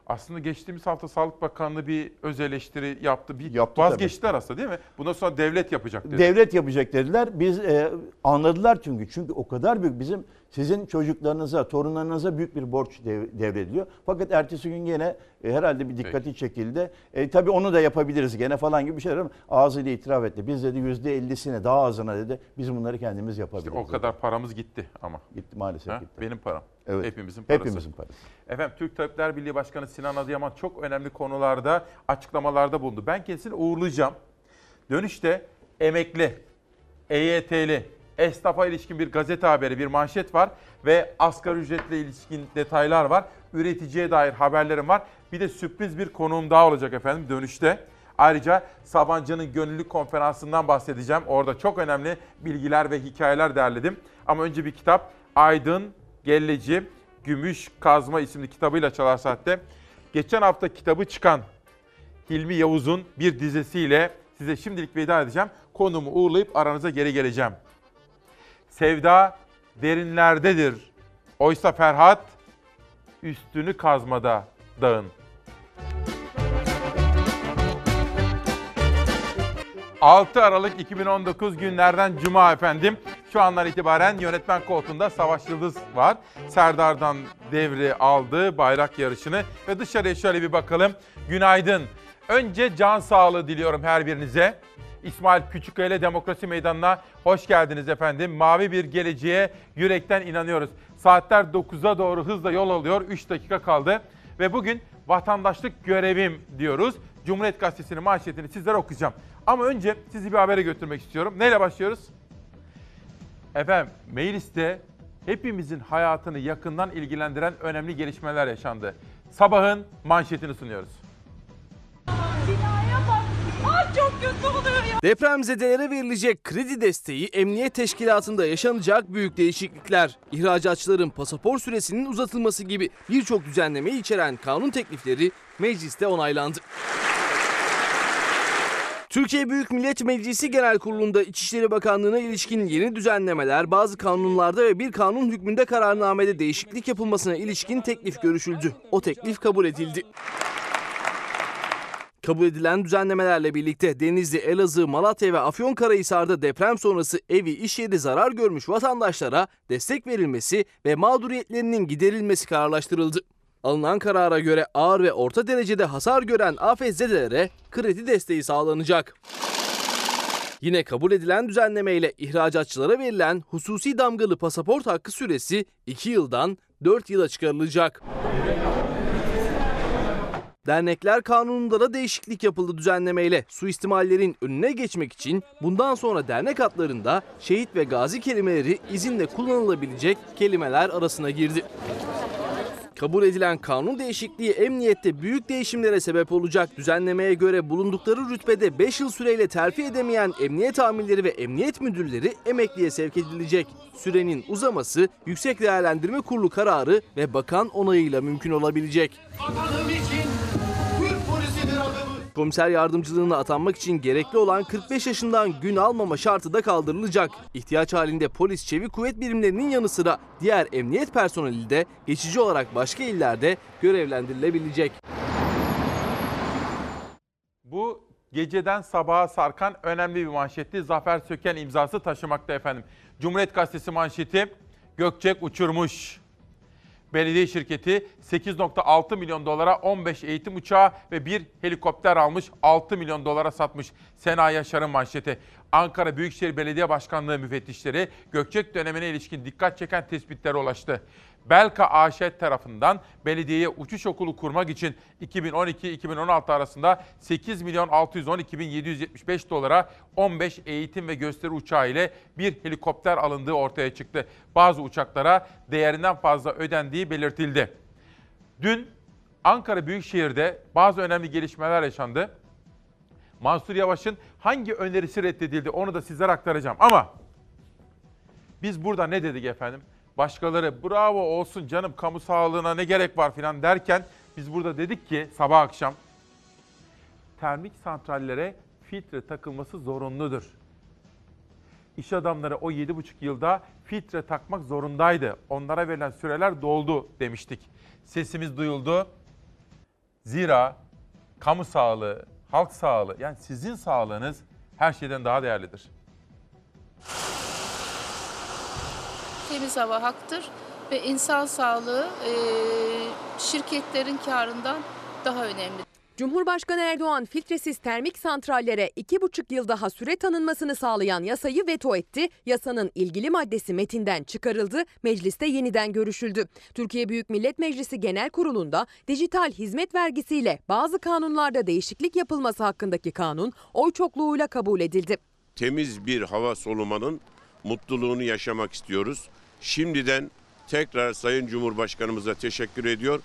Speaker 1: Aslında geçtiğimiz hafta Sağlık Bakanlığı bir öz eleştiri yaptı. Bir
Speaker 38: Yaptı
Speaker 1: vazgeçtiler aslında değil mi? Bundan sonra devlet yapacak dedi.
Speaker 38: Devlet yapacak dediler. Biz e, anladılar çünkü. Çünkü o kadar büyük bizim sizin çocuklarınıza, torunlarınıza büyük bir borç dev- devrediliyor. Fakat ertesi gün gene e, herhalde bir dikkati çekildi. E, tabii onu da yapabiliriz gene falan gibi bir şeyler ama ağzıyla itiraf etti. Biz dedi yüzde ellisine daha azına dedi. Biz bunları kendimiz yapabiliriz.
Speaker 1: o kadar paramız gitti ama.
Speaker 38: Gitti maalesef
Speaker 1: Ha?
Speaker 38: gitti.
Speaker 1: Benim param.
Speaker 38: Evet.
Speaker 1: Hepimizin parası.
Speaker 38: Hepimizin parası.
Speaker 1: Efendim Türk Tabipler Birliği Başkanı Sinan Adıyaman çok önemli konularda açıklamalarda bulundu. Ben kendisini uğurlayacağım. Dönüşte emekli, EYT'li, esnafa ilişkin bir gazete haberi, bir manşet var ve asgari ücretle ilişkin detaylar var. Üreticiye dair haberlerim var. Bir de sürpriz bir konuğum daha olacak efendim dönüşte. Ayrıca Sabancı'nın gönüllülük konferansından bahsedeceğim. Orada çok önemli bilgiler ve hikayeler derledim. Ama önce bir kitap Aydın Gelleci Gümüş Kazma isimli kitabıyla Çalar Saat'te. Geçen hafta kitabı çıkan Hilmi Yavuz'un bir dizesiyle size şimdilik veda edeceğim. Konumu uğurlayıp aranıza geri geleceğim. Sevda derinlerdedir. Oysa Ferhat üstünü kazmada dağın. ...6 Aralık 2019 günlerden Cuma efendim. Şu andan itibaren yönetmen koltuğunda Savaş Yıldız var. Serdar'dan devri aldı bayrak yarışını ve dışarıya şöyle bir bakalım. Günaydın. Önce can sağlığı diliyorum her birinize. İsmail Küçükkaya Demokrasi Meydanı'na hoş geldiniz efendim. Mavi bir geleceğe yürekten inanıyoruz. Saatler 9'a doğru hızla yol alıyor. 3 dakika kaldı. Ve bugün vatandaşlık görevim diyoruz. Cumhuriyet Gazetesi'nin manşetini sizlere okuyacağım. Ama önce sizi bir habere götürmek istiyorum. Neyle başlıyoruz? Efendim mecliste hepimizin hayatını yakından ilgilendiren önemli gelişmeler yaşandı. Sabahın manşetini sunuyoruz.
Speaker 40: Binaya bak. Ay çok kötü oluyor.
Speaker 5: Depremzedelere verilecek kredi desteği emniyet teşkilatında yaşanacak büyük değişiklikler, ihracatçıların pasaport süresinin uzatılması gibi birçok düzenlemeyi içeren kanun teklifleri mecliste onaylandı. Türkiye Büyük Millet Meclisi Genel Kurulu'nda İçişleri Bakanlığı'na ilişkin yeni düzenlemeler, bazı kanunlarda ve bir kanun hükmünde kararnamede değişiklik yapılmasına ilişkin teklif görüşüldü. O teklif kabul edildi. Kabul edilen düzenlemelerle birlikte Denizli, Elazığ, Malatya ve Afyonkarahisar'da deprem sonrası evi, iş yeri zarar görmüş vatandaşlara destek verilmesi ve mağduriyetlerinin giderilmesi kararlaştırıldı. Alınan karara göre ağır ve orta derecede hasar gören afetzedelere kredi desteği sağlanacak. Yine kabul edilen düzenlemeyle ihracatçılara verilen hususi damgalı pasaport hakkı süresi 2 yıldan 4 yıla çıkarılacak. Dernekler kanununda da değişiklik yapıldı düzenlemeyle. Suistimallerin önüne geçmek için bundan sonra dernek adlarında şehit ve gazi kelimeleri izinle kullanılabilecek kelimeler arasına girdi. Kabul edilen kanun değişikliği emniyette büyük değişimlere sebep olacak. Düzenlemeye göre bulundukları rütbede 5 yıl süreyle terfi edemeyen emniyet amirleri ve emniyet müdürleri emekliye sevk edilecek. Sürenin uzaması Yüksek Değerlendirme Kurulu kararı ve bakan onayıyla mümkün olabilecek. Komiser yardımcılığına atanmak için gerekli olan 45 yaşından gün almama şartı da kaldırılacak. İhtiyaç halinde polis çevik kuvvet birimlerinin yanı sıra diğer emniyet personeli de geçici olarak başka illerde görevlendirilebilecek.
Speaker 1: Bu geceden sabaha sarkan önemli bir manşetti. Zafer Söken imzası taşımakta efendim. Cumhuriyet Gazetesi manşeti Gökçek uçurmuş. Belediye şirketi 8.6 milyon dolara 15 eğitim uçağı ve bir helikopter almış 6 milyon dolara satmış. Sena Yaşar'ın manşeti. Ankara Büyükşehir Belediye Başkanlığı müfettişleri Gökçek dönemine ilişkin dikkat çeken tespitlere ulaştı. Belka AŞ tarafından belediyeye uçuş okulu kurmak için 2012-2016 arasında 8 milyon 612 bin 775 dolara 15 eğitim ve gösteri uçağı ile bir helikopter alındığı ortaya çıktı. Bazı uçaklara değerinden fazla ödendiği belirtildi. Dün Ankara Büyükşehir'de bazı önemli gelişmeler yaşandı. Mansur Yavaş'ın hangi önerisi reddedildi onu da sizlere aktaracağım. Ama biz burada ne dedik efendim? Başkaları bravo olsun canım kamu sağlığına ne gerek var filan derken biz burada dedik ki sabah akşam termik santrallere filtre takılması zorunludur. İş adamları o 7,5 yılda filtre takmak zorundaydı. Onlara verilen süreler doldu demiştik. Sesimiz duyuldu. Zira kamu sağlığı, halk sağlığı yani sizin sağlığınız her şeyden daha değerlidir.
Speaker 41: Temiz hava haktır ve insan sağlığı e, şirketlerin karından daha önemli.
Speaker 2: Cumhurbaşkanı Erdoğan filtresiz termik santrallere 2,5 yıl daha süre tanınmasını sağlayan yasayı veto etti. Yasanın ilgili maddesi metinden çıkarıldı, mecliste yeniden görüşüldü. Türkiye Büyük Millet Meclisi Genel Kurulu'nda dijital hizmet vergisiyle bazı kanunlarda değişiklik yapılması hakkındaki kanun oy çokluğuyla kabul edildi.
Speaker 42: temiz bir hava solumanın mutluluğunu yaşamak istiyoruz. Şimdiden tekrar Sayın Cumhurbaşkanımıza teşekkür ediyor.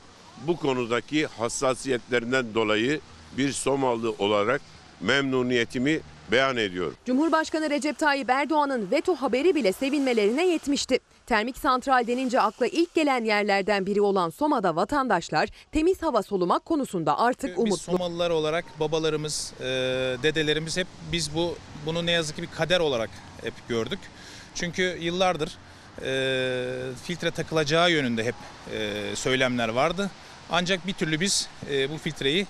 Speaker 42: Bu konudaki hassasiyetlerinden dolayı bir Somalı olarak memnuniyetimi beyan ediyorum.
Speaker 2: Cumhurbaşkanı Recep Tayyip Erdoğan'ın veto haberi bile sevinmelerine yetmişti. Termik santral denince akla ilk gelen yerlerden biri olan Soma'da vatandaşlar temiz hava solumak konusunda artık
Speaker 43: Biz
Speaker 2: umutlu.
Speaker 43: Somalılar olarak babalarımız, e, dedelerimiz hep biz bu bunu ne yazık ki bir kader olarak hep gördük. Çünkü yıllardır e, filtre takılacağı yönünde hep e, söylemler vardı. Ancak bir türlü biz e, bu filtreyi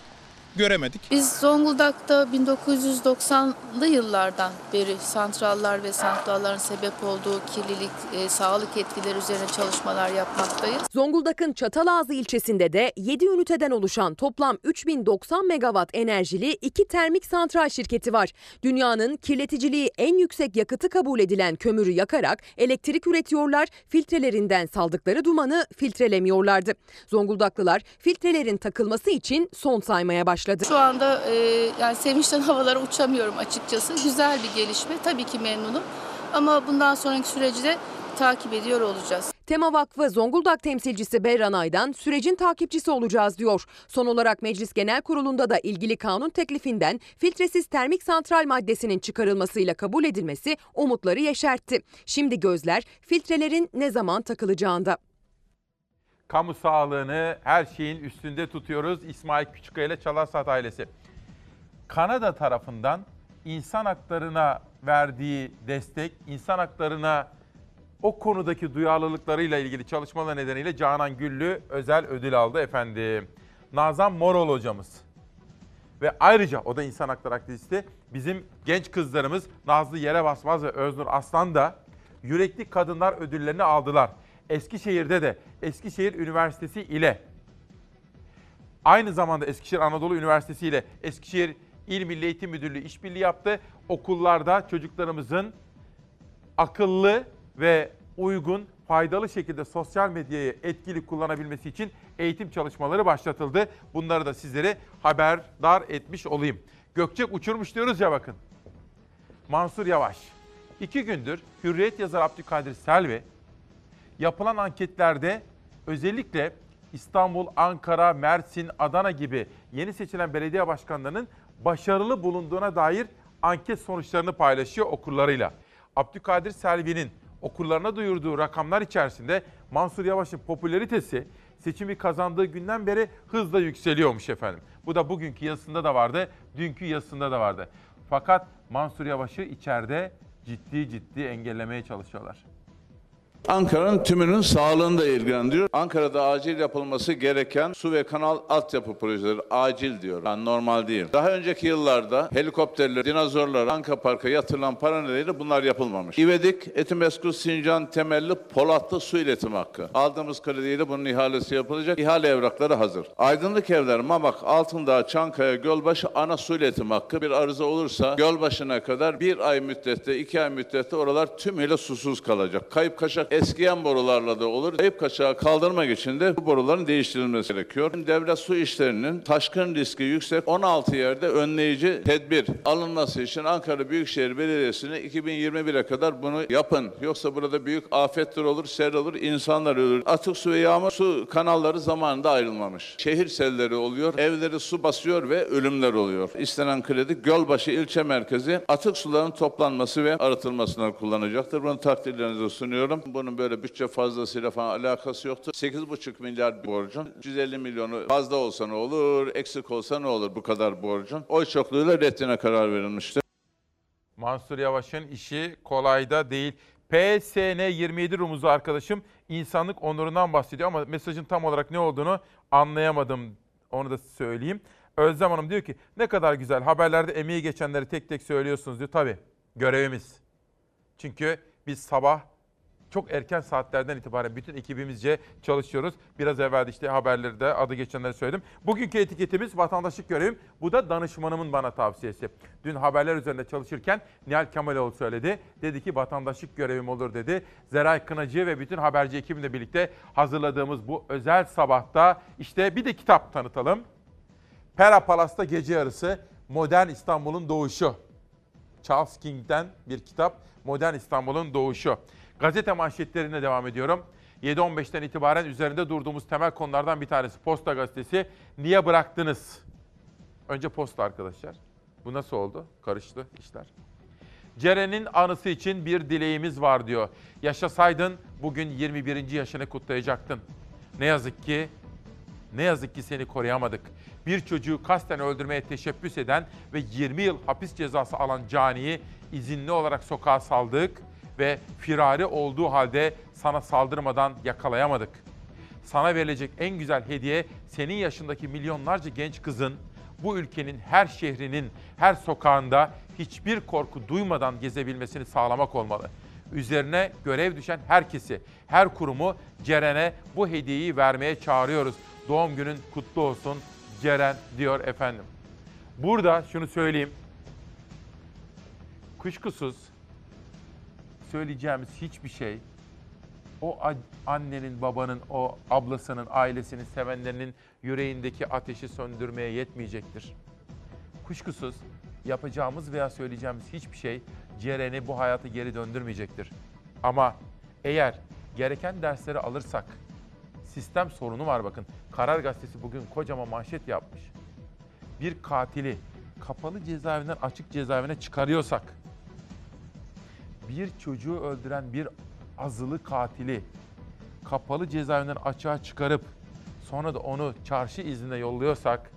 Speaker 43: göremedik.
Speaker 41: Biz Zonguldak'ta 1990'lı yıllardan beri santrallar ve santralların sebep olduğu kirlilik, e, sağlık etkileri üzerine çalışmalar yapmaktayız.
Speaker 2: Zonguldak'ın Çatalazı ilçesinde de 7 üniteden oluşan toplam 3090 megawatt enerjili iki termik santral şirketi var. Dünyanın kirleticiliği en yüksek yakıtı kabul edilen kömürü yakarak elektrik üretiyorlar, filtrelerinden saldıkları dumanı filtrelemiyorlardı. Zonguldaklılar filtrelerin takılması için son saymaya başladı.
Speaker 41: Şu anda e, yani sevinçten havalara uçamıyorum açıkçası. Güzel bir gelişme. Tabii ki memnunum. Ama bundan sonraki süreci de takip ediyor olacağız.
Speaker 2: Tema Vakfı Zonguldak temsilcisi Berran Aydan sürecin takipçisi olacağız diyor. Son olarak Meclis Genel Kurulu'nda da ilgili kanun teklifinden filtresiz termik santral maddesinin çıkarılmasıyla kabul edilmesi umutları yeşertti. Şimdi gözler filtrelerin ne zaman takılacağında.
Speaker 1: Kamu sağlığını her şeyin üstünde tutuyoruz. İsmail Küçükkaya ile Çalarsat ailesi. Kanada tarafından insan haklarına verdiği destek, insan haklarına o konudaki duyarlılıklarıyla ilgili çalışmalar nedeniyle Canan Güllü özel ödül aldı efendim. Nazan Morol hocamız. Ve ayrıca o da insan hakları aktivisti. Bizim genç kızlarımız Nazlı Yere Basmaz ve Öznur Aslan da Yürekli Kadınlar ödüllerini aldılar. Eskişehir'de de Eskişehir Üniversitesi ile aynı zamanda Eskişehir Anadolu Üniversitesi ile Eskişehir İl Milli Eğitim Müdürlüğü işbirliği yaptı. Okullarda çocuklarımızın akıllı ve uygun, faydalı şekilde sosyal medyayı etkili kullanabilmesi için eğitim çalışmaları başlatıldı. Bunları da sizlere haberdar etmiş olayım. Gökçek uçurmuş diyoruz ya bakın. Mansur Yavaş. İki gündür Hürriyet yazarı Abdülkadir Selvi yapılan anketlerde özellikle İstanbul, Ankara, Mersin, Adana gibi yeni seçilen belediye başkanlarının başarılı bulunduğuna dair anket sonuçlarını paylaşıyor okurlarıyla. Abdülkadir Selvi'nin okurlarına duyurduğu rakamlar içerisinde Mansur Yavaş'ın popülaritesi seçimi kazandığı günden beri hızla yükseliyormuş efendim. Bu da bugünkü yazısında da vardı, dünkü yazısında da vardı. Fakat Mansur Yavaş'ı içeride ciddi ciddi engellemeye çalışıyorlar.
Speaker 44: Ankara'nın tümünün sağlığını da ilgilendiriyor. Ankara'da acil yapılması gereken su ve kanal altyapı projeleri acil diyor. Yani normal değil. Daha önceki yıllarda helikopterler, dinozorlar, Anka Park'a yatırılan para nedeniyle bunlar yapılmamış. İvedik, Etimesgut, Sincan temelli Polatlı su iletim hakkı. Aldığımız krediyle bunun ihalesi yapılacak. İhale evrakları hazır. Aydınlık Evler, Mamak, Altındağ, Çankaya, Gölbaşı ana su iletim hakkı. Bir arıza olursa Gölbaşı'na kadar bir ay müddette, iki ay müddette oralar tümüyle susuz kalacak. Kayıp kaçak eskiyen borularla da olur. Kayıp kaçağı kaldırmak için de bu boruların değiştirilmesi gerekiyor. Devlet su işlerinin taşkın riski yüksek 16 yerde önleyici tedbir alınması için Ankara Büyükşehir Belediyesi'ne 2021'e kadar bunu yapın. Yoksa burada büyük afetler olur, sel olur, insanlar ölür. Atık su ve yağmur su kanalları zamanında ayrılmamış. Şehir selleri oluyor, evleri su basıyor ve ölümler oluyor. İstenen kredi Gölbaşı ilçe merkezi atık suların toplanması ve arıtılmasına kullanacaktır. Bunu takdirlerinize sunuyorum. Bunun böyle bütçe fazlasıyla falan alakası yoktur. 8,5 milyar borcun 150 milyonu fazla olsa ne olur, eksik olsa ne olur bu kadar borcun. Oy çokluğuyla reddine karar verilmiştir.
Speaker 1: Mansur Yavaş'ın işi kolay da değil. PSN 27 rumuzu arkadaşım insanlık onurundan bahsediyor ama mesajın tam olarak ne olduğunu anlayamadım. Onu da söyleyeyim. Özlem Hanım diyor ki ne kadar güzel haberlerde emeği geçenleri tek tek söylüyorsunuz diyor. Tabii görevimiz. Çünkü biz sabah çok erken saatlerden itibaren bütün ekibimizce çalışıyoruz. Biraz evvel işte haberleri de adı geçenleri söyledim. Bugünkü etiketimiz vatandaşlık görevim. Bu da danışmanımın bana tavsiyesi. Dün haberler üzerinde çalışırken Nihal Kemaloğlu söyledi. Dedi ki vatandaşlık görevim olur dedi. Zeray Kınacı ve bütün haberci ekibimle birlikte hazırladığımız bu özel sabahta işte bir de kitap tanıtalım. Pera Palas'ta gece yarısı Modern İstanbul'un doğuşu. Charles King'den bir kitap Modern İstanbul'un doğuşu. Gazete manşetlerine devam ediyorum. 7.15'ten itibaren üzerinde durduğumuz temel konulardan bir tanesi Posta Gazetesi. Niye bıraktınız? Önce posta arkadaşlar. Bu nasıl oldu? Karıştı işler. Ceren'in anısı için bir dileğimiz var diyor. Yaşasaydın bugün 21. yaşını kutlayacaktın. Ne yazık ki ne yazık ki seni koruyamadık. Bir çocuğu kasten öldürmeye teşebbüs eden ve 20 yıl hapis cezası alan Cani'yi izinli olarak sokağa saldık ve firari olduğu halde sana saldırmadan yakalayamadık. Sana verilecek en güzel hediye senin yaşındaki milyonlarca genç kızın bu ülkenin her şehrinin, her sokağında hiçbir korku duymadan gezebilmesini sağlamak olmalı. Üzerine görev düşen herkesi, her kurumu Ceren'e bu hediyeyi vermeye çağırıyoruz. Doğum günün kutlu olsun Ceren diyor efendim. Burada şunu söyleyeyim. Kuşkusuz söyleyeceğimiz hiçbir şey o annenin, babanın, o ablasının, ailesinin, sevenlerinin yüreğindeki ateşi söndürmeye yetmeyecektir. Kuşkusuz yapacağımız veya söyleyeceğimiz hiçbir şey Ceren'i bu hayata geri döndürmeyecektir. Ama eğer gereken dersleri alırsak, sistem sorunu var bakın. Karar Gazetesi bugün kocaman manşet yapmış. Bir katili kapalı cezaevinden açık cezaevine çıkarıyorsak, bir çocuğu öldüren bir azılı katili kapalı cezaevinden açığa çıkarıp sonra da onu çarşı iznine yolluyorsak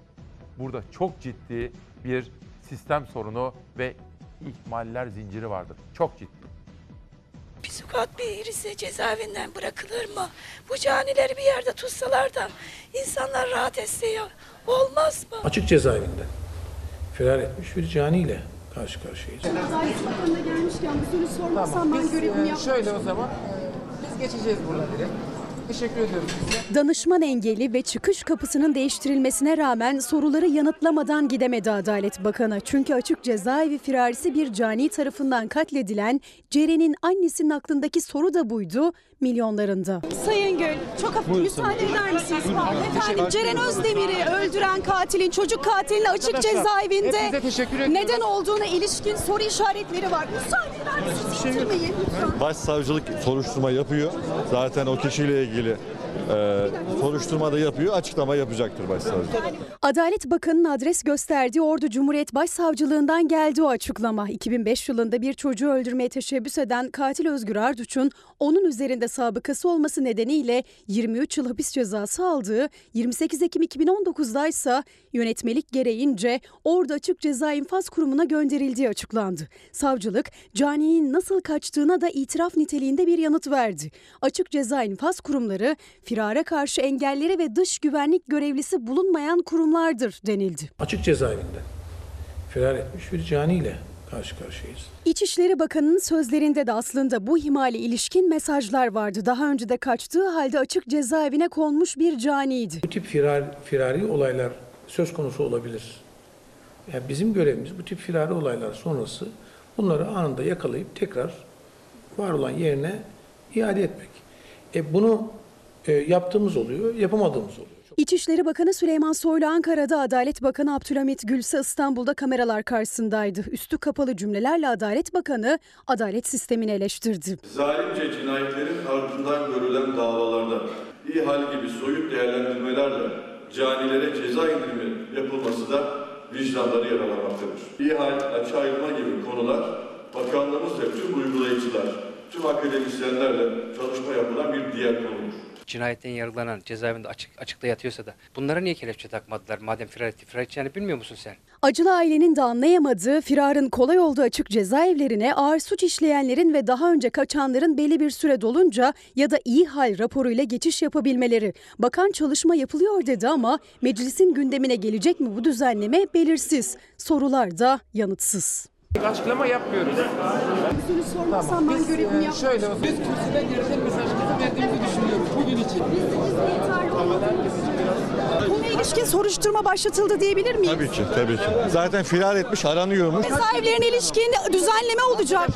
Speaker 1: burada çok ciddi bir sistem sorunu ve ihmaller zinciri vardır. Çok ciddi.
Speaker 33: Psikopat birisi cezaevinden bırakılır mı? Bu canileri bir yerde tutsalar da insanlar rahat etse ya olmaz mı?
Speaker 27: Açık cezaevinde firar etmiş bir caniyle karşı karşıyayız.
Speaker 45: Adalet Bakanı'na gelmişken bu soruyu sormasam ben görevimi yapmamışım.
Speaker 46: Şöyle o zaman biz geçeceğiz burada direkt. Teşekkür ediyorum size.
Speaker 28: Danışman engeli ve çıkış kapısının değiştirilmesine rağmen soruları yanıtlamadan gidemedi Adalet Bakanı. Çünkü açık cezaevi firarisi bir cani tarafından katledilen Ceren'in annesinin aklındaki soru da buydu, milyonlarında.
Speaker 45: Sayın Gül, çok hafif müsaade eder misiniz? Efendim Ceren Özdemir'i öldüren katilin, çocuk katilini açık cezaevinde neden olduğuna ilişkin soru işaretleri var. Müsaade eder misiniz? Lütfen.
Speaker 47: Başsavcılık soruşturma yapıyor. Zaten o kişiyle ilgili
Speaker 48: e, soruşturma da yapıyor, açıklama yapacaktır başsavcı.
Speaker 28: Adalet Bakanı'nın adres gösterdiği Ordu Cumhuriyet Başsavcılığından geldi o açıklama. 2005 yılında bir çocuğu öldürmeye teşebbüs eden katil Özgür Arduç'un onun üzerinde sabıkası olması nedeniyle 23 yıl hapis cezası aldığı, 28 Ekim 2019'da ise yönetmelik gereğince Ordu Açık Ceza İnfaz Kurumu'na gönderildiği açıklandı. Savcılık, caninin nasıl kaçtığına da itiraf niteliğinde bir yanıt verdi. Açık Ceza İnfaz Kurumları, firara karşı engelleri ve dış güvenlik görevlisi bulunmayan kurumlardır denildi.
Speaker 27: Açık cezaevinde firar etmiş bir caniyle karşı karşıyayız.
Speaker 28: İçişleri Bakanı'nın sözlerinde de aslında bu ihmale ilişkin mesajlar vardı. Daha önce de kaçtığı halde açık cezaevine konmuş bir caniydi.
Speaker 27: Bu tip firar, firari olaylar söz konusu olabilir. Yani bizim görevimiz bu tip firari olaylar sonrası bunları anında yakalayıp tekrar var olan yerine iade etmek. E bunu e, yaptığımız oluyor, yapamadığımız oluyor.
Speaker 28: İçişleri Bakanı Süleyman Soylu Ankara'da, Adalet Bakanı Abdülhamit Gülse İstanbul'da kameralar karşısındaydı. Üstü kapalı cümlelerle Adalet Bakanı adalet sistemini eleştirdi.
Speaker 49: Zalimce cinayetlerin ardından görülen davalarda ihal gibi soyut değerlendirmelerle canilere ceza indirimi yapılması da vicdanları yaralamaktadır. İhal, açığa ayırma gibi konular bakanlığımız ve tüm uygulayıcılar, tüm akademisyenlerle çalışma yapılan bir diğer konudur.
Speaker 50: Cinayetten yargılanan cezaevinde açık, açıkta yatıyorsa da bunlara niye kelepçe takmadılar madem firar etti? Firar edeceğini bilmiyor musun sen?
Speaker 28: Acılı ailenin de anlayamadığı firarın kolay olduğu açık cezaevlerine ağır suç işleyenlerin ve daha önce kaçanların belli bir süre dolunca ya da iyi hal raporuyla geçiş yapabilmeleri. Bakan çalışma yapılıyor dedi ama meclisin gündemine gelecek mi bu düzenleme belirsiz. Sorular da yanıtsız.
Speaker 46: Açıklama yapmıyoruz.
Speaker 45: Soru sormasam ben görevimi
Speaker 46: Biz, e, şöyle olsun. Biz kürsüden gereken mesajımızı verdiğimizi düşünüyoruz bugün için.
Speaker 45: Buna ilişkin soruşturma başlatıldı diyebilir miyiz?
Speaker 48: Tabii ki, tabii ki. Zaten firar etmiş, aranıyormuş.
Speaker 45: Cezaevlerine ilişkin düzenleme olacak.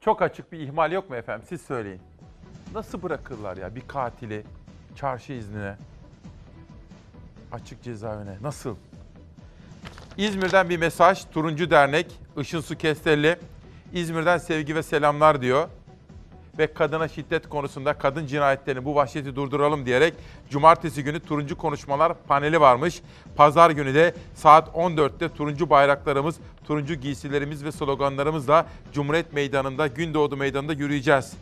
Speaker 1: Çok açık bir ihmal yok mu efendim? Siz söyleyin. Nasıl bırakırlar ya bir katili çarşı iznine? Açık cezaevine. Nasıl? İzmir'den bir mesaj. Turuncu Dernek, Işın Su Kestelli. İzmir'den sevgi ve selamlar diyor. Ve kadına şiddet konusunda kadın cinayetlerini bu vahşeti durduralım diyerek cumartesi günü turuncu konuşmalar paneli varmış. Pazar günü de saat 14'te turuncu bayraklarımız, turuncu giysilerimiz ve sloganlarımızla Cumhuriyet Meydanı'nda, Gündoğdu Meydanı'nda yürüyeceğiz.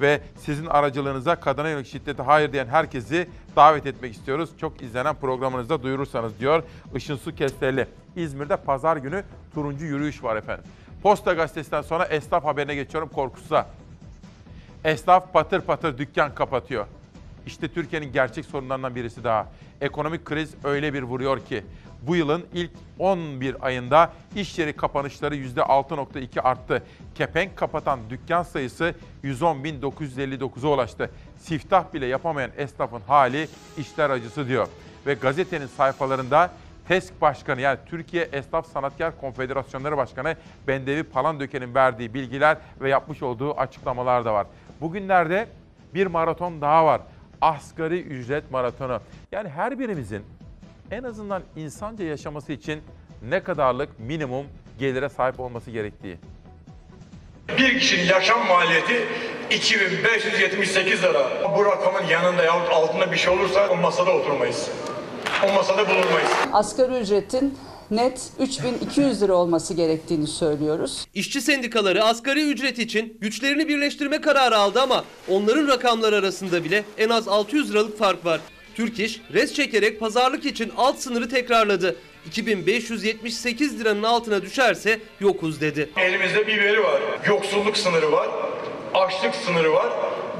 Speaker 1: Ve sizin aracılığınıza kadına yönelik şiddete hayır diyen herkesi davet etmek istiyoruz. Çok izlenen programınızda duyurursanız diyor Işın Su Kestelli. İzmir'de pazar günü turuncu yürüyüş var efendim. Posta gazetesinden sonra esnaf haberine geçiyorum korkusuza. Esnaf patır patır dükkan kapatıyor. İşte Türkiye'nin gerçek sorunlarından birisi daha. Ekonomik kriz öyle bir vuruyor ki bu yılın ilk 11 ayında iş yeri kapanışları %6.2 arttı. Kepenk kapatan dükkan sayısı 110.959'a ulaştı. Siftah bile yapamayan esnafın hali işler acısı diyor. Ve gazetenin sayfalarında TESK Başkanı yani Türkiye Esnaf Sanatkar Konfederasyonları Başkanı Bendevi Palandöken'in verdiği bilgiler ve yapmış olduğu açıklamalar da var. Bugünlerde bir maraton daha var. Asgari ücret maratonu. Yani her birimizin en azından insanca yaşaması için ne kadarlık minimum gelire sahip olması gerektiği.
Speaker 47: Bir kişinin yaşam maliyeti 2578 lira. Bu rakamın yanında yahut altında bir şey olursa o masada oturmayız. O masada bulunmayız.
Speaker 51: Asgari ücretin net 3200 lira olması gerektiğini söylüyoruz.
Speaker 52: İşçi sendikaları asgari ücret için güçlerini birleştirme kararı aldı ama onların rakamları arasında bile en az 600 liralık fark var. Türk İş res çekerek pazarlık için alt sınırı tekrarladı. 2578 liranın altına düşerse yokuz dedi.
Speaker 47: Elimizde bir veri var. Yoksulluk sınırı var. Açlık sınırı var.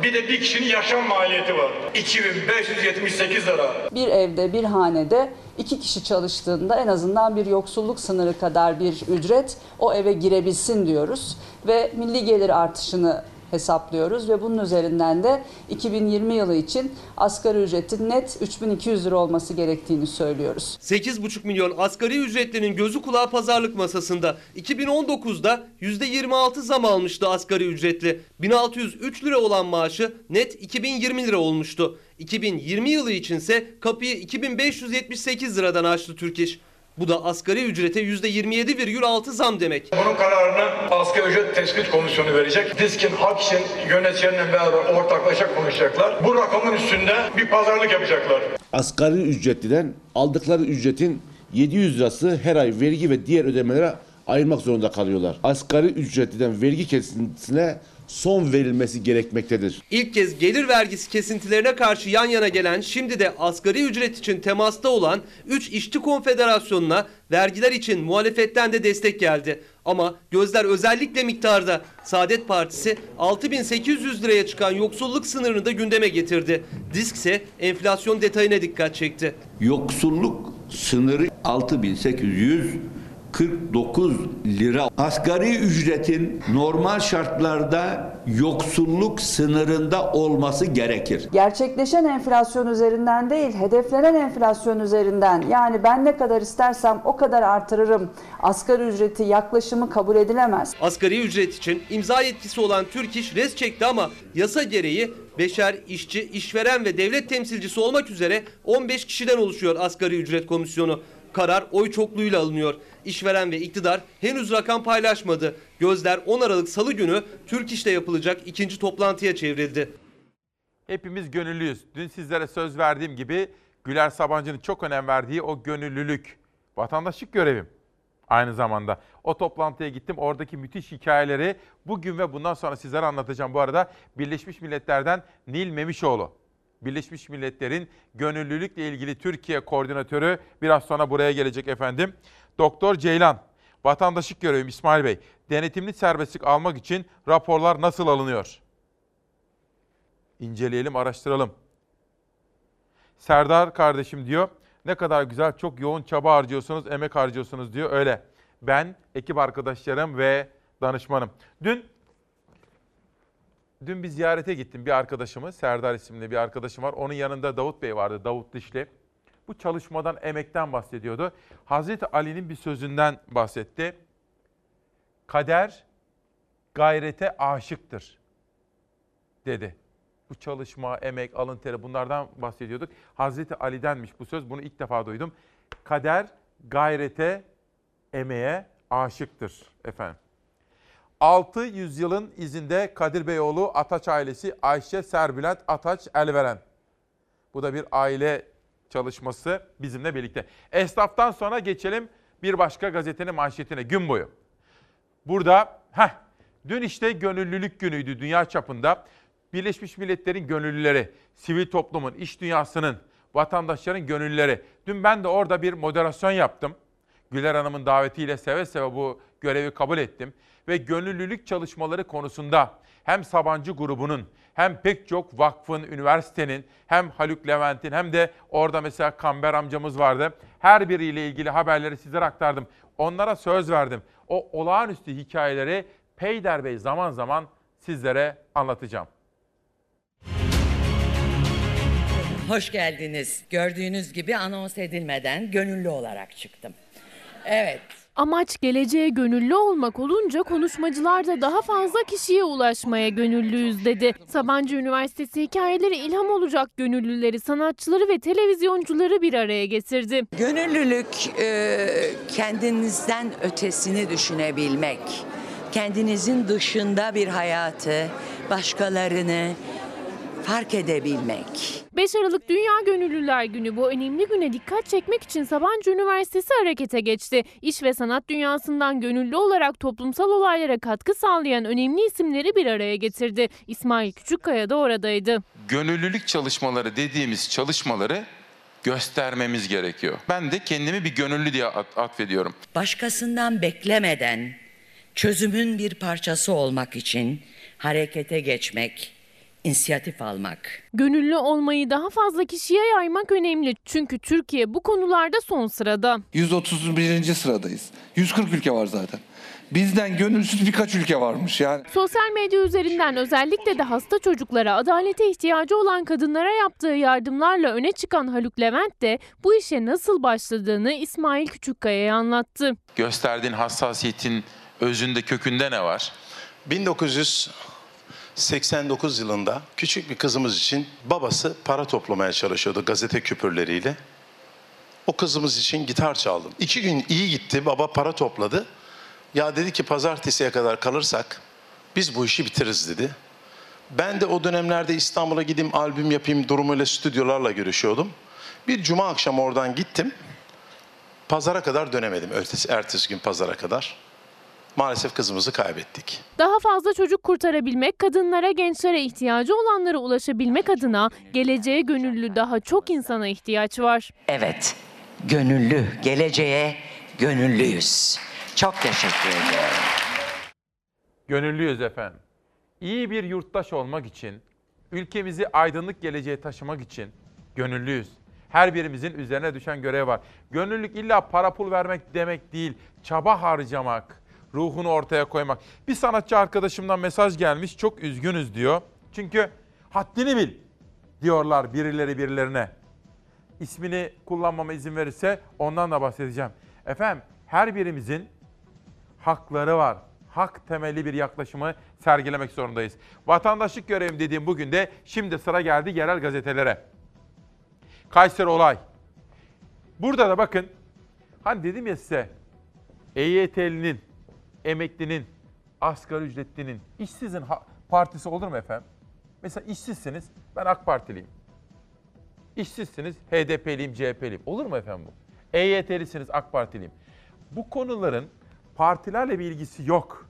Speaker 47: Bir de bir kişinin yaşam maliyeti var. 2578 lira.
Speaker 51: Bir evde, bir hanede iki kişi çalıştığında en azından bir yoksulluk sınırı kadar bir ücret o eve girebilsin diyoruz. Ve milli gelir artışını hesaplıyoruz ve bunun üzerinden de 2020 yılı için asgari ücretin net 3200 lira olması gerektiğini söylüyoruz.
Speaker 52: 8,5 milyon asgari ücretlinin gözü kulağı pazarlık masasında. 2019'da %26 zam almıştı asgari ücretli. 1603 lira olan maaşı net 2020 lira olmuştu. 2020 yılı içinse kapıyı 2578 liradan açtı Türk İş.
Speaker 53: Bu da asgari ücrete %27,6 zam demek.
Speaker 47: Bunun kararını asgari ücret tespit komisyonu verecek. Diskin, Akşin yöneticileriyle beraber ortaklaşa konuşacaklar. Bu rakamın üstünde bir pazarlık yapacaklar.
Speaker 54: asgari ücretliden aldıkları ücretin 700 lirası her ay vergi ve diğer ödemelere ayırmak zorunda kalıyorlar. Asgari ücretliden vergi kesintisine son verilmesi gerekmektedir.
Speaker 53: İlk kez gelir vergisi kesintilerine karşı yan yana gelen şimdi de asgari ücret için temasta olan 3 işçi konfederasyonuna vergiler için muhalefetten de destek geldi. Ama gözler özellikle miktarda Saadet Partisi 6800 liraya çıkan yoksulluk sınırını da gündeme getirdi. Disk ise enflasyon detayına dikkat çekti.
Speaker 49: Yoksulluk sınırı 6849 lira. Asgari ücretin normal şartlarda yoksulluk sınırında olması gerekir.
Speaker 51: Gerçekleşen enflasyon üzerinden değil, hedeflenen enflasyon üzerinden yani ben ne kadar istersem o kadar artırırım. Asgari ücreti yaklaşımı kabul edilemez.
Speaker 53: Asgari ücret için imza yetkisi olan Türk İş res çekti ama yasa gereği beşer işçi, işveren ve devlet temsilcisi olmak üzere 15 kişiden oluşuyor asgari ücret komisyonu. Karar oy çokluğuyla alınıyor. İşveren ve iktidar henüz rakam paylaşmadı. Gözler 10 Aralık Salı günü Türk İş'te yapılacak ikinci toplantıya çevrildi.
Speaker 1: Hepimiz gönüllüyüz. Dün sizlere söz verdiğim gibi Güler Sabancı'nın çok önem verdiği o gönüllülük. Vatandaşlık görevim aynı zamanda. O toplantıya gittim. Oradaki müthiş hikayeleri bugün ve bundan sonra sizlere anlatacağım. Bu arada Birleşmiş Milletler'den Nil Memişoğlu. Birleşmiş Milletler'in gönüllülükle ilgili Türkiye koordinatörü biraz sonra buraya gelecek efendim. Doktor Ceylan, vatandaşlık görevim İsmail Bey. Denetimli serbestlik almak için raporlar nasıl alınıyor? İnceleyelim, araştıralım. Serdar kardeşim diyor, ne kadar güzel, çok yoğun çaba harcıyorsunuz, emek harcıyorsunuz diyor. Öyle. Ben, ekip arkadaşlarım ve danışmanım. Dün Dün bir ziyarete gittim bir arkadaşımı, Serdar isimli bir arkadaşım var. Onun yanında Davut Bey vardı, Davut Dişli. Bu çalışmadan, emekten bahsediyordu. Hazreti Ali'nin bir sözünden bahsetti. Kader gayrete aşıktır dedi. Bu çalışma, emek, alın teri bunlardan bahsediyorduk. Hazreti Ali'denmiş bu söz. Bunu ilk defa duydum. Kader gayrete, emeğe aşıktır efendim. 6 yüzyılın izinde Kadir Beyoğlu Ataç ailesi Ayşe Serbülent Ataç Elveren. Bu da bir aile çalışması bizimle birlikte. Esnaftan sonra geçelim bir başka gazetenin manşetine gün boyu. Burada heh, dün işte gönüllülük günüydü dünya çapında. Birleşmiş Milletler'in gönüllüleri, sivil toplumun, iş dünyasının, vatandaşların gönüllüleri. Dün ben de orada bir moderasyon yaptım. Güler Hanım'ın davetiyle seve seve bu görevi kabul ettim. Ve gönüllülük çalışmaları konusunda hem Sabancı grubunun hem pek çok vakfın, üniversitenin hem Haluk Levent'in hem de orada mesela Kamber amcamız vardı. Her biriyle ilgili haberleri sizlere aktardım. Onlara söz verdim. O olağanüstü hikayeleri Peyder Bey zaman zaman sizlere anlatacağım.
Speaker 55: Hoş geldiniz. Gördüğünüz gibi anons edilmeden gönüllü olarak çıktım. Evet.
Speaker 9: Amaç geleceğe gönüllü olmak olunca konuşmacılar da daha fazla kişiye ulaşmaya gönüllüyüz dedi. Sabancı Üniversitesi hikayeleri ilham olacak gönüllüleri, sanatçıları ve televizyoncuları bir araya getirdi.
Speaker 55: Gönüllülük e, kendinizden ötesini düşünebilmek. Kendinizin dışında bir hayatı, başkalarını fark edebilmek.
Speaker 9: 5 Aralık Dünya Gönüllüler Günü bu önemli güne dikkat çekmek için Sabancı Üniversitesi harekete geçti. İş ve sanat dünyasından gönüllü olarak toplumsal olaylara katkı sağlayan önemli isimleri bir araya getirdi. İsmail Küçükkaya da oradaydı.
Speaker 56: Gönüllülük çalışmaları dediğimiz çalışmaları göstermemiz gerekiyor. Ben de kendimi bir gönüllü diye at- atfediyorum.
Speaker 55: Başkasından beklemeden çözümün bir parçası olmak için harekete geçmek, inisiyatif almak.
Speaker 9: Gönüllü olmayı daha fazla kişiye yaymak önemli. Çünkü Türkiye bu konularda son sırada.
Speaker 57: 131. sıradayız. 140 ülke var zaten. Bizden gönülsüz birkaç ülke varmış yani.
Speaker 9: Sosyal medya üzerinden özellikle de hasta çocuklara, adalete ihtiyacı olan kadınlara yaptığı yardımlarla öne çıkan Haluk Levent de bu işe nasıl başladığını İsmail Küçükkaya'ya anlattı.
Speaker 56: Gösterdiğin hassasiyetin özünde kökünde ne var?
Speaker 58: 1989 yılında küçük bir kızımız için babası para toplamaya çalışıyordu gazete küpürleriyle. O kızımız için gitar çaldım. İki gün iyi gitti. Baba para topladı. Ya dedi ki pazartesiye kadar kalırsak biz bu işi bitiririz dedi. Ben de o dönemlerde İstanbul'a gideyim albüm yapayım durumuyla stüdyolarla görüşüyordum. Bir cuma akşamı oradan gittim. Pazara kadar dönemedim. Ertesi, ertesi gün pazara kadar. Maalesef kızımızı kaybettik.
Speaker 9: Daha fazla çocuk kurtarabilmek, kadınlara, gençlere ihtiyacı olanlara ulaşabilmek adına geleceğe gönüllü daha çok insana ihtiyaç var.
Speaker 55: Evet, gönüllü, geleceğe gönüllüyüz. Çok teşekkür ediyorum.
Speaker 1: Gönüllüyüz efendim. İyi bir yurttaş olmak için, ülkemizi aydınlık geleceğe taşımak için gönüllüyüz. Her birimizin üzerine düşen görev var. Gönüllülük illa para pul vermek demek değil, çaba harcamak, ruhunu ortaya koymak. Bir sanatçı arkadaşımdan mesaj gelmiş, çok üzgünüz diyor. Çünkü haddini bil diyorlar birileri birilerine. İsmini kullanmama izin verirse ondan da bahsedeceğim. Efendim her birimizin hakları var. Hak temelli bir yaklaşımı sergilemek zorundayız. Vatandaşlık görevim dediğim bugün de şimdi sıra geldi yerel gazetelere. Kayseri olay. Burada da bakın hani dedim ya size EYT'linin, emeklinin, asgari ücretlinin, işsizin partisi olur mu efendim? Mesela işsizsiniz, ben AK Partiliyim. İşsizsiniz, HDP'liyim, CHP'liyim. Olur mu efendim bu? EYT'lisiniz, AK Partiliyim. Bu konuların partilerle bir ilgisi yok.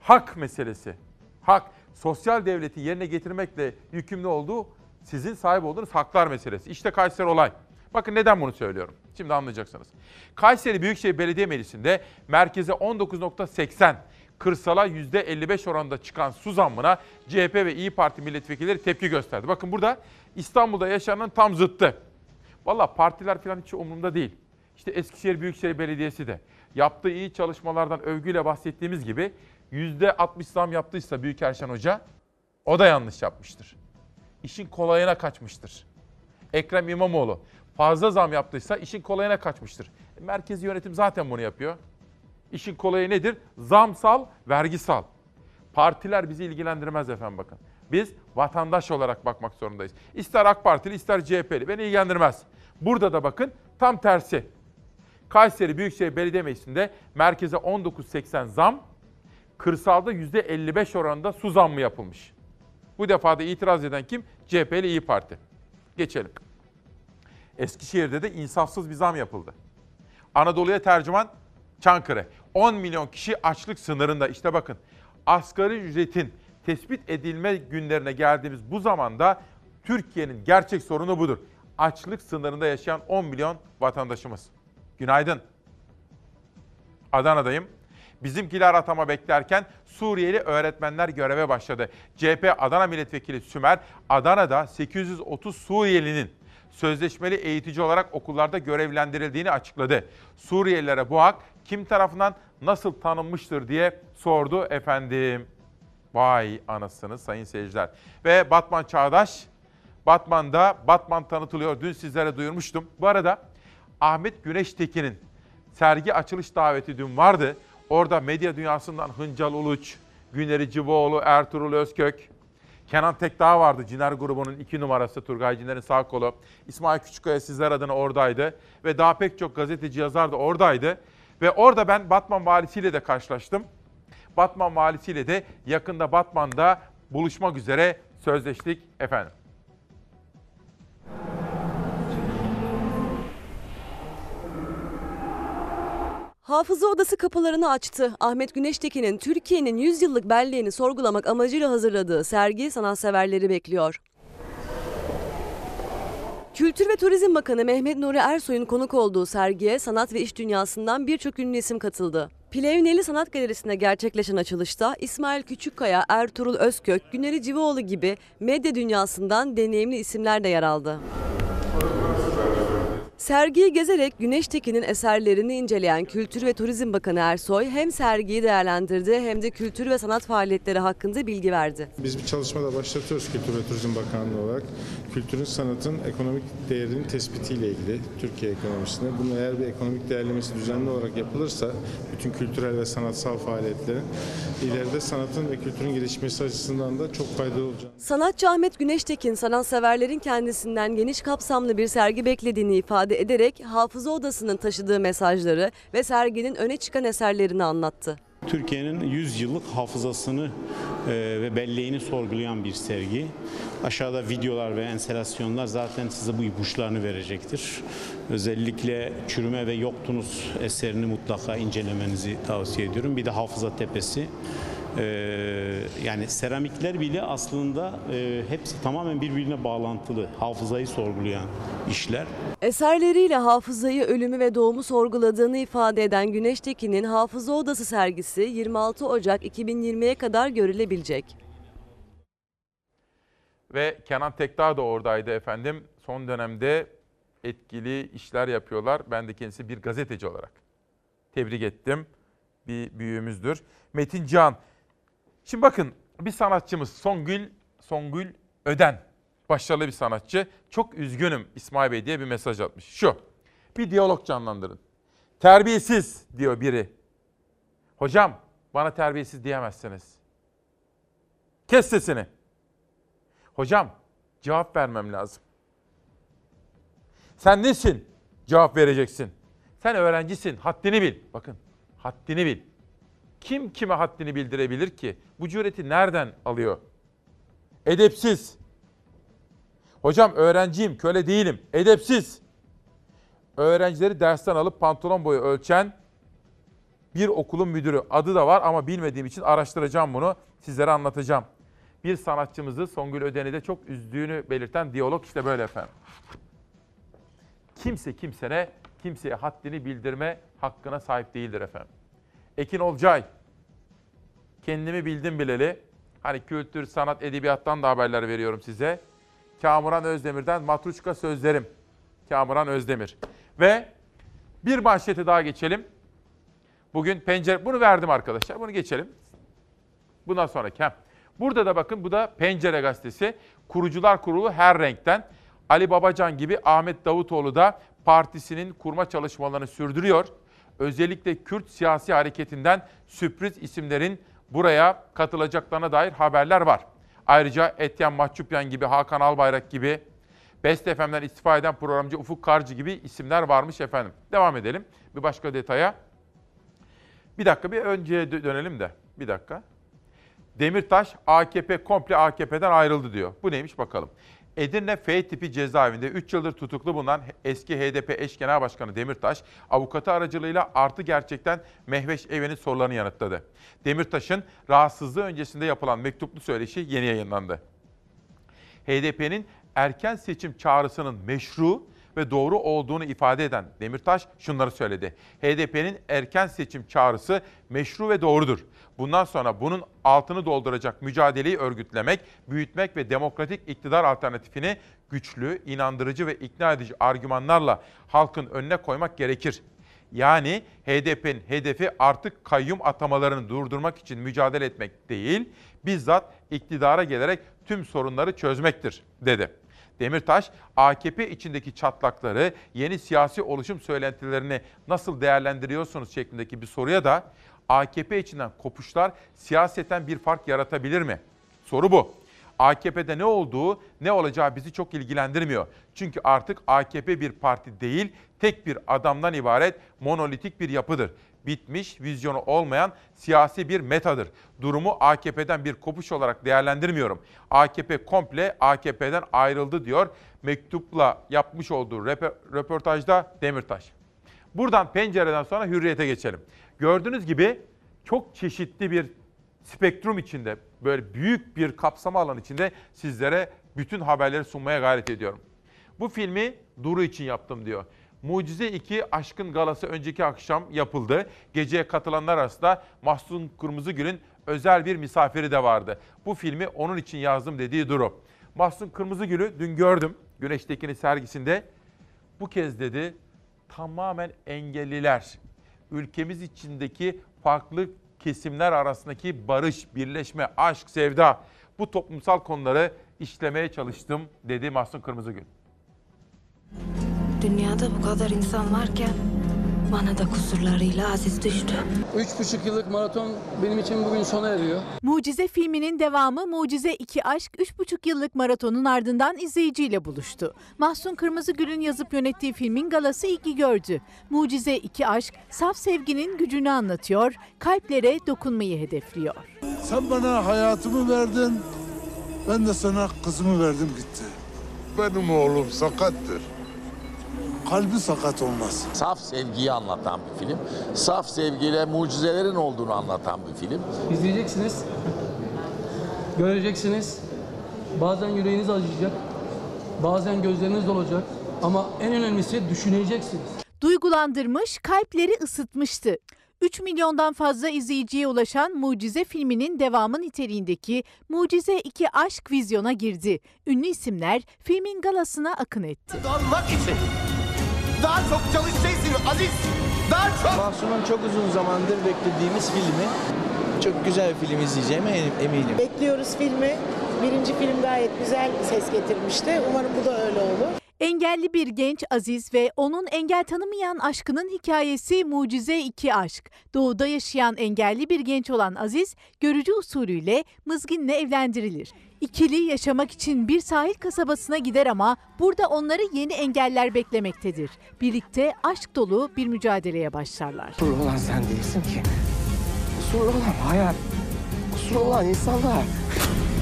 Speaker 1: Hak meselesi. Hak, sosyal devleti yerine getirmekle yükümlü olduğu sizin sahip olduğunuz haklar meselesi. İşte Kayseri olay. Bakın neden bunu söylüyorum. Şimdi anlayacaksınız. Kayseri Büyükşehir Belediye Meclisi'nde merkeze 19.80, kırsala %55 oranında çıkan su zammına CHP ve İyi Parti milletvekilleri tepki gösterdi. Bakın burada İstanbul'da yaşanan tam zıttı. Valla partiler falan hiç umurumda değil. İşte Eskişehir Büyükşehir Belediyesi de yaptığı iyi çalışmalardan övgüyle bahsettiğimiz gibi %60 zam yaptıysa Büyükerşen Hoca o da yanlış yapmıştır. İşin kolayına kaçmıştır. Ekrem İmamoğlu fazla zam yaptıysa işin kolayına kaçmıştır. E, Merkezi yönetim zaten bunu yapıyor. İşin kolayı nedir? Zamsal, vergisal. Partiler bizi ilgilendirmez efendim bakın. Biz vatandaş olarak bakmak zorundayız. İster AK Partili ister CHP'li beni ilgilendirmez. Burada da bakın tam tersi. Kayseri Büyükşehir Belediye Meclisi'nde merkeze 19.80 zam, kırsalda %55 oranında su zammı yapılmış. Bu defa da itiraz eden kim? CHP'li İyi Parti. Geçelim. Eskişehir'de de insafsız bir zam yapıldı. Anadolu'ya tercüman Çankırı. 10 milyon kişi açlık sınırında. İşte bakın asgari ücretin tespit edilme günlerine geldiğimiz bu zamanda Türkiye'nin gerçek sorunu budur. Açlık sınırında yaşayan 10 milyon vatandaşımız. Günaydın. Adana'dayım. Bizimkiler atama beklerken Suriyeli öğretmenler göreve başladı. CHP Adana Milletvekili Sümer, Adana'da 830 Suriyelinin sözleşmeli eğitici olarak okullarda görevlendirildiğini açıkladı. Suriyelilere bu hak kim tarafından nasıl tanınmıştır diye sordu efendim. Vay anasını sayın seyirciler. Ve Batman Çağdaş, Batman'da Batman tanıtılıyor. Dün sizlere duyurmuştum. Bu arada Ahmet Güneştekin'in sergi açılış daveti dün vardı. Orada medya dünyasından Hıncal Uluç, Güneri Civoğlu, Ertuğrul Özkök, Kenan Tekdağ vardı Ciner grubunun iki numarası Turgay Ciner'in sağ kolu. İsmail Küçükkaya sizler adına oradaydı. Ve daha pek çok gazeteci yazar da oradaydı. Ve orada ben Batman valisiyle de karşılaştım. Batman valisiyle de yakında Batman'da buluşmak üzere sözleştik efendim.
Speaker 13: Hafıza Odası kapılarını açtı. Ahmet Güneştekin'in Türkiye'nin 100 yıllık belleğini sorgulamak amacıyla hazırladığı sergi sanatseverleri bekliyor. Kültür ve Turizm Bakanı Mehmet Nuri Ersoy'un konuk olduğu sergiye sanat ve iş dünyasından birçok ünlü isim katıldı. Plevneli Sanat Galerisi'nde gerçekleşen açılışta İsmail Küçükkaya, Ertuğrul Özkök, Güneri Civoğlu gibi medya dünyasından deneyimli isimler de yer aldı. Sergiyi gezerek Güneştekin'in eserlerini inceleyen Kültür ve Turizm Bakanı Ersoy hem sergiyi değerlendirdi hem de kültür ve sanat faaliyetleri hakkında bilgi verdi.
Speaker 59: Biz bir çalışma da başlatıyoruz Kültür ve Turizm Bakanlığı olarak. Kültürün, sanatın ekonomik değerinin tespitiyle ilgili Türkiye ekonomisine. Bunun eğer bir ekonomik değerlemesi düzenli olarak yapılırsa bütün kültürel ve sanatsal faaliyetlerin ileride sanatın ve kültürün gelişmesi açısından da çok faydalı olacak.
Speaker 13: Sanatçı Ahmet Güneştekin sanatseverlerin kendisinden geniş kapsamlı bir sergi beklediğini ifade
Speaker 60: ederek Hafıza Odası'nın taşıdığı mesajları ve serginin öne çıkan eserlerini anlattı.
Speaker 59: Türkiye'nin 100 yıllık hafızasını e, ve belleğini sorgulayan bir sergi. Aşağıda videolar ve enstalasyonlar zaten size bu ipuçlarını verecektir. Özellikle Çürüme ve Yoktunuz eserini mutlaka incelemenizi tavsiye ediyorum. Bir de Hafıza Tepesi. E, yani seramikler bile aslında e, hepsi tamamen birbirine bağlantılı. Hafızayı sorgulayan işler.
Speaker 60: Eserleriyle hafızayı, ölümü ve doğumu sorguladığını ifade eden Güneş Tekin'in Hafıza Odası sergisi 26 Ocak 2020'ye kadar görülebilecek.
Speaker 1: Ve Kenan Tekdağ da oradaydı efendim. Son dönemde etkili işler yapıyorlar. Ben de kendisi bir gazeteci olarak tebrik ettim. Bir büyüğümüzdür. Metin Can. Şimdi bakın bir sanatçımız Songül Songül Öden. Başarılı bir sanatçı. Çok üzgünüm İsmail Bey diye bir mesaj atmış. Şu. Bir diyalog canlandırın. Terbiyesiz diyor biri. Hocam bana terbiyesiz diyemezsiniz. Kes sesini. Hocam cevap vermem lazım. Sen nesin? Cevap vereceksin. Sen öğrencisin. Haddini bil. Bakın haddini bil. Kim kime haddini bildirebilir ki? Bu cüreti nereden alıyor? Edepsiz. Hocam öğrenciyim, köle değilim. Edepsiz. Öğrencileri dersten alıp pantolon boyu ölçen bir okulun müdürü. Adı da var ama bilmediğim için araştıracağım bunu. Sizlere anlatacağım. Bir sanatçımızı Songül Öden'i de çok üzdüğünü belirten diyalog işte böyle efendim. Kimse kimsene, kimseye haddini bildirme hakkına sahip değildir efendim. Ekin Olcay, kendimi bildim bileli. Hani kültür, sanat, edebiyattan da haberler veriyorum size. Kamuran Özdemir'den Matruşka Sözlerim. Kamuran Özdemir. Ve bir manşeti daha geçelim. Bugün pencere, bunu verdim arkadaşlar. Bunu geçelim. Bundan sonraki. Hem. Burada da bakın bu da Pencere Gazetesi. Kurucular Kurulu her renkten. Ali Babacan gibi Ahmet Davutoğlu da partisinin kurma çalışmalarını sürdürüyor. Özellikle Kürt siyasi hareketinden sürpriz isimlerin buraya katılacaklarına dair haberler var. Ayrıca Etyen Mahçupyan gibi, Hakan Albayrak gibi, Best FM'den istifa eden programcı Ufuk Karcı gibi isimler varmış efendim. Devam edelim bir başka detaya. Bir dakika bir önceye dönelim de. Bir dakika. Demirtaş AKP komple AKP'den ayrıldı diyor. Bu neymiş bakalım. Edirne F tipi cezaevinde 3 yıldır tutuklu bulunan eski HDP eş genel başkanı Demirtaş, avukatı aracılığıyla artı gerçekten Mehveş Even'in sorularını yanıtladı. Demirtaş'ın rahatsızlığı öncesinde yapılan mektuplu söyleşi yeni yayınlandı. HDP'nin erken seçim çağrısının meşru ve doğru olduğunu ifade eden Demirtaş şunları söyledi. HDP'nin erken seçim çağrısı meşru ve doğrudur. Bundan sonra bunun altını dolduracak mücadeleyi örgütlemek, büyütmek ve demokratik iktidar alternatifini güçlü, inandırıcı ve ikna edici argümanlarla halkın önüne koymak gerekir. Yani HDP'nin hedefi artık kayyum atamalarını durdurmak için mücadele etmek değil, bizzat iktidara gelerek tüm sorunları çözmektir, dedi. Demirtaş, AKP içindeki çatlakları, yeni siyasi oluşum söylentilerini nasıl değerlendiriyorsunuz şeklindeki bir soruya da AKP içinden kopuşlar siyaseten bir fark yaratabilir mi? Soru bu. AKP'de ne olduğu, ne olacağı bizi çok ilgilendirmiyor. Çünkü artık AKP bir parti değil, tek bir adamdan ibaret monolitik bir yapıdır. Bitmiş, vizyonu olmayan siyasi bir metadır. Durumu AKP'den bir kopuş olarak değerlendirmiyorum. AKP komple AKP'den ayrıldı diyor mektupla yapmış olduğu röportajda Demirtaş. Buradan pencereden sonra hürriyete geçelim. Gördüğünüz gibi çok çeşitli bir spektrum içinde, böyle büyük bir kapsama alan içinde sizlere bütün haberleri sunmaya gayret ediyorum. Bu filmi Duru için yaptım diyor. Mucize 2 Aşkın Galası önceki akşam yapıldı. Geceye katılanlar arasında Mahsun Kırmızıgül'ün özel bir misafiri de vardı. Bu filmi onun için yazdım dediği Duru. Mahsun Kırmızıgül'ü dün gördüm Güneş Tekin'in sergisinde. Bu kez dedi tamamen engelliler, ülkemiz içindeki farklı kesimler arasındaki barış, birleşme, aşk, sevda bu toplumsal konuları işlemeye çalıştım dedi Mahsun Kırmızıgül.
Speaker 61: Dünyada bu kadar insan varken Bana da kusurlarıyla aziz düştü.
Speaker 46: Üç buçuk yıllık maraton benim için bugün sona eriyor.
Speaker 62: Mucize filminin devamı Mucize 2 Aşk 3,5 yıllık maratonun ardından izleyiciyle buluştu. Mahsun Kırmızıgül'ün yazıp yönettiği filmin galası ilgi gördü. Mucize 2 Aşk saf sevginin gücünü anlatıyor, kalplere dokunmayı hedefliyor.
Speaker 63: Sen bana hayatımı verdin, ben de sana kızımı verdim gitti. Benim oğlum sakattır. Kalbi sakat olmaz.
Speaker 64: Saf sevgiyi anlatan bir film. Saf sevgiyle mucizelerin olduğunu anlatan bir film.
Speaker 46: İzleyeceksiniz. Göreceksiniz. Bazen yüreğiniz acıyacak. Bazen gözleriniz dolacak. Ama en önemlisi düşüneceksiniz.
Speaker 62: Duygulandırmış, kalpleri ısıtmıştı. 3 milyondan fazla izleyiciye ulaşan Mucize filminin devamı niteliğindeki Mucize 2 Aşk vizyona girdi. Ünlü isimler filmin galasına akın etti.
Speaker 65: Almak için daha çok çalışacaksın Aziz. Daha çok.
Speaker 66: Mahsun'un çok uzun zamandır beklediğimiz filmi. Çok güzel bir film izleyeceğime eminim.
Speaker 67: Bekliyoruz filmi. Birinci film gayet güzel ses getirmişti. Umarım bu da öyle olur.
Speaker 62: Engelli bir genç Aziz ve onun engel tanımayan aşkının hikayesi Mucize 2 Aşk. Doğuda yaşayan engelli bir genç olan Aziz, görücü usulüyle Mızgin'le evlendirilir. İkili yaşamak için bir sahil kasabasına gider ama burada onları yeni engeller beklemektedir. Birlikte aşk dolu bir mücadeleye başlarlar.
Speaker 65: Kusurlu olan sen değilsin ki. Kusurlu olan hayat. Kusurlu olan insanlar.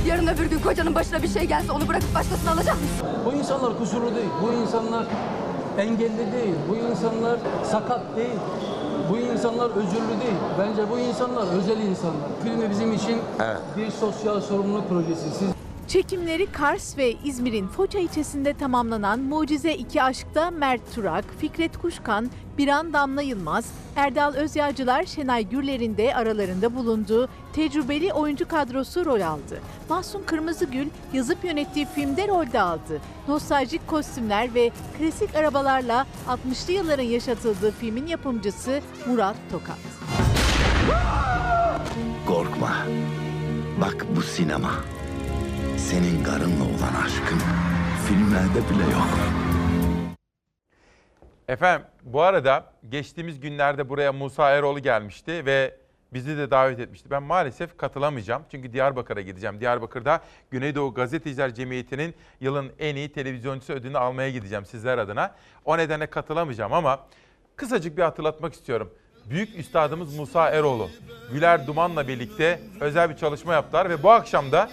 Speaker 68: Yarın öbür gün kocanın başına bir şey gelse onu bırakıp başkasını alacak mısın?
Speaker 46: Bu insanlar kusurlu değil. Bu insanlar engelli değil. Bu insanlar sakat değil. Bu insanlar özürlü değil. Bence bu insanlar özel insanlar. Filmi bizim için
Speaker 64: Evet.
Speaker 46: bir sosyal sorumluluk projesi. Siz
Speaker 62: Çekimleri Kars ve İzmir'in Foça ilçesinde tamamlanan Mucize 2 Aşk'ta Mert Turak, Fikret Kuşkan, Biran Damla Yılmaz, Erdal Özyağcılar, Şenay Gürler'in de aralarında bulunduğu tecrübeli oyuncu kadrosu rol aldı. Mahsun Kırmızıgül yazıp yönettiği filmde rol de aldı. Nostaljik kostümler ve klasik arabalarla 60'lı yılların yaşatıldığı filmin yapımcısı Murat Tokat.
Speaker 65: Korkma. Bak bu sinema. Senin karınla olan aşkın filmlerde bile yok.
Speaker 1: Efendim bu arada geçtiğimiz günlerde buraya Musa Eroğlu gelmişti ve bizi de davet etmişti. Ben maalesef katılamayacağım çünkü Diyarbakır'a gideceğim. Diyarbakır'da Güneydoğu Gazeteciler Cemiyeti'nin yılın en iyi televizyoncusu ödülünü almaya gideceğim sizler adına. O nedenle katılamayacağım ama kısacık bir hatırlatmak istiyorum. Büyük üstadımız Musa Eroğlu, Güler Duman'la birlikte özel bir çalışma yaptılar ve bu akşam da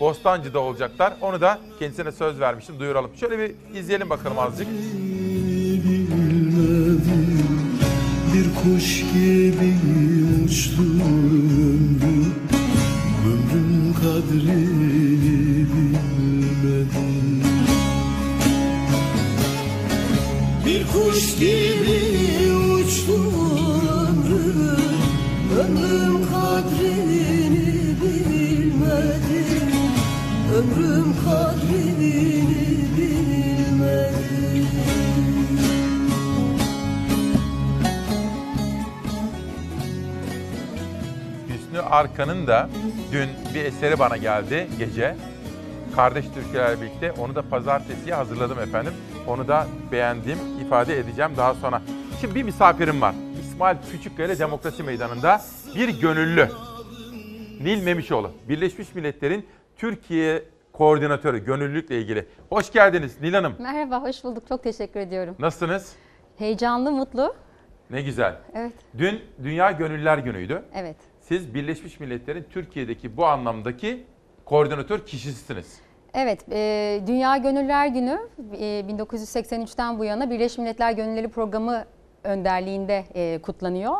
Speaker 1: Bostancı'da olacaklar. Onu da kendisine söz vermiştim, duyuralım. Şöyle bir izleyelim bakalım azıcık.
Speaker 63: Bir kuş gibi uçtu ömrüm Ömrün kadrini bilmedim Bir kuş gibi uçtu ömrüm Ömrüm kadrini Ömrüm kadrini bilmedim
Speaker 1: Hüsnü Arkan'ın da dün bir eseri bana geldi gece. Kardeş Türkülerle birlikte onu da pazartesiye hazırladım efendim. Onu da beğendim, ifade edeceğim daha sonra. Şimdi bir misafirim var. İsmail Küçükkaya Demokrasi Meydanı'nda bir gönüllü. Nil Memişoğlu, Birleşmiş Milletler'in Türkiye koordinatörü, gönüllülükle ilgili. Hoş geldiniz Nil Hanım.
Speaker 69: Merhaba, hoş bulduk. Çok teşekkür ediyorum.
Speaker 1: Nasılsınız?
Speaker 69: Heyecanlı, mutlu.
Speaker 1: Ne güzel.
Speaker 69: Evet,
Speaker 1: Dün Dünya Gönüllüler Günü'ydü.
Speaker 69: evet.
Speaker 1: Siz Birleşmiş Milletler'in Türkiye'deki bu anlamdaki koordinatör kişisiniz.
Speaker 69: Evet, e, Dünya Gönüllüler Günü e, 1983'ten bu yana Birleşmiş Milletler Gönüllüleri Programı önderliğinde e, kutlanıyor.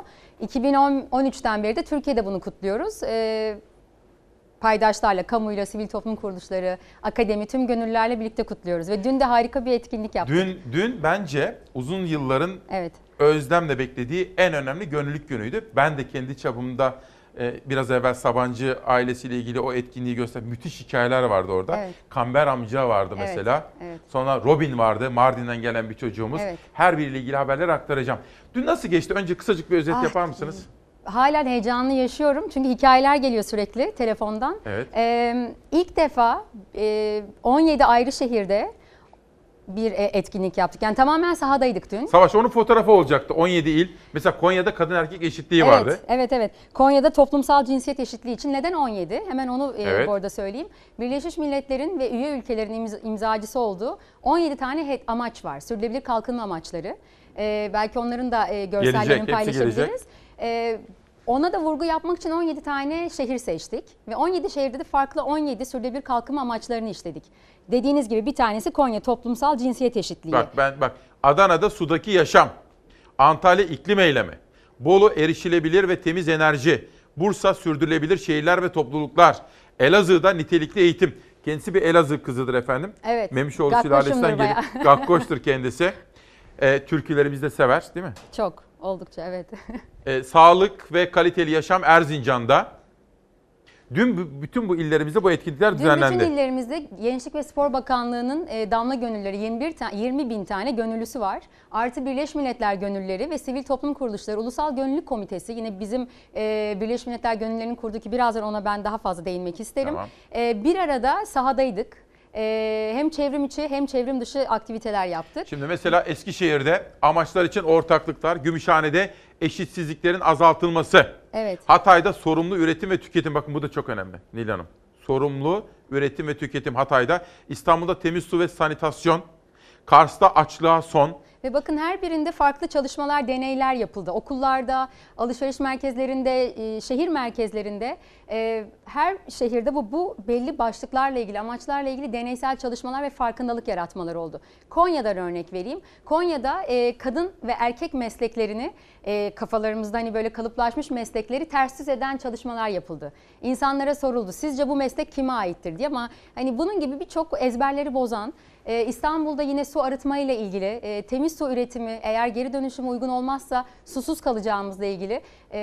Speaker 69: 2013'ten beri de Türkiye'de bunu kutluyoruz. E, paydaşlarla, kamuyla, sivil toplum kuruluşları, akademi, tüm gönüllülerle birlikte kutluyoruz. Ve dün de harika bir etkinlik yaptık.
Speaker 1: Dün dün bence uzun yılların
Speaker 69: Evet.
Speaker 1: özlemle beklediği en önemli gönüllülük günüydü. Ben de kendi çapımda e, biraz evvel Sabancı ailesiyle ilgili o etkinliği göster. Müthiş hikayeler vardı orada.
Speaker 69: Evet.
Speaker 1: Kamber amca vardı
Speaker 69: Evet,
Speaker 1: mesela.
Speaker 69: evet.
Speaker 1: Sonra Robin vardı. Mardin'den gelen bir çocuğumuz.
Speaker 69: Evet.
Speaker 1: Her biriyle ilgili haberleri aktaracağım. Dün nasıl geçti? Önce kısacık bir özet
Speaker 69: Ah,
Speaker 1: yapar mısınız?
Speaker 69: Halen heyecanlı yaşıyorum çünkü hikayeler geliyor sürekli telefondan.
Speaker 1: Evet.
Speaker 69: Ee, ilk defa e, 17 ayrı şehirde bir e, etkinlik yaptık. Yani tamamen sahadaydık dün.
Speaker 1: Savaş onun fotoğrafı olacaktı 17 il. Mesela Konya'da kadın erkek eşitliği
Speaker 69: evet,
Speaker 1: vardı.
Speaker 69: Evet evet. Konya'da toplumsal cinsiyet eşitliği için neden 17? Hemen onu e,
Speaker 1: Evet.
Speaker 69: bu arada söyleyeyim. Birleşmiş Milletler'in ve üye ülkelerin imz- imzacısı olduğu 17 tane amaç var. Sürdürülebilir kalkınma amaçları. E, belki onların da e, görsellerini
Speaker 1: Gelecek,
Speaker 69: paylaşabiliriz.
Speaker 1: gelecek.
Speaker 69: E, ona da vurgu yapmak için 17 tane şehir seçtik ve 17 şehirde de farklı 17 sürdürülebilir kalkınma amaçlarını işledik. Dediğiniz gibi bir tanesi Konya toplumsal cinsiyet eşitliği.
Speaker 1: Bak ben bak Adana'da sudaki yaşam, Antalya iklim eylemi, Bolu erişilebilir ve temiz enerji, Bursa sürdürülebilir şehirler ve topluluklar, Elazığ'da nitelikli eğitim. Kendisi bir Elazığ kızıdır efendim.
Speaker 69: Evet,
Speaker 1: Memişoğlu sülalesinden gelip gakkoştur kendisi. E, türkülerimizi de sever değil mi?
Speaker 69: Çok oldukça evet.
Speaker 1: E, sağlık ve kaliteli yaşam Erzincan'da. Dün bütün bu illerimizde bu etkinlikler
Speaker 69: Dün
Speaker 1: düzenlendi.
Speaker 69: bütün illerimizde Gençlik ve Spor Bakanlığı'nın e, damla gönülleri 21 ta- 20 bin tane gönüllüsü var. Artı Birleşmiş Milletler Gönüllüleri ve Sivil Toplum Kuruluşları Ulusal Gönüllülük Komitesi yine bizim e, Birleşmiş Milletler Gönüllülerinin kurduğu ki birazdan ona ben daha fazla değinmek isterim.
Speaker 1: Tamam.
Speaker 69: E, bir arada sahadaydık. E, hem çevrim içi hem çevrim dışı aktiviteler yaptık.
Speaker 1: Şimdi mesela Eskişehir'de amaçlar için ortaklıklar, Gümüşhane'de eşitsizliklerin azaltılması.
Speaker 69: Evet.
Speaker 1: Hatay'da sorumlu üretim ve tüketim. Bakın bu da çok önemli Nil Hanım. Sorumlu üretim ve tüketim Hatay'da. İstanbul'da temiz su ve sanitasyon. Kars'ta açlığa son.
Speaker 69: Ve bakın her birinde farklı çalışmalar, deneyler yapıldı. Okullarda, alışveriş merkezlerinde, e, şehir merkezlerinde e, her şehirde bu, bu belli başlıklarla ilgili, amaçlarla ilgili deneysel çalışmalar ve farkındalık yaratmalar oldu. Konya'dan örnek vereyim. Konya'da e, kadın ve erkek mesleklerini kafalarımızda hani böyle kalıplaşmış meslekleri ters eden çalışmalar yapıldı. İnsanlara soruldu sizce bu meslek kime aittir diye ama hani bunun gibi birçok ezberleri bozan ee, İstanbul'da yine su arıtma ile ilgili e, temiz su üretimi eğer geri dönüşüme uygun olmazsa susuz kalacağımızla ilgili e,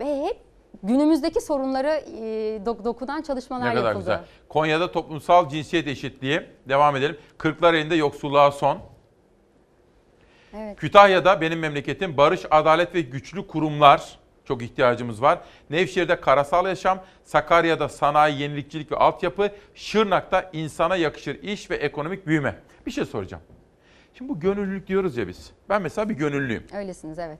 Speaker 69: ve hep günümüzdeki sorunları e, dok- dokunan çalışmalar
Speaker 1: Ne kadar
Speaker 69: yapıldı.
Speaker 1: güzel. Konya'da toplumsal cinsiyet eşitliği. Devam edelim. Kırklareli'nde yoksulluğa son.
Speaker 69: Evet.
Speaker 1: Kütahya'da benim memleketim barış, adalet ve güçlü kurumlar çok ihtiyacımız var. Nevşehir'de karasal yaşam, Sakarya'da sanayi, yenilikçilik ve altyapı, Şırnak'ta insana yakışır iş ve ekonomik büyüme. Bir şey soracağım. Şimdi bu gönüllülük diyoruz ya biz. Ben mesela bir gönüllüyüm.
Speaker 69: Öylesiniz evet.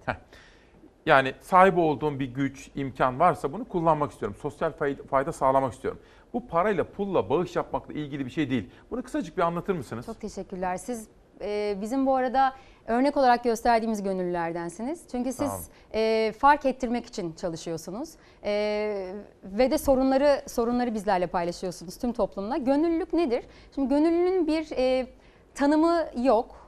Speaker 1: Yani sahip olduğum bir güç, imkan varsa bunu kullanmak istiyorum. Sosyal fayda, fayda sağlamak istiyorum. Bu parayla, pulla, bağış yapmakla ilgili bir şey değil. Bunu kısacık bir anlatır mısınız?
Speaker 69: Çok teşekkürler. Siz e, bizim bu arada örnek olarak gösterdiğimiz gönüllülerdensiniz. Çünkü siz e, fark ettirmek için çalışıyorsunuz. E, ve de sorunları sorunları bizlerle paylaşıyorsunuz tüm toplumla. Gönüllülük nedir? Şimdi gönüllünün bir e, tanımı yok.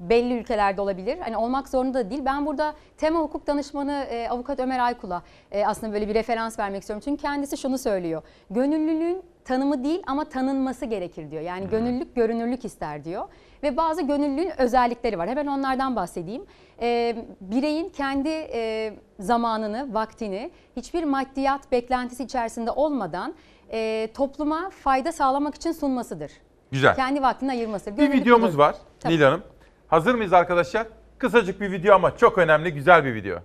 Speaker 69: Belli ülkelerde olabilir. Hani olmak zorunda da değil. Ben burada tema hukuk danışmanı e, avukat Ömer Aykul'a e, aslında böyle bir referans vermek istiyorum. Çünkü kendisi şunu söylüyor. Gönüllülüğün tanımı değil ama tanınması gerekir diyor. Yani gönüllülük görünürlük ister diyor. Ve bazı gönüllülüğün özellikleri var. Hemen onlardan bahsedeyim. E, bireyin kendi e, zamanını, vaktini hiçbir maddiyat beklentisi içerisinde olmadan e, topluma fayda sağlamak için sunmasıdır.
Speaker 1: Güzel.
Speaker 69: Kendi vaktini ayırması.
Speaker 1: Bir
Speaker 69: Gönüllülük
Speaker 1: videomuz
Speaker 69: budur.
Speaker 1: var
Speaker 69: Tabii.
Speaker 1: Nil Hanım. Hazır mıyız arkadaşlar? Kısacık bir video ama çok önemli, güzel bir video.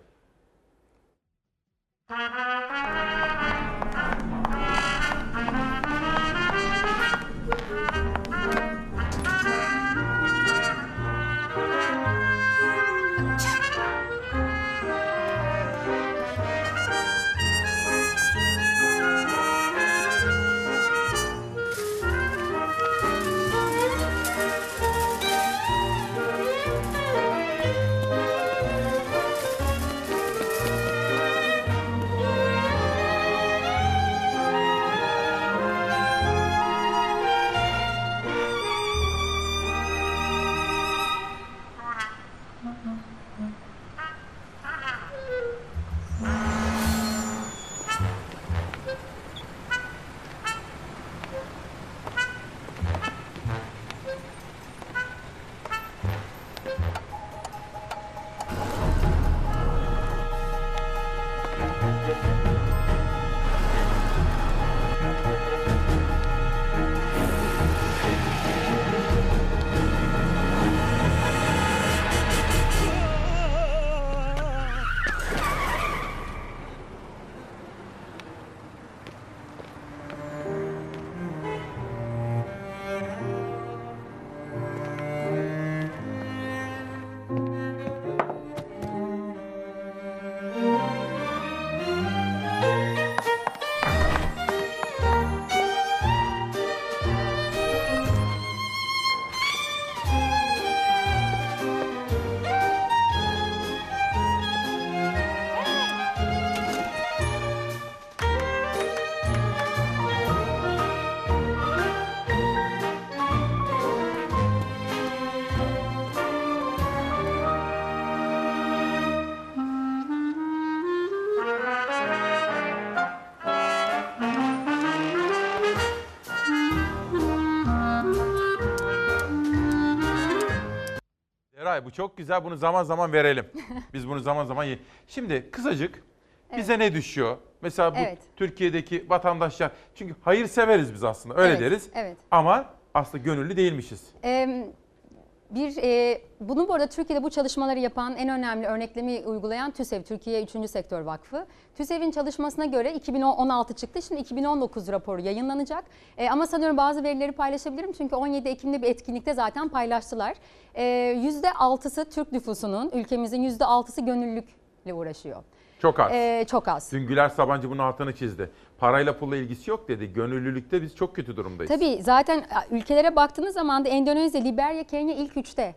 Speaker 1: Çok güzel. Bunu zaman zaman verelim. Biz bunu zaman zaman ye- Şimdi kısacık bize ne düşüyor? Mesela bu
Speaker 69: Evet.
Speaker 1: Türkiye'deki vatandaşlar çünkü hayır severiz biz aslında öyle
Speaker 69: Evet,
Speaker 1: deriz.
Speaker 69: evet.
Speaker 1: Ama aslında gönüllü değilmişiz.
Speaker 69: Ee, bir e, bunu bu arada Türkiye'de bu çalışmaları yapan en önemli örneklemi uygulayan TÜSEV Türkiye 3. Sektör Vakfı. TÜSEV'in çalışmasına göre 2016 çıktı. Şimdi 2019 raporu yayınlanacak. E, ama sanıyorum bazı verileri paylaşabilirim çünkü 17 Ekim'de bir etkinlikte zaten paylaştılar. E, %6'sı Türk nüfusunun, ülkemizin %6'sı gönüllülükle uğraşıyor.
Speaker 1: Çok az.
Speaker 69: E, çok az.
Speaker 1: Dün Güler Sabancı bunun altını çizdi. Parayla pulla ilgisi yok dedi. Gönüllülükte biz çok kötü durumdayız.
Speaker 69: Tabii zaten ülkelere baktığınız zaman da Endonezya, Liberya, Kenya ilk üçte.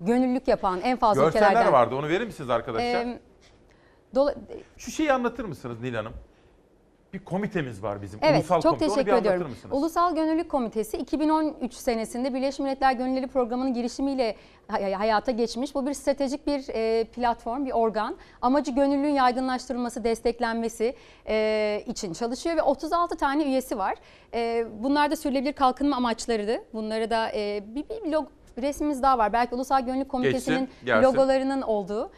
Speaker 69: Gönüllülük yapan en fazla
Speaker 1: Görseller
Speaker 69: ülkelerden.
Speaker 1: vardı. Onu verir misiniz arkadaşlar?
Speaker 69: Ee,
Speaker 1: Şu şeyi anlatır mısınız Nil Hanım? Bir komitemiz var bizim.
Speaker 69: Evet,
Speaker 1: Ulusal
Speaker 69: çok
Speaker 1: komite.
Speaker 69: Teşekkür ediyorum.
Speaker 1: mısınız?
Speaker 69: Ulusal Gönüllülük Komitesi 2013 senesinde Birleşmiş Milletler Gönüllülük Programı'nın girişimiyle hay- hayata geçmiş. Bu bir stratejik bir e, platform, bir organ. Amacı gönüllülüğün yaygınlaştırılması, desteklenmesi e, için çalışıyor ve 36 tane üyesi var. E, bunlar da sürdürülebilir kalkınma amaçlarıydı. Bunları da bir, bir log, resmimiz daha var. Belki Ulusal Gönüllülük Komitesi'nin
Speaker 1: Geçsin, gelsin.
Speaker 69: logolarının olduğu.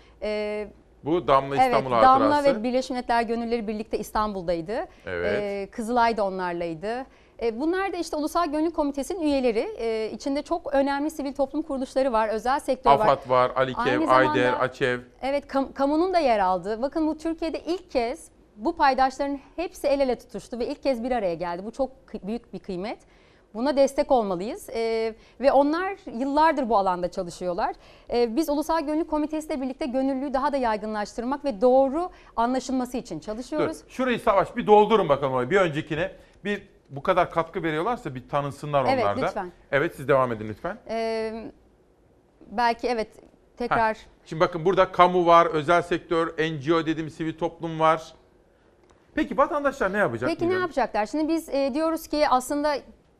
Speaker 1: Bu Damla
Speaker 69: Evet,
Speaker 1: İstanbul
Speaker 69: Damla
Speaker 1: Hatırası.
Speaker 69: ve Birleşmiş Milletler Gönülleri birlikte İstanbul'daydı.
Speaker 1: Evet.
Speaker 69: Ee, Kızılay da onlarlaydı. Ee, bunlar da işte Ulusal Gönüllü Komitesi'nin üyeleri. Ee, içinde çok önemli sivil toplum kuruluşları var, özel sektör var.
Speaker 1: AFAD var, Alikev,
Speaker 69: zamanda-
Speaker 1: Ayder, Açev.
Speaker 69: Evet, kam- kamunun da yer aldığı. Bakın bu Türkiye'de ilk kez bu paydaşların hepsi el ele tutuştu ve ilk kez bir araya geldi. Bu çok büyük bir kıymet. Buna destek olmalıyız Ee, ve onlar yıllardır bu alanda çalışıyorlar. Ee, biz Ulusal Gönüllü Komitesi ile birlikte gönüllülüğü daha da yaygınlaştırmak ve doğru anlaşılması için çalışıyoruz.
Speaker 1: Dur, şurayı Savaş bir doldurun bakalım orayı. Bir öncekine. Bir bu kadar katkı veriyorlarsa bir tanınsınlar
Speaker 69: Evet,
Speaker 1: onlar da.
Speaker 69: lütfen.
Speaker 1: Evet siz devam edin lütfen.
Speaker 69: Ee, belki evet tekrar
Speaker 1: Heh. Şimdi bakın burada kamu var, özel sektör, NGO dediğim sivil toplum var. Peki vatandaşlar ne yapacak?
Speaker 69: Peki ne yapacaklar? Şimdi biz e, diyoruz ki aslında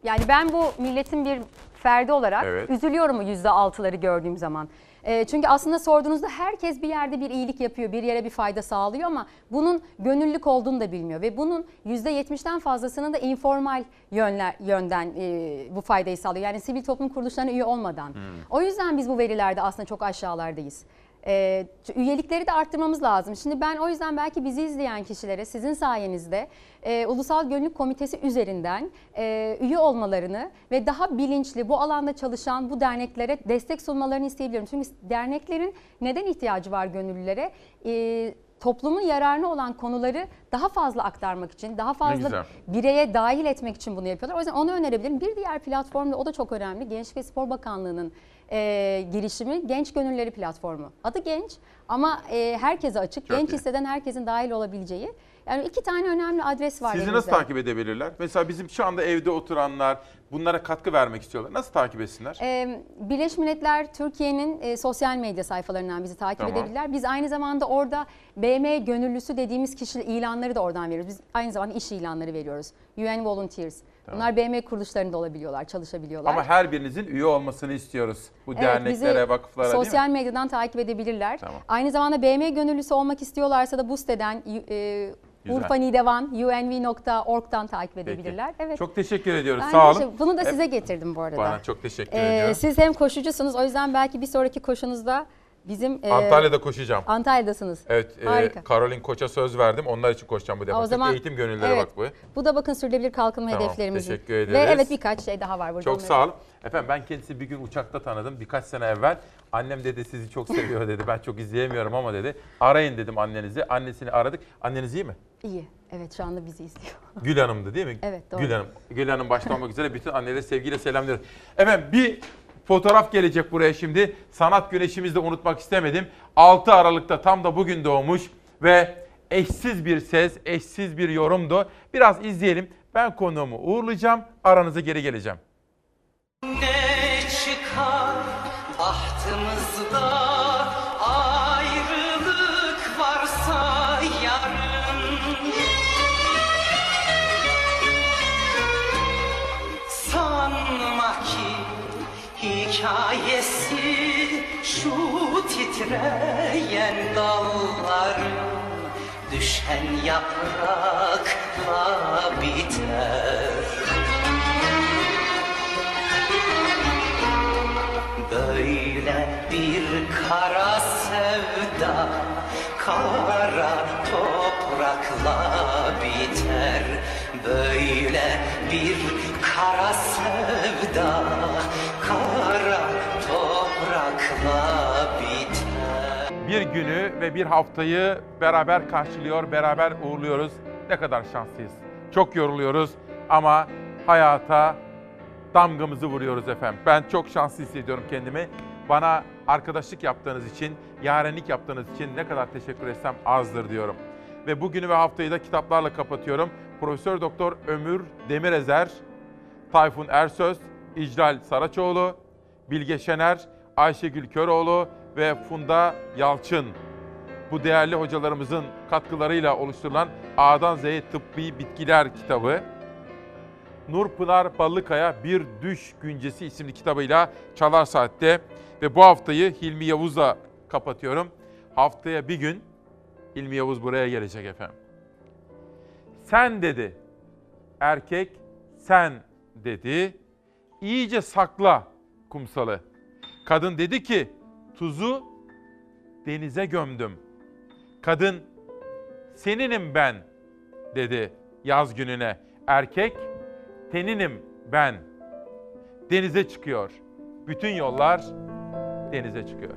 Speaker 69: yani ben bu milletin bir ferdi olarak
Speaker 1: Evet.
Speaker 69: üzülüyorum yüzde altıları gördüğüm zaman. E, çünkü aslında sorduğunuzda herkes bir yerde bir iyilik yapıyor, bir yere bir fayda sağlıyor ama bunun gönüllülük olduğunu da bilmiyor. Ve bunun yüzde yetmişten fazlasının da informal yönler, yönden e, bu faydayı sağlıyor. Yani sivil toplum kuruluşlarına üye olmadan. O yüzden biz bu verilerde aslında çok aşağılardayız. E, üyelikleri de arttırmamız lazım. Şimdi ben o yüzden belki bizi izleyen kişilere sizin sayenizde e, Ulusal Gönüllülük Komitesi üzerinden e, üye olmalarını ve daha bilinçli bu alanda çalışan bu derneklere destek sunmalarını isteyebilirim. Çünkü derneklerin neden ihtiyacı var gönüllülere? E, toplumun yararına olan konuları daha fazla aktarmak için, daha fazla bireye dahil etmek için bunu yapıyorlar. O yüzden onu önerebilirim. Bir diğer platform da o da çok önemli. Gençlik ve Spor Bakanlığı'nın e, girişimi Genç Gönülleri Platformu. Adı genç ama e, herkese açık.
Speaker 1: Çok
Speaker 69: genç
Speaker 1: iyi.
Speaker 69: hisseden herkesin dahil olabileceği. Yani iki tane önemli adres var
Speaker 1: Sizi
Speaker 69: elimizde.
Speaker 1: nasıl takip edebilirler? Mesela bizim şu anda evde oturanlar bunlara katkı vermek istiyorlar. Nasıl takip etsinler?
Speaker 69: Ee, Birleşmiş Milletler Türkiye'nin e, sosyal medya sayfalarından bizi takip
Speaker 1: Tamam.
Speaker 69: edebilirler. Biz aynı zamanda orada BM gönüllüsü dediğimiz kişi ilanları da oradan veriyoruz. Biz aynı zamanda iş ilanları veriyoruz. UN Volunteers. Bunlar BM kuruluşlarında olabiliyorlar, çalışabiliyorlar.
Speaker 1: Ama her birinizin üye olmasını istiyoruz. Bu
Speaker 69: Evet,
Speaker 1: derneklere, vakıflara değil mi?
Speaker 69: Sosyal medyadan takip edebilirler.
Speaker 1: Tamam.
Speaker 69: Aynı zamanda BM gönüllüsü olmak istiyorlarsa da bu siteden e,
Speaker 1: Güzel.
Speaker 69: Urfa Nidevan, unv.org'dan takip
Speaker 1: Peki.
Speaker 69: edebilirler. Evet.
Speaker 1: Çok teşekkür ediyoruz.
Speaker 69: Ben
Speaker 1: Sağ olun.
Speaker 69: teşekkür- Bunu da size getirdim bu arada.
Speaker 1: Bana çok teşekkür
Speaker 69: Ee,
Speaker 1: ediyorum.
Speaker 69: siz hem koşucusunuz o yüzden belki bir sonraki koşunuzda bizim e,
Speaker 1: Antalya'da koşacağım.
Speaker 69: Antalya'dasınız.
Speaker 1: Evet, e,
Speaker 69: Harika.
Speaker 1: Caroline Koç'a söz verdim. Onlar için koşacağım bu defa.
Speaker 69: O zaman
Speaker 1: Eğitim Gönüllüleri
Speaker 69: evet,
Speaker 1: Vakfı.
Speaker 69: Bu da bakın sürdürülebilir kalkınma
Speaker 1: Tamam,
Speaker 69: hedeflerimizin.
Speaker 1: teşekkür
Speaker 69: Ve
Speaker 1: ederiz.
Speaker 69: evet birkaç şey daha var burada.
Speaker 1: Çok
Speaker 69: onları-
Speaker 1: sağ olun. Efendim ben kendisi bir gün uçakta tanıdım birkaç sene evvel. Annem dedi sizi çok seviyor dedi. Ben çok izleyemiyorum ama dedi. Arayın dedim annenizi. Annesini aradık. Anneniz iyi mi?
Speaker 69: İyi. Evet şu anda bizi izliyor.
Speaker 1: Gül Hanım'dı değil mi?
Speaker 69: Evet, doğru.
Speaker 1: Gül Hanım. Gül Hanım başta olmak üzere bütün annelere sevgiyle selamlıyoruz. Efendim bir fotoğraf gelecek buraya şimdi. Sanat güneşimizi de unutmak istemedim. 6 Aralık'ta tam da bugün doğmuş ve eşsiz bir ses, eşsiz bir yorumdu. Biraz izleyelim. Ben konuğumu uğurlayacağım. Aranıza geri geleceğim.
Speaker 70: Ne çıkar tahtımızda hikayesi şu titreyen dalların Düşen yaprakla biter. Böyle bir kara sevda Kara toprakla biter. Böyle bir kara sevda
Speaker 1: Bir günü ve bir haftayı beraber karşılıyor, beraber uğurluyoruz. Ne kadar şanslıyız. Çok yoruluyoruz ama hayata damgamızı vuruyoruz efendim. Ben çok şanslı hissediyorum kendimi. Bana arkadaşlık yaptığınız için, yarenlik yaptığınız için ne kadar teşekkür etsem azdır diyorum. Ve bugünü ve haftayı da kitaplarla kapatıyorum. Profesör Doktor Ömür Demirezer, Tayfun Ersöz, İclal Saraçoğlu, Bilge Şener, Ayşegül Köroğlu ve Funda Yalçın. Bu değerli hocalarımızın katkılarıyla oluşturulan A'dan Z'ye Tıbbi Bitkiler kitabı. Nurpınar Ballıkaya Bir Düş Güncesi isimli kitabıyla Çalar Saat'te ve bu haftayı Hilmi Yavuz'la kapatıyorum. Haftaya bir gün Hilmi Yavuz buraya gelecek efendim. Sen dedi. Erkek sen dedi. İyice sakla kumsalı. Kadın dedi ki tuzu denize gömdüm. Kadın seninim ben dedi yaz gününe. Erkek teninim ben. Denize çıkıyor. Bütün yollar denize çıkıyor.